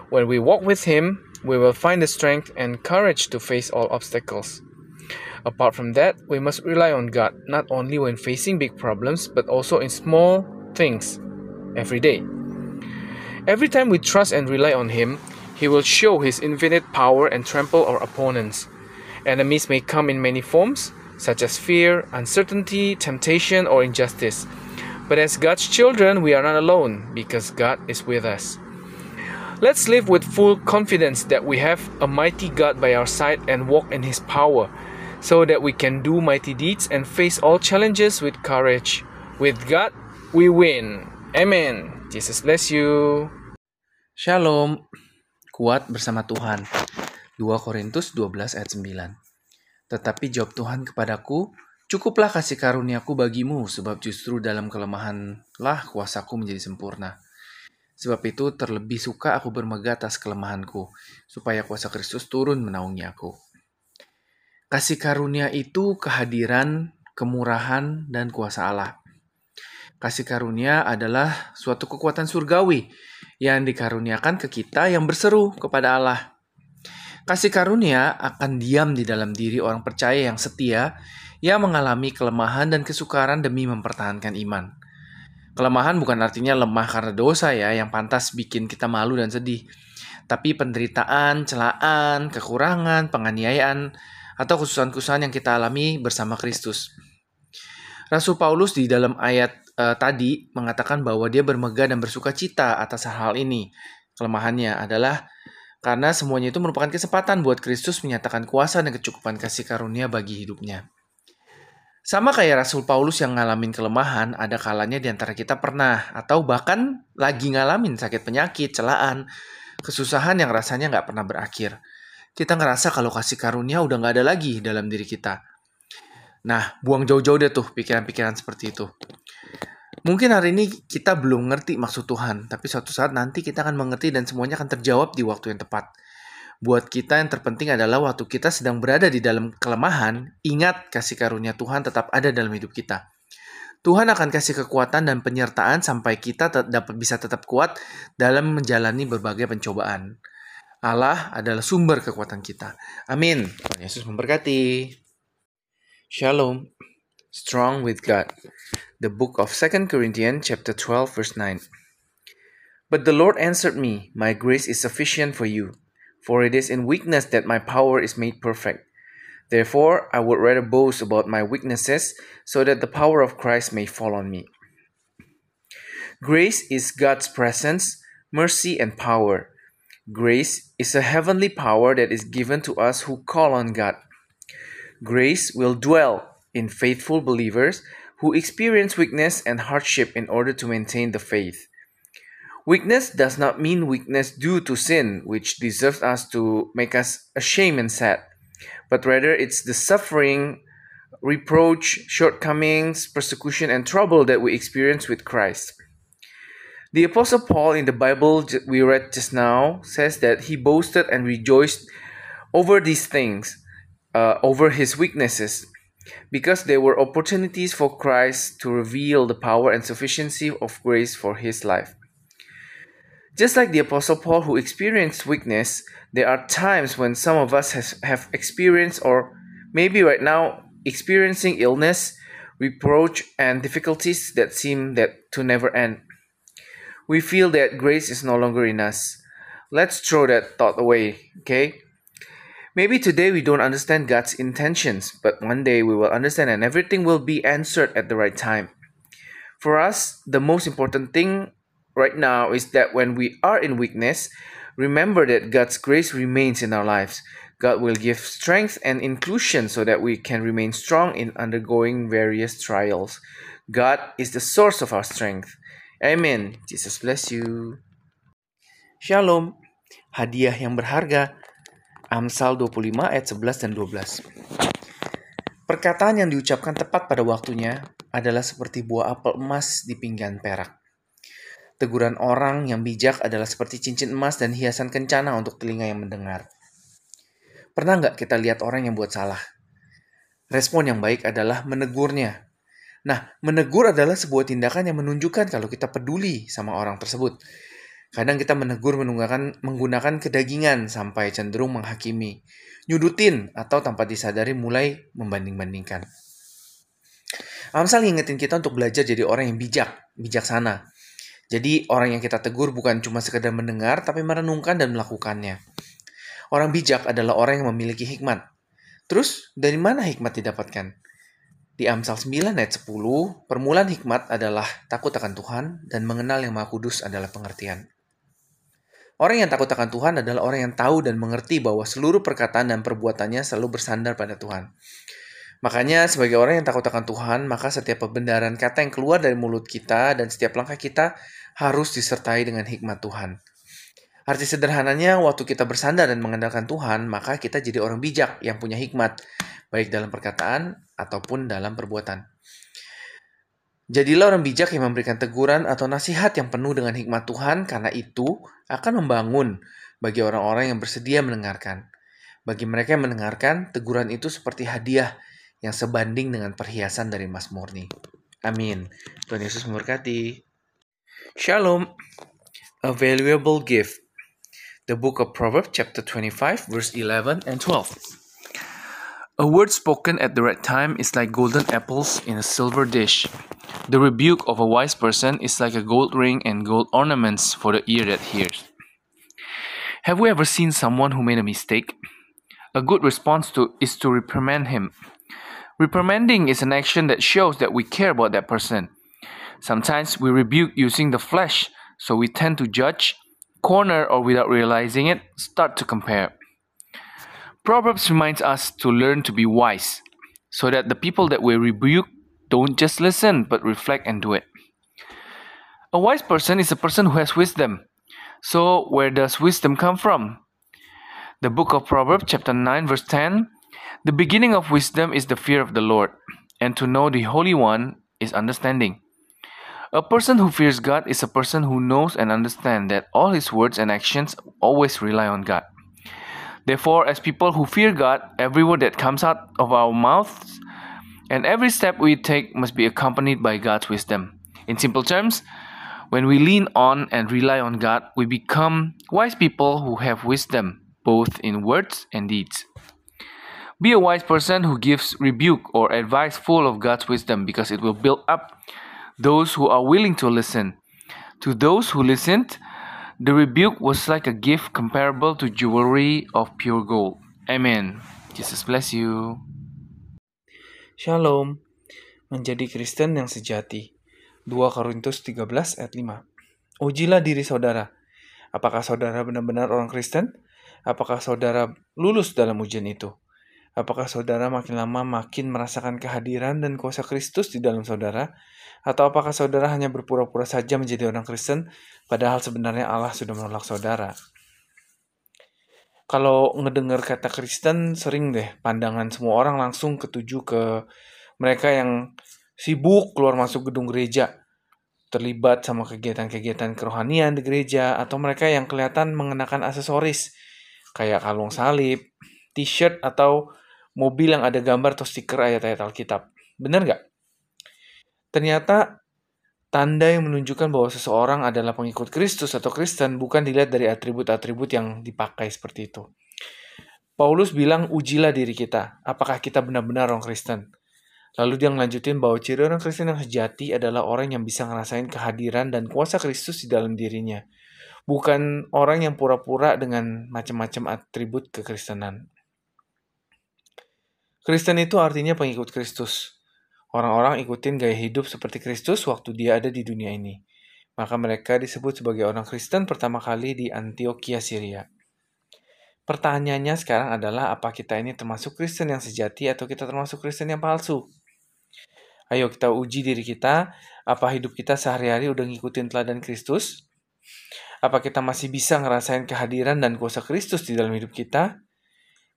When we walk with Him, we will find the strength and courage to face all obstacles. Apart from that, we must rely on God not only when facing big problems but also in small things every day. Every time we trust and rely on Him, He will show His infinite power and trample our opponents. Enemies may come in many forms, such as fear, uncertainty, temptation, or injustice. But as God's children, we are not alone because God is with us. Let's live with full confidence that we have a mighty God by our side and walk in His power so that we can do mighty deeds and face all challenges with courage. With God, we win. Amen. Jesus bless you. Shalom. Kuat bersama Tuhan. 2 Korintus 12 ayat 9. Tetapi jawab Tuhan kepadaku, Cukuplah kasih karuniaku bagimu, sebab justru dalam kelemahanlah kuasaku menjadi sempurna. Sebab itu terlebih suka aku bermegah atas kelemahanku, supaya kuasa Kristus turun menaungi aku. Kasih karunia itu kehadiran, kemurahan, dan kuasa Allah. Kasih karunia adalah suatu kekuatan surgawi yang dikaruniakan ke kita yang berseru kepada Allah. Kasih karunia akan diam di dalam diri orang percaya yang setia yang mengalami kelemahan dan kesukaran demi mempertahankan iman. Kelemahan bukan artinya lemah karena dosa ya yang pantas bikin kita malu dan sedih. Tapi penderitaan, celaan, kekurangan, penganiayaan, atau kesusahan-kesusahan yang kita alami bersama Kristus. Rasul Paulus di dalam ayat uh, tadi mengatakan bahwa dia bermegah dan bersuka cita atas hal ini. Kelemahannya adalah karena semuanya itu merupakan kesempatan buat Kristus menyatakan kuasa dan kecukupan kasih karunia bagi hidupnya. Sama kayak Rasul Paulus yang ngalamin kelemahan, ada kalanya di antara kita pernah atau bahkan lagi ngalamin sakit penyakit, celaan, kesusahan yang rasanya nggak pernah berakhir. Kita ngerasa kalau kasih karunia udah nggak ada lagi dalam diri kita. Nah, buang jauh-jauh deh tuh pikiran-pikiran seperti itu. Mungkin hari ini kita belum ngerti maksud Tuhan, tapi suatu saat nanti kita akan mengerti dan semuanya akan terjawab di waktu yang tepat. Buat kita yang terpenting adalah waktu kita sedang berada di dalam kelemahan, ingat kasih karunia Tuhan tetap ada dalam hidup kita. Tuhan akan kasih kekuatan dan penyertaan sampai kita dapat bisa tetap kuat dalam menjalani berbagai pencobaan. Allah adalah sumber kekuatan kita. Amin. Tuhan Yesus memberkati. Shalom. Strong with God. The book of 2 Corinthians chapter 12 verse 9. But the Lord answered me, My grace is sufficient for you For it is in weakness that my power is made perfect. Therefore, I would rather boast about my weaknesses, so that the power of Christ may fall on me. Grace is God's presence, mercy, and power. Grace is a heavenly power that is given to us who call on God. Grace will dwell in faithful believers who experience weakness and hardship in order to maintain the faith. Weakness does not mean weakness due to sin, which deserves us to make us ashamed and sad, but rather it's the suffering, reproach, shortcomings, persecution, and trouble that we experience with Christ. The Apostle Paul in the Bible we read just now says that he boasted and rejoiced over these things, uh, over his weaknesses, because they were opportunities for Christ to reveal the power and sufficiency of grace for his life. Just like the Apostle Paul, who experienced weakness, there are times when some of us has, have experienced, or maybe right now, experiencing illness, reproach, and difficulties that seem that to never end. We feel that grace is no longer in us. Let's throw that thought away, okay? Maybe today we don't understand God's intentions, but one day we will understand and everything will be answered at the right time. For us, the most important thing right now is that when we are in weakness, remember that God's grace remains in our lives. God will give strength and inclusion so that we can remain strong in undergoing various trials. God is the source of our strength. Amen. Jesus bless you. Shalom. Hadiah yang berharga. Amsal 25 ayat 11 dan 12. Perkataan yang diucapkan tepat pada waktunya adalah seperti buah apel emas di pinggan perak. Teguran orang yang bijak adalah seperti cincin emas dan hiasan kencana untuk telinga yang mendengar. Pernah nggak kita lihat orang yang buat salah? Respon yang baik adalah menegurnya. Nah, menegur adalah sebuah tindakan yang menunjukkan kalau kita peduli sama orang tersebut. Kadang kita menegur menggunakan, menggunakan kedagingan sampai cenderung menghakimi, nyudutin, atau tanpa disadari mulai membanding-bandingkan. Amsal ngingetin kita untuk belajar jadi orang yang bijak, bijaksana. Jadi orang yang kita tegur bukan cuma sekedar mendengar, tapi merenungkan dan melakukannya. Orang bijak adalah orang yang memiliki hikmat. Terus, dari mana hikmat didapatkan? Di Amsal 9 ayat 10, permulaan hikmat adalah takut akan Tuhan dan mengenal yang Maha Kudus adalah pengertian. Orang yang takut akan Tuhan adalah orang yang tahu dan mengerti bahwa seluruh perkataan dan perbuatannya selalu bersandar pada Tuhan. Makanya sebagai orang yang takut akan Tuhan, maka setiap pembenaran kata yang keluar dari mulut kita dan setiap langkah kita harus disertai dengan hikmat Tuhan. Arti sederhananya, waktu kita bersandar dan mengandalkan Tuhan, maka kita jadi orang bijak yang punya hikmat, baik dalam perkataan ataupun dalam perbuatan. Jadilah orang bijak yang memberikan teguran atau nasihat yang penuh dengan hikmat Tuhan, karena itu akan membangun bagi orang-orang yang bersedia mendengarkan. Bagi mereka yang mendengarkan, teguran itu seperti hadiah yang sebanding dengan perhiasan dari emas murni. Amin. Tuhan Yesus memberkati. Shalom, a valuable gift. The book of Proverbs, chapter 25, verse 11 and 12. A word spoken at the right time is like golden apples in a silver dish. The rebuke of a wise person is like a gold ring and gold ornaments for the ear that hears. Have we ever seen someone who made a mistake? A good response to is to reprimand him. Reprimanding is an action that shows that we care about that person. Sometimes we rebuke using the flesh, so we tend to judge, corner, or without realizing it, start to compare. Proverbs reminds us to learn to be wise. so that the people that we rebuke don't just listen but reflect and do it. A wise person is a person who has wisdom. So, where does wisdom come from? The book of Proverbs, chapter 9, verse 10 The beginning of wisdom is the fear of the Lord, and to know the Holy One is understanding. A person who fears God is a person who knows and understands that all his words and actions always rely on God. Therefore, as people who fear God, every word that comes out of our mouths and every step we take must be accompanied by God's wisdom. In simple terms, when we lean on and rely on God, we become wise people who have wisdom, both in words and deeds. Be a wise person who gives rebuke or advice full of God's wisdom because it will build up those who are willing to listen. To those who listened, the rebuke was like a gift comparable to jewelry of pure gold. Amen. Jesus bless you. Shalom. Menjadi Kristen yang sejati. 2 Korintus 13 ayat 5. Ujilah diri saudara. Apakah saudara benar-benar orang Kristen? Apakah saudara lulus dalam ujian itu? Apakah saudara makin lama makin merasakan kehadiran dan kuasa Kristus di dalam saudara? Atau apakah saudara hanya berpura-pura saja menjadi orang Kristen, padahal sebenarnya Allah sudah menolak saudara? Kalau ngedengar kata Kristen, sering deh pandangan semua orang langsung ketuju ke mereka yang sibuk keluar masuk gedung gereja, terlibat sama kegiatan-kegiatan kerohanian di gereja, atau mereka yang kelihatan mengenakan aksesoris, kayak kalung salib, t-shirt, atau mobil yang ada gambar atau stiker ayat-ayat Alkitab. Bener nggak? Ternyata tanda yang menunjukkan bahwa seseorang adalah pengikut Kristus atau Kristen bukan dilihat dari atribut-atribut yang dipakai seperti itu. Paulus bilang, ujilah diri kita, apakah kita benar-benar orang Kristen. Lalu dia melanjutin bahwa ciri orang Kristen yang sejati adalah orang yang bisa ngerasain kehadiran dan kuasa Kristus di dalam dirinya. Bukan orang yang pura-pura dengan macam-macam atribut kekristenan. Kristen itu artinya pengikut Kristus. Orang-orang ikutin gaya hidup seperti Kristus waktu dia ada di dunia ini. Maka mereka disebut sebagai orang Kristen pertama kali di Antioquia, Syria. Pertanyaannya sekarang adalah apa kita ini termasuk Kristen yang sejati atau kita termasuk Kristen yang palsu? Ayo kita uji diri kita, apa hidup kita sehari-hari udah ngikutin teladan Kristus? Apa kita masih bisa ngerasain kehadiran dan kuasa Kristus di dalam hidup kita?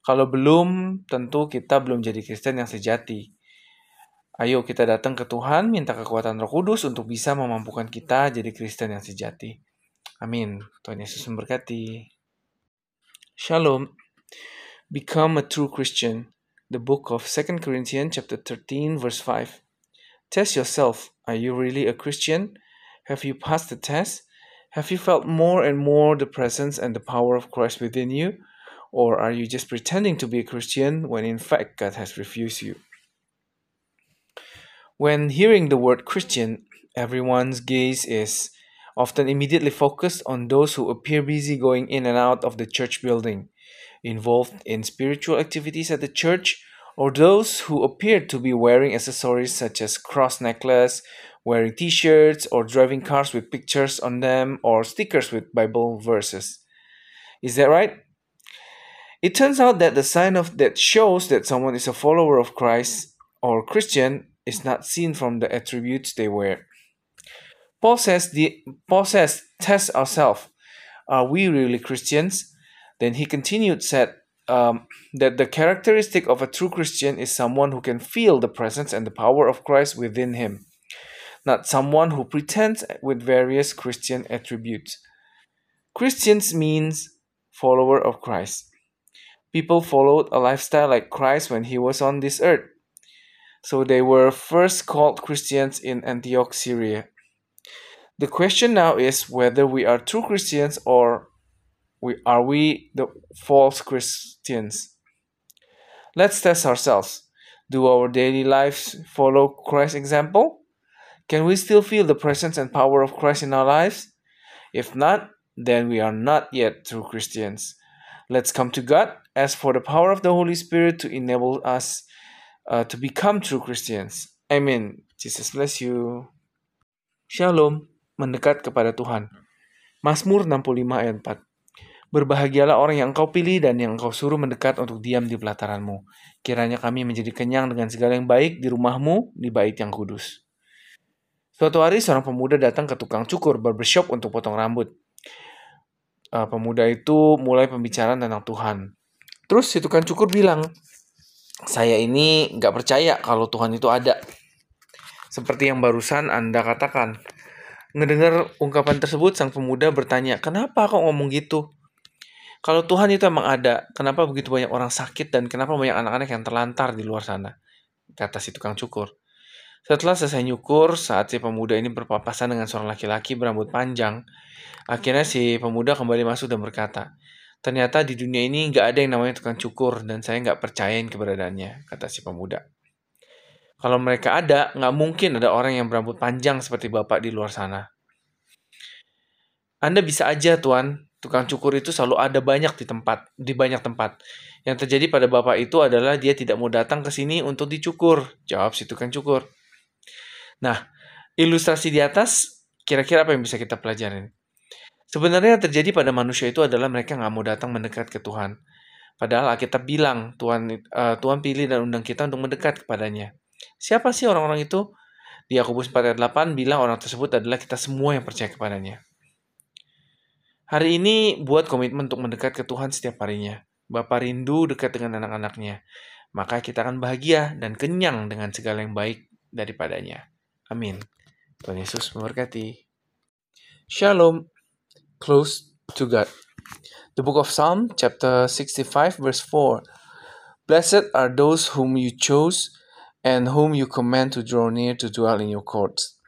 Kalau belum, tentu kita belum jadi Kristen yang sejati. Ayo kita datang ke Tuhan, minta kekuatan Roh Kudus untuk bisa memampukan kita jadi Kristen yang sejati. Amin. Tuhan Yesus memberkati. Shalom. Become a true Christian. The book of 2 Corinthians chapter 13 verse 5. Test yourself. Are you really a Christian? Have you passed the test? Have you felt more and more the presence and the power of Christ within you? Or are you just pretending to be a Christian when in fact God has refused you? When hearing the word Christian, everyone's gaze is often immediately focused on those who appear busy going in and out of the church building, involved in spiritual activities at the church, or those who appear to be wearing accessories such as cross necklace, wearing t-shirts, or driving cars with pictures on them or stickers with Bible verses. Is that right? It turns out that the sign of that shows that someone is a follower of Christ or Christian is not seen from the attributes they wear. Paul says the Paul says test ourselves. Are we really Christians? Then he continued said um, that the characteristic of a true Christian is someone who can feel the presence and the power of Christ within him, not someone who pretends with various Christian attributes. Christians means follower of Christ. People followed a lifestyle like Christ when he was on this earth. So they were first called Christians in Antioch, Syria. The question now is whether we are true Christians or we, are we the false Christians. Let's test ourselves. Do our daily lives follow Christ's example? Can we still feel the presence and power of Christ in our lives? If not, then we are not yet true Christians. Let's come to God, ask for the power of the Holy Spirit to enable us uh, to become true Christians. Amen. Jesus bless you. Shalom, mendekat kepada Tuhan. Mazmur 65 ayat 4. Berbahagialah orang yang engkau pilih dan yang engkau suruh mendekat untuk diam di pelataranmu. Kiranya kami menjadi kenyang dengan segala yang baik di rumahmu, di bait yang kudus. Suatu hari seorang pemuda datang ke tukang cukur barbershop untuk potong rambut. Uh, pemuda itu mulai pembicaraan tentang Tuhan. Terus si tukang cukur bilang, saya ini nggak percaya kalau Tuhan itu ada. Seperti yang barusan Anda katakan. Ngedengar ungkapan tersebut, sang pemuda bertanya, kenapa kok ngomong gitu? Kalau Tuhan itu emang ada, kenapa begitu banyak orang sakit dan kenapa banyak anak-anak yang terlantar di luar sana? Kata si tukang cukur. Setelah selesai nyukur, saat si pemuda ini berpapasan dengan seorang laki-laki berambut panjang, akhirnya si pemuda kembali masuk dan berkata, Ternyata di dunia ini nggak ada yang namanya tukang cukur dan saya nggak percayain keberadaannya, kata si pemuda. Kalau mereka ada, nggak mungkin ada orang yang berambut panjang seperti bapak di luar sana. Anda bisa aja, Tuan, Tukang cukur itu selalu ada banyak di tempat, di banyak tempat. Yang terjadi pada bapak itu adalah dia tidak mau datang ke sini untuk dicukur. Jawab si tukang cukur. Nah, ilustrasi di atas kira-kira apa yang bisa kita pelajarin? Sebenarnya yang terjadi pada manusia itu adalah mereka nggak mau datang mendekat ke Tuhan. Padahal kita bilang Tuhan uh, Tuhan pilih dan undang kita untuk mendekat kepadanya. Siapa sih orang-orang itu? Di Yakobus 4 ayat 8 bilang orang tersebut adalah kita semua yang percaya kepadanya. Hari ini buat komitmen untuk mendekat ke Tuhan setiap harinya. Bapak rindu dekat dengan anak-anaknya. Maka kita akan bahagia dan kenyang dengan segala yang baik daripadanya. Amin. Tuhan Yesus memberkati. Shalom. Close to God. The book of Psalm, chapter 65, verse 4. Blessed are those whom you chose and whom you command to draw near to dwell in your courts.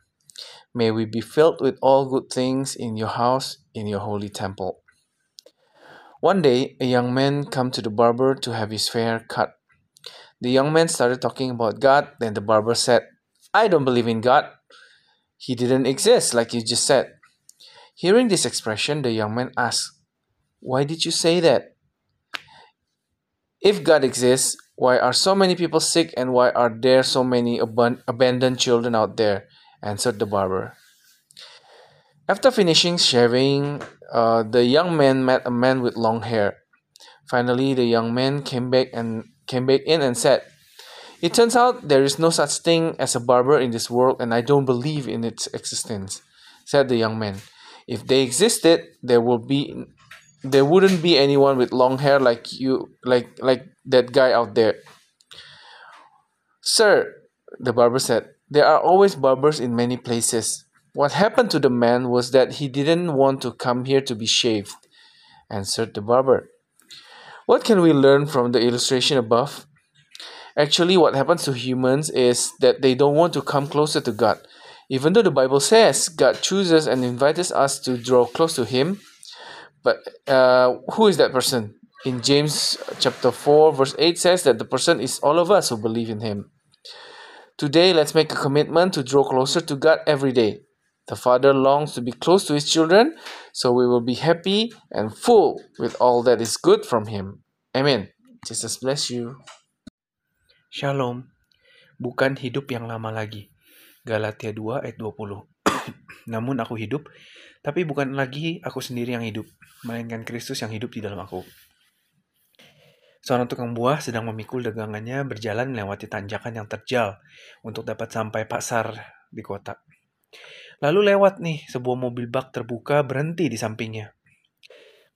May we be filled with all good things in your house, in your holy temple. One day, a young man came to the barber to have his hair cut. The young man started talking about God, then the barber said, I don't believe in God. He didn't exist, like you just said. Hearing this expression, the young man asked, Why did you say that? If God exists, why are so many people sick and why are there so many ab- abandoned children out there? answered the barber. After finishing shaving, uh, the young man met a man with long hair. Finally, the young man came back and came back in and said, "It turns out there is no such thing as a barber in this world, and I don't believe in its existence," said the young man. "If they existed, there will be there wouldn't be anyone with long hair like you like like that guy out there." Sir, the barber said, there are always barbers in many places. What happened to the man was that he didn't want to come here to be shaved, answered the barber. What can we learn from the illustration above? Actually, what happens to humans is that they don't want to come closer to God. Even though the Bible says God chooses and invites us to draw close to Him, but uh, who is that person? In James chapter 4, verse 8 says that the person is all of us who believe in Him. Today, let's make a commitment to draw closer to God every day. The Father longs to be close to His children, so we will be happy and full with all that is good from Him. Amen. Jesus bless you. Shalom. Bukan hidup yang lama lagi. Galatia 2 ayat 20. Namun aku hidup, tapi bukan lagi aku sendiri yang hidup, melainkan Kristus yang hidup di dalam aku. Seorang tukang buah sedang memikul dagangannya berjalan melewati tanjakan yang terjal untuk dapat sampai pasar di kota. Lalu lewat nih sebuah mobil bak terbuka berhenti di sampingnya.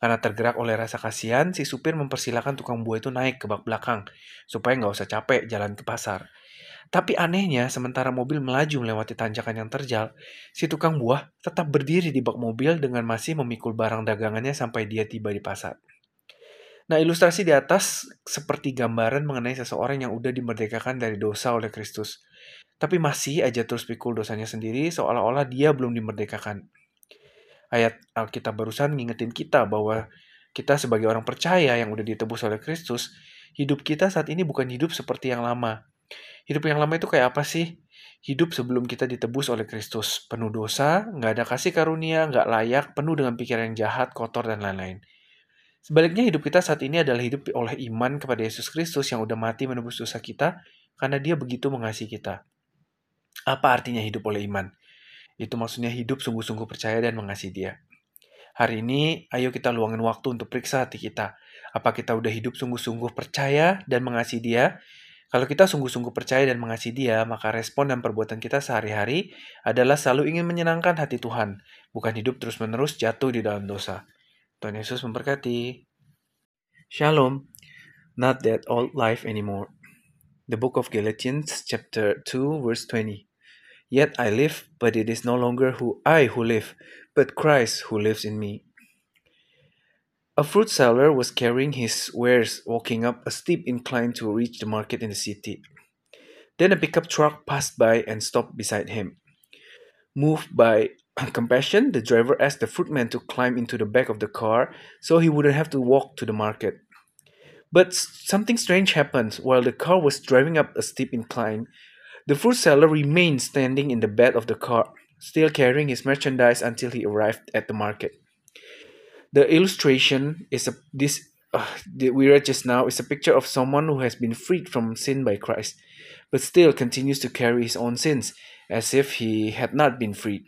Karena tergerak oleh rasa kasihan, si supir mempersilahkan tukang buah itu naik ke bak belakang supaya nggak usah capek jalan ke pasar. Tapi anehnya, sementara mobil melaju melewati tanjakan yang terjal, si tukang buah tetap berdiri di bak mobil dengan masih memikul barang dagangannya sampai dia tiba di pasar. Nah, ilustrasi di atas seperti gambaran mengenai seseorang yang udah dimerdekakan dari dosa oleh Kristus. Tapi masih aja terus pikul dosanya sendiri seolah-olah dia belum dimerdekakan. Ayat Alkitab barusan ngingetin kita bahwa kita sebagai orang percaya yang udah ditebus oleh Kristus, hidup kita saat ini bukan hidup seperti yang lama. Hidup yang lama itu kayak apa sih? Hidup sebelum kita ditebus oleh Kristus. Penuh dosa, nggak ada kasih karunia, nggak layak, penuh dengan pikiran yang jahat, kotor, dan lain-lain. Sebaliknya hidup kita saat ini adalah hidup oleh iman kepada Yesus Kristus yang udah mati menebus dosa kita karena dia begitu mengasihi kita. Apa artinya hidup oleh iman? Itu maksudnya hidup sungguh-sungguh percaya dan mengasihi dia. Hari ini, ayo kita luangin waktu untuk periksa hati kita. Apa kita udah hidup sungguh-sungguh percaya dan mengasihi dia? Kalau kita sungguh-sungguh percaya dan mengasihi dia, maka respon dan perbuatan kita sehari-hari adalah selalu ingin menyenangkan hati Tuhan, bukan hidup terus-menerus jatuh di dalam dosa. Tuhan Yesus memberkati. Shalom. Not that old life anymore. The book of Galatians chapter 2 verse 20. Yet I live, but it is no longer who I who live, but Christ who lives in me. A fruit seller was carrying his wares walking up a steep incline to reach the market in the city. Then a pickup truck passed by and stopped beside him. Moved by compassion, the driver asked the fruitman to climb into the back of the car so he wouldn't have to walk to the market. But something strange happened. While the car was driving up a steep incline, the fruit seller remained standing in the bed of the car, still carrying his merchandise until he arrived at the market. The illustration is a this uh, we read just now is a picture of someone who has been freed from sin by Christ, but still continues to carry his own sins as if he had not been freed.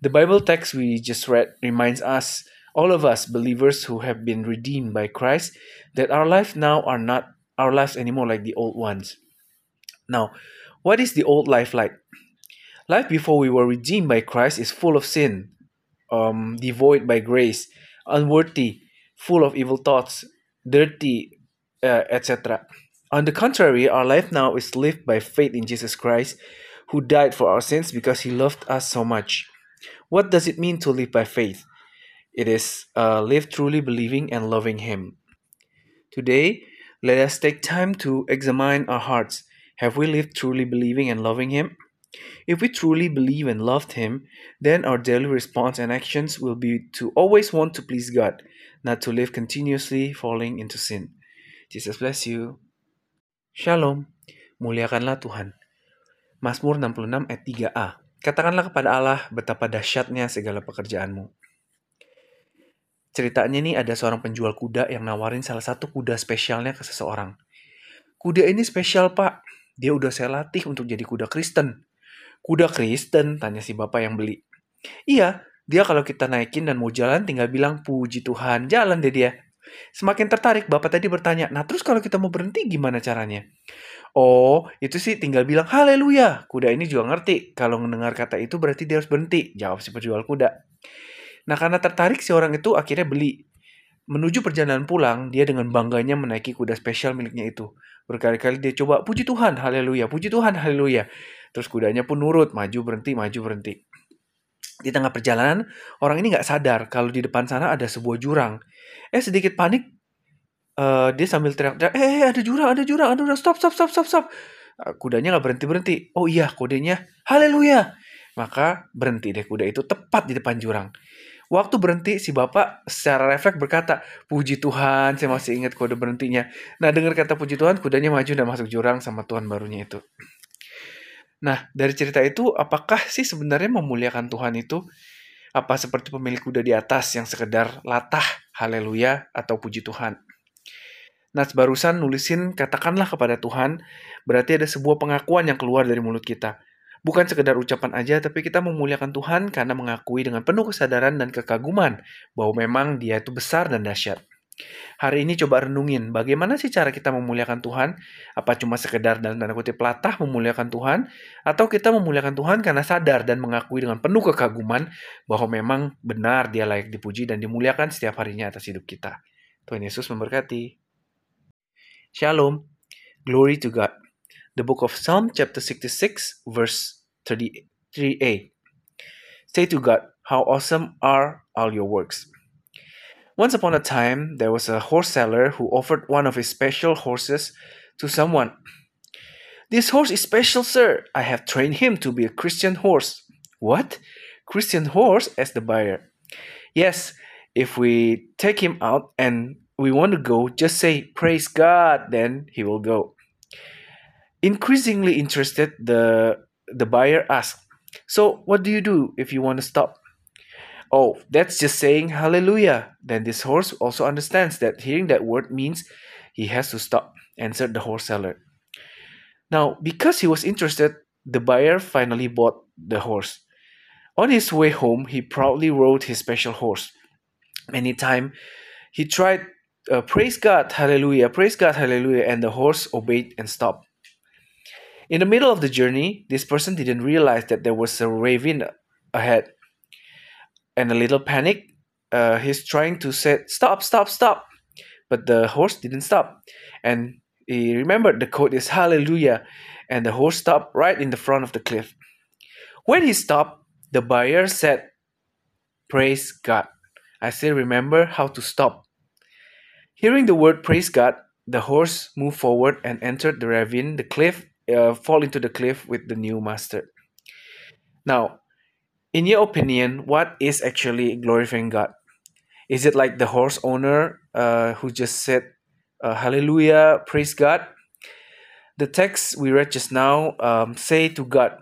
The Bible text we just read reminds us, all of us believers who have been redeemed by Christ, that our lives now are not our lives anymore like the old ones. Now, what is the old life like? Life before we were redeemed by Christ is full of sin, um, devoid by grace, unworthy, full of evil thoughts, dirty, uh, etc. On the contrary, our life now is lived by faith in Jesus Christ, who died for our sins because he loved us so much. What does it mean to live by faith? It is uh, live truly believing and loving Him. Today, let us take time to examine our hearts have we lived truly believing and loving Him? If we truly believe and loved Him, then our daily response and actions will be to always want to please God, not to live continuously falling into sin. Jesus bless you. Shalom. Muliakanlah Tuhan. Mazmur 66 ayat 3a. Katakanlah kepada Allah betapa dahsyatnya segala pekerjaanmu. Ceritanya nih ada seorang penjual kuda yang nawarin salah satu kuda spesialnya ke seseorang. Kuda ini spesial pak, dia udah saya latih untuk jadi kuda Kristen. Kuda Kristen? Tanya si bapak yang beli. Iya, dia kalau kita naikin dan mau jalan tinggal bilang puji Tuhan, jalan deh dia. Semakin tertarik, bapak tadi bertanya, nah terus kalau kita mau berhenti gimana caranya? Oh, itu sih tinggal bilang haleluya. Kuda ini juga ngerti. Kalau mendengar kata itu berarti dia harus berhenti. Jawab si penjual kuda. Nah, karena tertarik si orang itu akhirnya beli. Menuju perjalanan pulang, dia dengan bangganya menaiki kuda spesial miliknya itu. Berkali-kali dia coba, puji Tuhan, haleluya, puji Tuhan, haleluya. Terus kudanya pun nurut, maju berhenti, maju berhenti. Di tengah perjalanan, orang ini nggak sadar kalau di depan sana ada sebuah jurang. Eh, sedikit panik, uh, dia sambil teriak-teriak, eh, eh, ada jurang, ada jurang, ada jurang, stop, stop, stop, stop, stop. Kudanya nggak berhenti-berhenti. Oh iya, kodenya, haleluya. Maka berhenti deh kuda itu tepat di depan jurang. Waktu berhenti, si bapak secara refleks berkata, Puji Tuhan, saya masih ingat kode berhentinya. Nah, dengar kata puji Tuhan, kudanya maju dan masuk jurang sama Tuhan barunya itu. Nah, dari cerita itu, apakah sih sebenarnya memuliakan Tuhan itu apa seperti pemilik kuda di atas yang sekedar latah, haleluya, atau puji Tuhan? Nah, barusan nulisin katakanlah kepada Tuhan, berarti ada sebuah pengakuan yang keluar dari mulut kita bukan sekedar ucapan aja, tapi kita memuliakan Tuhan karena mengakui dengan penuh kesadaran dan kekaguman bahwa memang Dia itu besar dan dahsyat. Hari ini coba renungin, bagaimana sih cara kita memuliakan Tuhan? Apa cuma sekedar dan tanda kutip latah memuliakan Tuhan? Atau kita memuliakan Tuhan karena sadar dan mengakui dengan penuh kekaguman bahwa memang benar dia layak dipuji dan dimuliakan setiap harinya atas hidup kita. Tuhan Yesus memberkati. Shalom. Glory to God. The book of Psalm chapter 66 verse 33a. Say to God, How awesome are all your works! Once upon a time, there was a horse seller who offered one of his special horses to someone. This horse is special, sir. I have trained him to be a Christian horse. What? Christian horse? asked the buyer. Yes, if we take him out and we want to go, just say, Praise God, then he will go. Increasingly interested, the the buyer asked, So, what do you do if you want to stop? Oh, that's just saying hallelujah. Then this horse also understands that hearing that word means he has to stop, answered the horse seller. Now, because he was interested, the buyer finally bought the horse. On his way home, he proudly rode his special horse. Many Anytime he tried, uh, praise God, hallelujah, praise God, hallelujah, and the horse obeyed and stopped. In the middle of the journey, this person didn't realize that there was a ravine ahead. And a little panic, uh, he's trying to say, Stop, stop, stop. But the horse didn't stop. And he remembered the quote is Hallelujah. And the horse stopped right in the front of the cliff. When he stopped, the buyer said, Praise God. I still remember how to stop. Hearing the word praise God, the horse moved forward and entered the ravine, the cliff, uh, fall into the cliff with the new master. Now, in your opinion, what is actually glorifying God? Is it like the horse owner uh, who just said, uh, Hallelujah, praise God? The text we read just now um, say to God.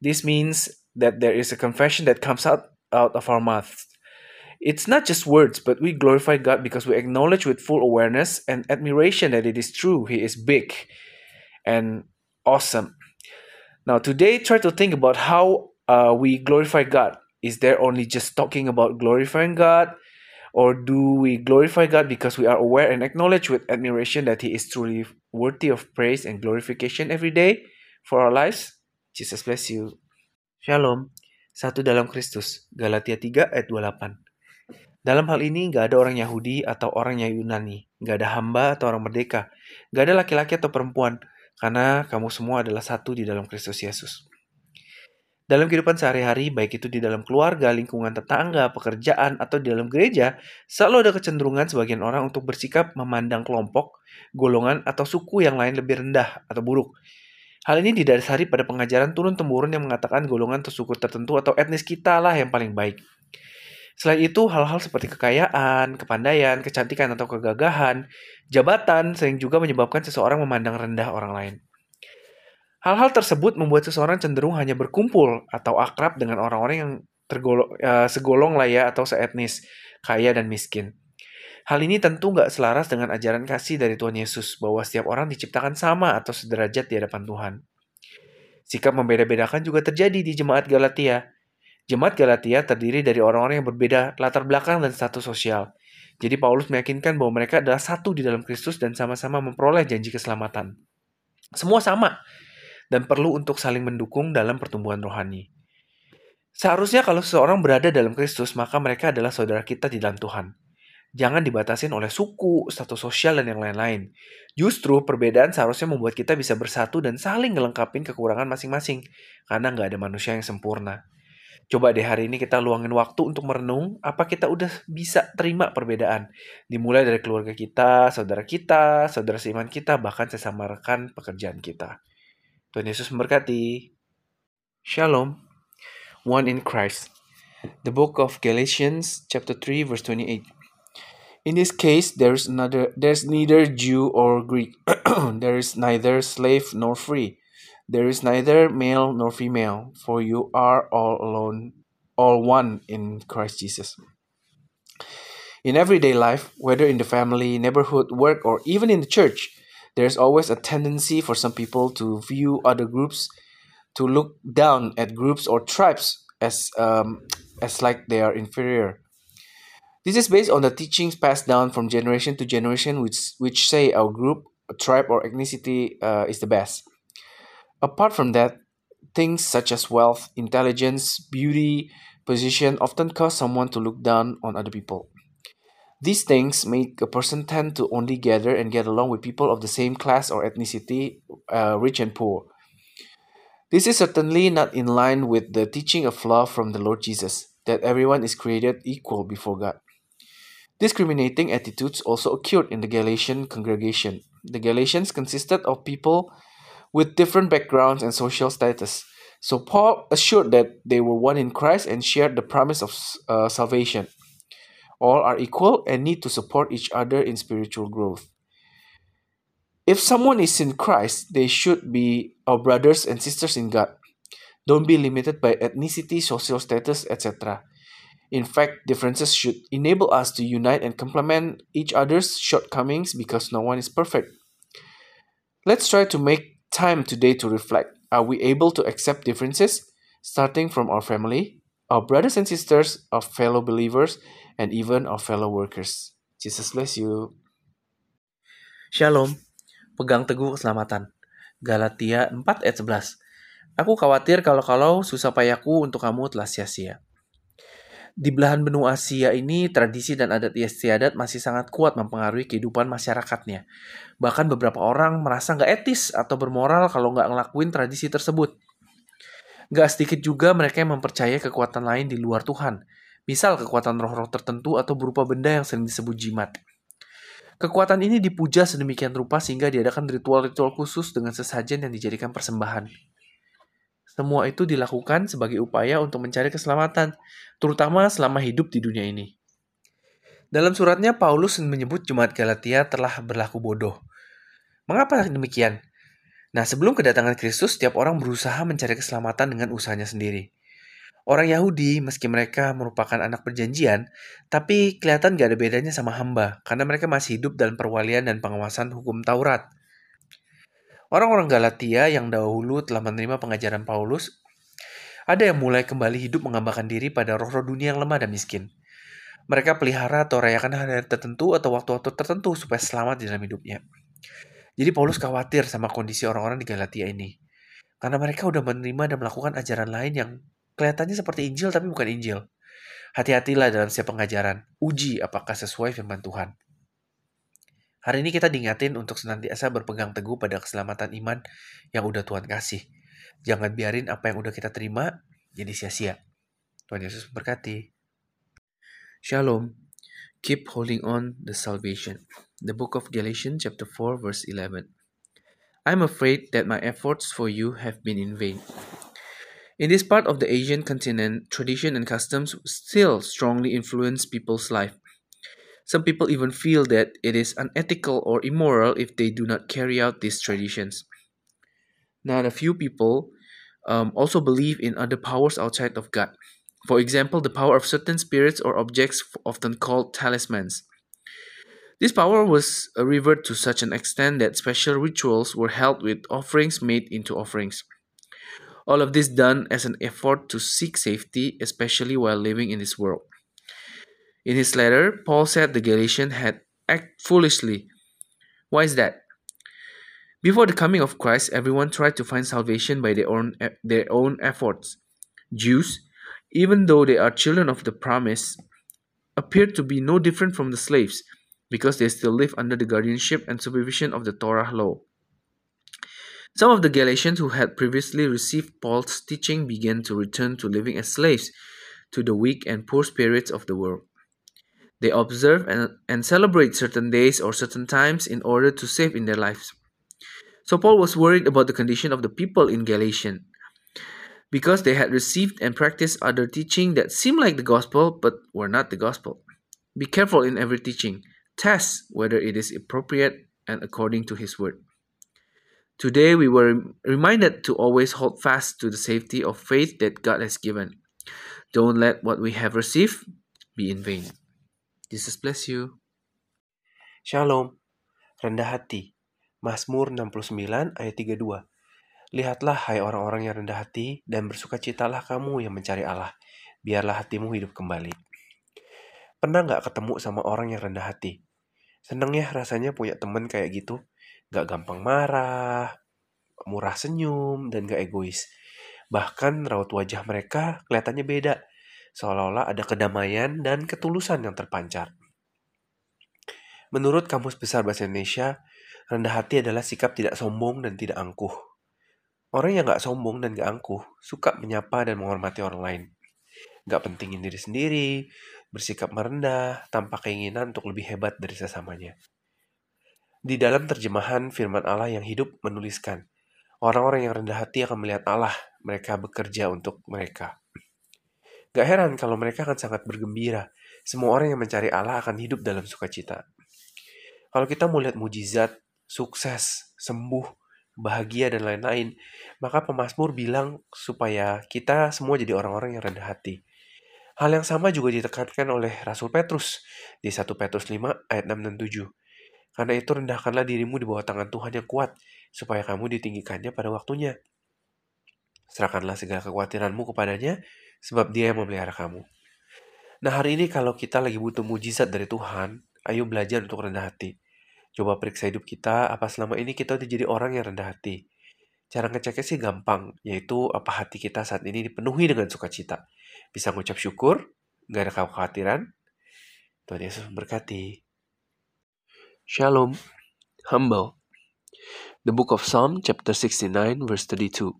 This means that there is a confession that comes out, out of our mouths. It's not just words, but we glorify God because we acknowledge with full awareness and admiration that it is true. He is big and awesome. Now, today, try to think about how uh, we glorify God. Is there only just talking about glorifying God? Or do we glorify God because we are aware and acknowledge with admiration that He is truly worthy of praise and glorification every day for our lives? Jesus bless you. Shalom. Satu dalam Kristus. Galatia 3 ayat 28. Dalam hal ini nggak ada orang Yahudi atau orang Yunani, nggak ada hamba atau orang merdeka, nggak ada laki-laki atau perempuan, karena kamu semua adalah satu di dalam Kristus Yesus. Dalam kehidupan sehari-hari, baik itu di dalam keluarga, lingkungan tetangga, pekerjaan, atau di dalam gereja, selalu ada kecenderungan sebagian orang untuk bersikap memandang kelompok, golongan, atau suku yang lain lebih rendah atau buruk. Hal ini didasari pada pengajaran turun-temurun yang mengatakan golongan atau suku tertentu atau etnis kita lah yang paling baik. Selain itu, hal-hal seperti kekayaan, kepandaian, kecantikan atau kegagahan, jabatan sering juga menyebabkan seseorang memandang rendah orang lain. Hal-hal tersebut membuat seseorang cenderung hanya berkumpul atau akrab dengan orang-orang yang tergolong, uh, segolong lah ya atau seetnis, kaya dan miskin. Hal ini tentu nggak selaras dengan ajaran kasih dari Tuhan Yesus bahwa setiap orang diciptakan sama atau sederajat di hadapan Tuhan. Sikap membeda-bedakan juga terjadi di jemaat Galatia, Jemaat Galatia terdiri dari orang-orang yang berbeda latar belakang dan status sosial. Jadi Paulus meyakinkan bahwa mereka adalah satu di dalam Kristus dan sama-sama memperoleh janji keselamatan. Semua sama dan perlu untuk saling mendukung dalam pertumbuhan rohani. Seharusnya kalau seseorang berada dalam Kristus, maka mereka adalah saudara kita di dalam Tuhan. Jangan dibatasin oleh suku, status sosial, dan yang lain-lain. Justru perbedaan seharusnya membuat kita bisa bersatu dan saling ngelengkapin kekurangan masing-masing, karena nggak ada manusia yang sempurna. Coba deh hari ini kita luangin waktu untuk merenung apa kita udah bisa terima perbedaan. Dimulai dari keluarga kita, saudara kita, saudara seiman kita, bahkan sesama rekan pekerjaan kita. Tuhan Yesus memberkati. Shalom. One in Christ. The book of Galatians chapter 3 verse 28. In this case there is another there's neither Jew or Greek. there is neither slave nor free There is neither male nor female, for you are all alone, all one in Christ Jesus. In everyday life, whether in the family, neighborhood, work, or even in the church, there's always a tendency for some people to view other groups, to look down at groups or tribes as um, as like they are inferior. This is based on the teachings passed down from generation to generation, which which say our group, tribe, or ethnicity uh, is the best. Apart from that, things such as wealth, intelligence, beauty, position often cause someone to look down on other people. These things make a person tend to only gather and get along with people of the same class or ethnicity, uh, rich and poor. This is certainly not in line with the teaching of love from the Lord Jesus, that everyone is created equal before God. Discriminating attitudes also occurred in the Galatian congregation. The Galatians consisted of people with different backgrounds and social status. So Paul assured that they were one in Christ and shared the promise of uh, salvation. All are equal and need to support each other in spiritual growth. If someone is in Christ, they should be our brothers and sisters in God. Don't be limited by ethnicity, social status, etc. In fact, differences should enable us to unite and complement each other's shortcomings because no one is perfect. Let's try to make time today to reflect. Are we able to accept differences, starting from our family, our brothers and sisters, our fellow believers, and even our fellow workers. Jesus bless you. Shalom, pegang teguh keselamatan. Galatia 4 ayat 11. Aku khawatir kalau-kalau susah payahku untuk kamu telah sia-sia. Di belahan benua Asia ini, tradisi dan adat istiadat masih sangat kuat mempengaruhi kehidupan masyarakatnya. Bahkan beberapa orang merasa nggak etis atau bermoral kalau nggak ngelakuin tradisi tersebut. Nggak sedikit juga mereka yang mempercayai kekuatan lain di luar Tuhan. Misal kekuatan roh-roh tertentu atau berupa benda yang sering disebut jimat. Kekuatan ini dipuja sedemikian rupa sehingga diadakan ritual-ritual khusus dengan sesajen yang dijadikan persembahan. Semua itu dilakukan sebagai upaya untuk mencari keselamatan, terutama selama hidup di dunia ini. Dalam suratnya, Paulus menyebut jemaat Galatia telah berlaku bodoh. Mengapa demikian? Nah, sebelum kedatangan Kristus, setiap orang berusaha mencari keselamatan dengan usahanya sendiri. Orang Yahudi, meski mereka merupakan anak perjanjian, tapi kelihatan gak ada bedanya sama hamba, karena mereka masih hidup dalam perwalian dan pengawasan hukum Taurat. Orang-orang Galatia yang dahulu telah menerima pengajaran Paulus, ada yang mulai kembali hidup mengambahkan diri pada roh-roh dunia yang lemah dan miskin. Mereka pelihara atau rayakan hari-hari tertentu atau waktu-waktu tertentu supaya selamat di dalam hidupnya. Jadi Paulus khawatir sama kondisi orang-orang di Galatia ini. Karena mereka udah menerima dan melakukan ajaran lain yang kelihatannya seperti Injil tapi bukan Injil. Hati-hatilah dalam setiap pengajaran. Uji apakah sesuai firman Tuhan. Hari ini kita diingatin untuk senantiasa berpegang teguh pada keselamatan iman yang udah Tuhan kasih. Jangan biarin apa yang udah kita terima jadi sia-sia. Tuhan Yesus berkati. Shalom. Keep holding on the salvation. The book of Galatians chapter 4 verse 11. I'm afraid that my efforts for you have been in vain. In this part of the Asian continent, tradition and customs still strongly influence people's life. Some people even feel that it is unethical or immoral if they do not carry out these traditions. Not a few people um, also believe in other powers outside of God. For example, the power of certain spirits or objects, often called talismans. This power was revered to such an extent that special rituals were held with offerings made into offerings. All of this done as an effort to seek safety, especially while living in this world. In his letter, Paul said the Galatians had acted foolishly. Why is that? Before the coming of Christ, everyone tried to find salvation by their own their own efforts. Jews, even though they are children of the promise, appear to be no different from the slaves because they still live under the guardianship and supervision of the Torah law. Some of the Galatians who had previously received Paul's teaching began to return to living as slaves to the weak and poor spirits of the world. They observe and, and celebrate certain days or certain times in order to save in their lives. So Paul was worried about the condition of the people in Galatia because they had received and practiced other teaching that seemed like the gospel but were not the gospel. Be careful in every teaching. Test whether it is appropriate and according to his word. Today we were reminded to always hold fast to the safety of faith that God has given. Don't let what we have received be in vain. Jesus bless you. Shalom. Rendah hati. Mazmur 69 ayat 32. Lihatlah hai orang-orang yang rendah hati dan bersukacitalah kamu yang mencari Allah. Biarlah hatimu hidup kembali. Pernah nggak ketemu sama orang yang rendah hati? Seneng ya rasanya punya temen kayak gitu. Gak gampang marah, murah senyum, dan gak egois. Bahkan raut wajah mereka kelihatannya beda seolah-olah ada kedamaian dan ketulusan yang terpancar. Menurut Kamus Besar Bahasa Indonesia, rendah hati adalah sikap tidak sombong dan tidak angkuh. Orang yang gak sombong dan gak angkuh suka menyapa dan menghormati orang lain. Gak pentingin diri sendiri, bersikap merendah tanpa keinginan untuk lebih hebat dari sesamanya. Di dalam terjemahan firman Allah yang hidup menuliskan, orang-orang yang rendah hati akan melihat Allah, mereka bekerja untuk mereka. Gak heran kalau mereka akan sangat bergembira. Semua orang yang mencari Allah akan hidup dalam sukacita. Kalau kita mau lihat mujizat, sukses, sembuh, bahagia, dan lain-lain, maka pemazmur bilang supaya kita semua jadi orang-orang yang rendah hati. Hal yang sama juga ditekankan oleh Rasul Petrus di 1 Petrus 5 ayat 6 dan 7. Karena itu rendahkanlah dirimu di bawah tangan Tuhan yang kuat, supaya kamu ditinggikannya pada waktunya. Serahkanlah segala kekhawatiranmu kepadanya, sebab dia yang memelihara kamu. Nah, hari ini kalau kita lagi butuh mujizat dari Tuhan, ayo belajar untuk rendah hati. Coba periksa hidup kita, apa selama ini kita udah jadi orang yang rendah hati. Cara ngeceknya sih gampang, yaitu apa hati kita saat ini dipenuhi dengan sukacita. Bisa ngucap syukur, gak ada kekhawatiran. Tuhan Yesus memberkati. Shalom, humble. The book of Psalm, chapter 69, verse 32.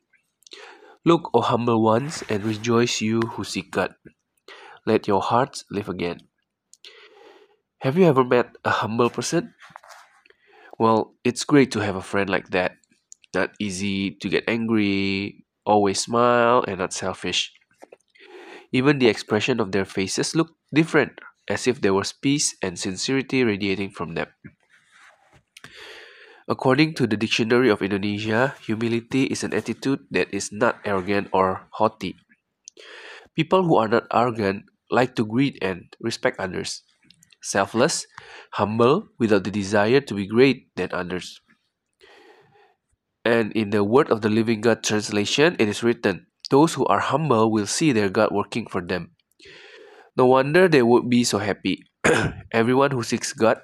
Look, O humble ones, and rejoice you who seek God. Let your hearts live again. Have you ever met a humble person? Well, it's great to have a friend like that. Not easy to get angry, always smile, and not selfish. Even the expression of their faces look different, as if there was peace and sincerity radiating from them. According to the Dictionary of Indonesia, humility is an attitude that is not arrogant or haughty. People who are not arrogant like to greet and respect others. Selfless, humble, without the desire to be great than others. And in the Word of the Living God translation, it is written, Those who are humble will see their God working for them. No wonder they would be so happy. Everyone who seeks God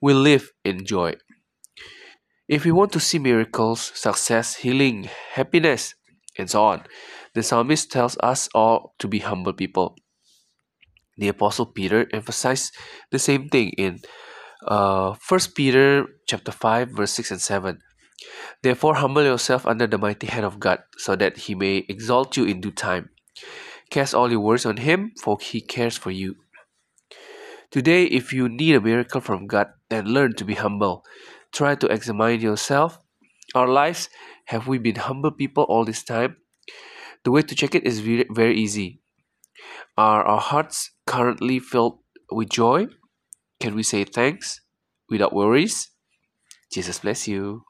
will live in joy. If we want to see miracles, success, healing, happiness, and so on, the psalmist tells us all to be humble people. The apostle Peter emphasized the same thing in uh, 1 Peter chapter 5 verse 6 and 7. Therefore humble yourself under the mighty hand of God, so that he may exalt you in due time. Cast all your worries on him, for he cares for you. Today, if you need a miracle from God, then learn to be humble. Try to examine yourself. Our lives, have we been humble people all this time? The way to check it is very, very easy. Are our hearts currently filled with joy? Can we say thanks without worries? Jesus bless you.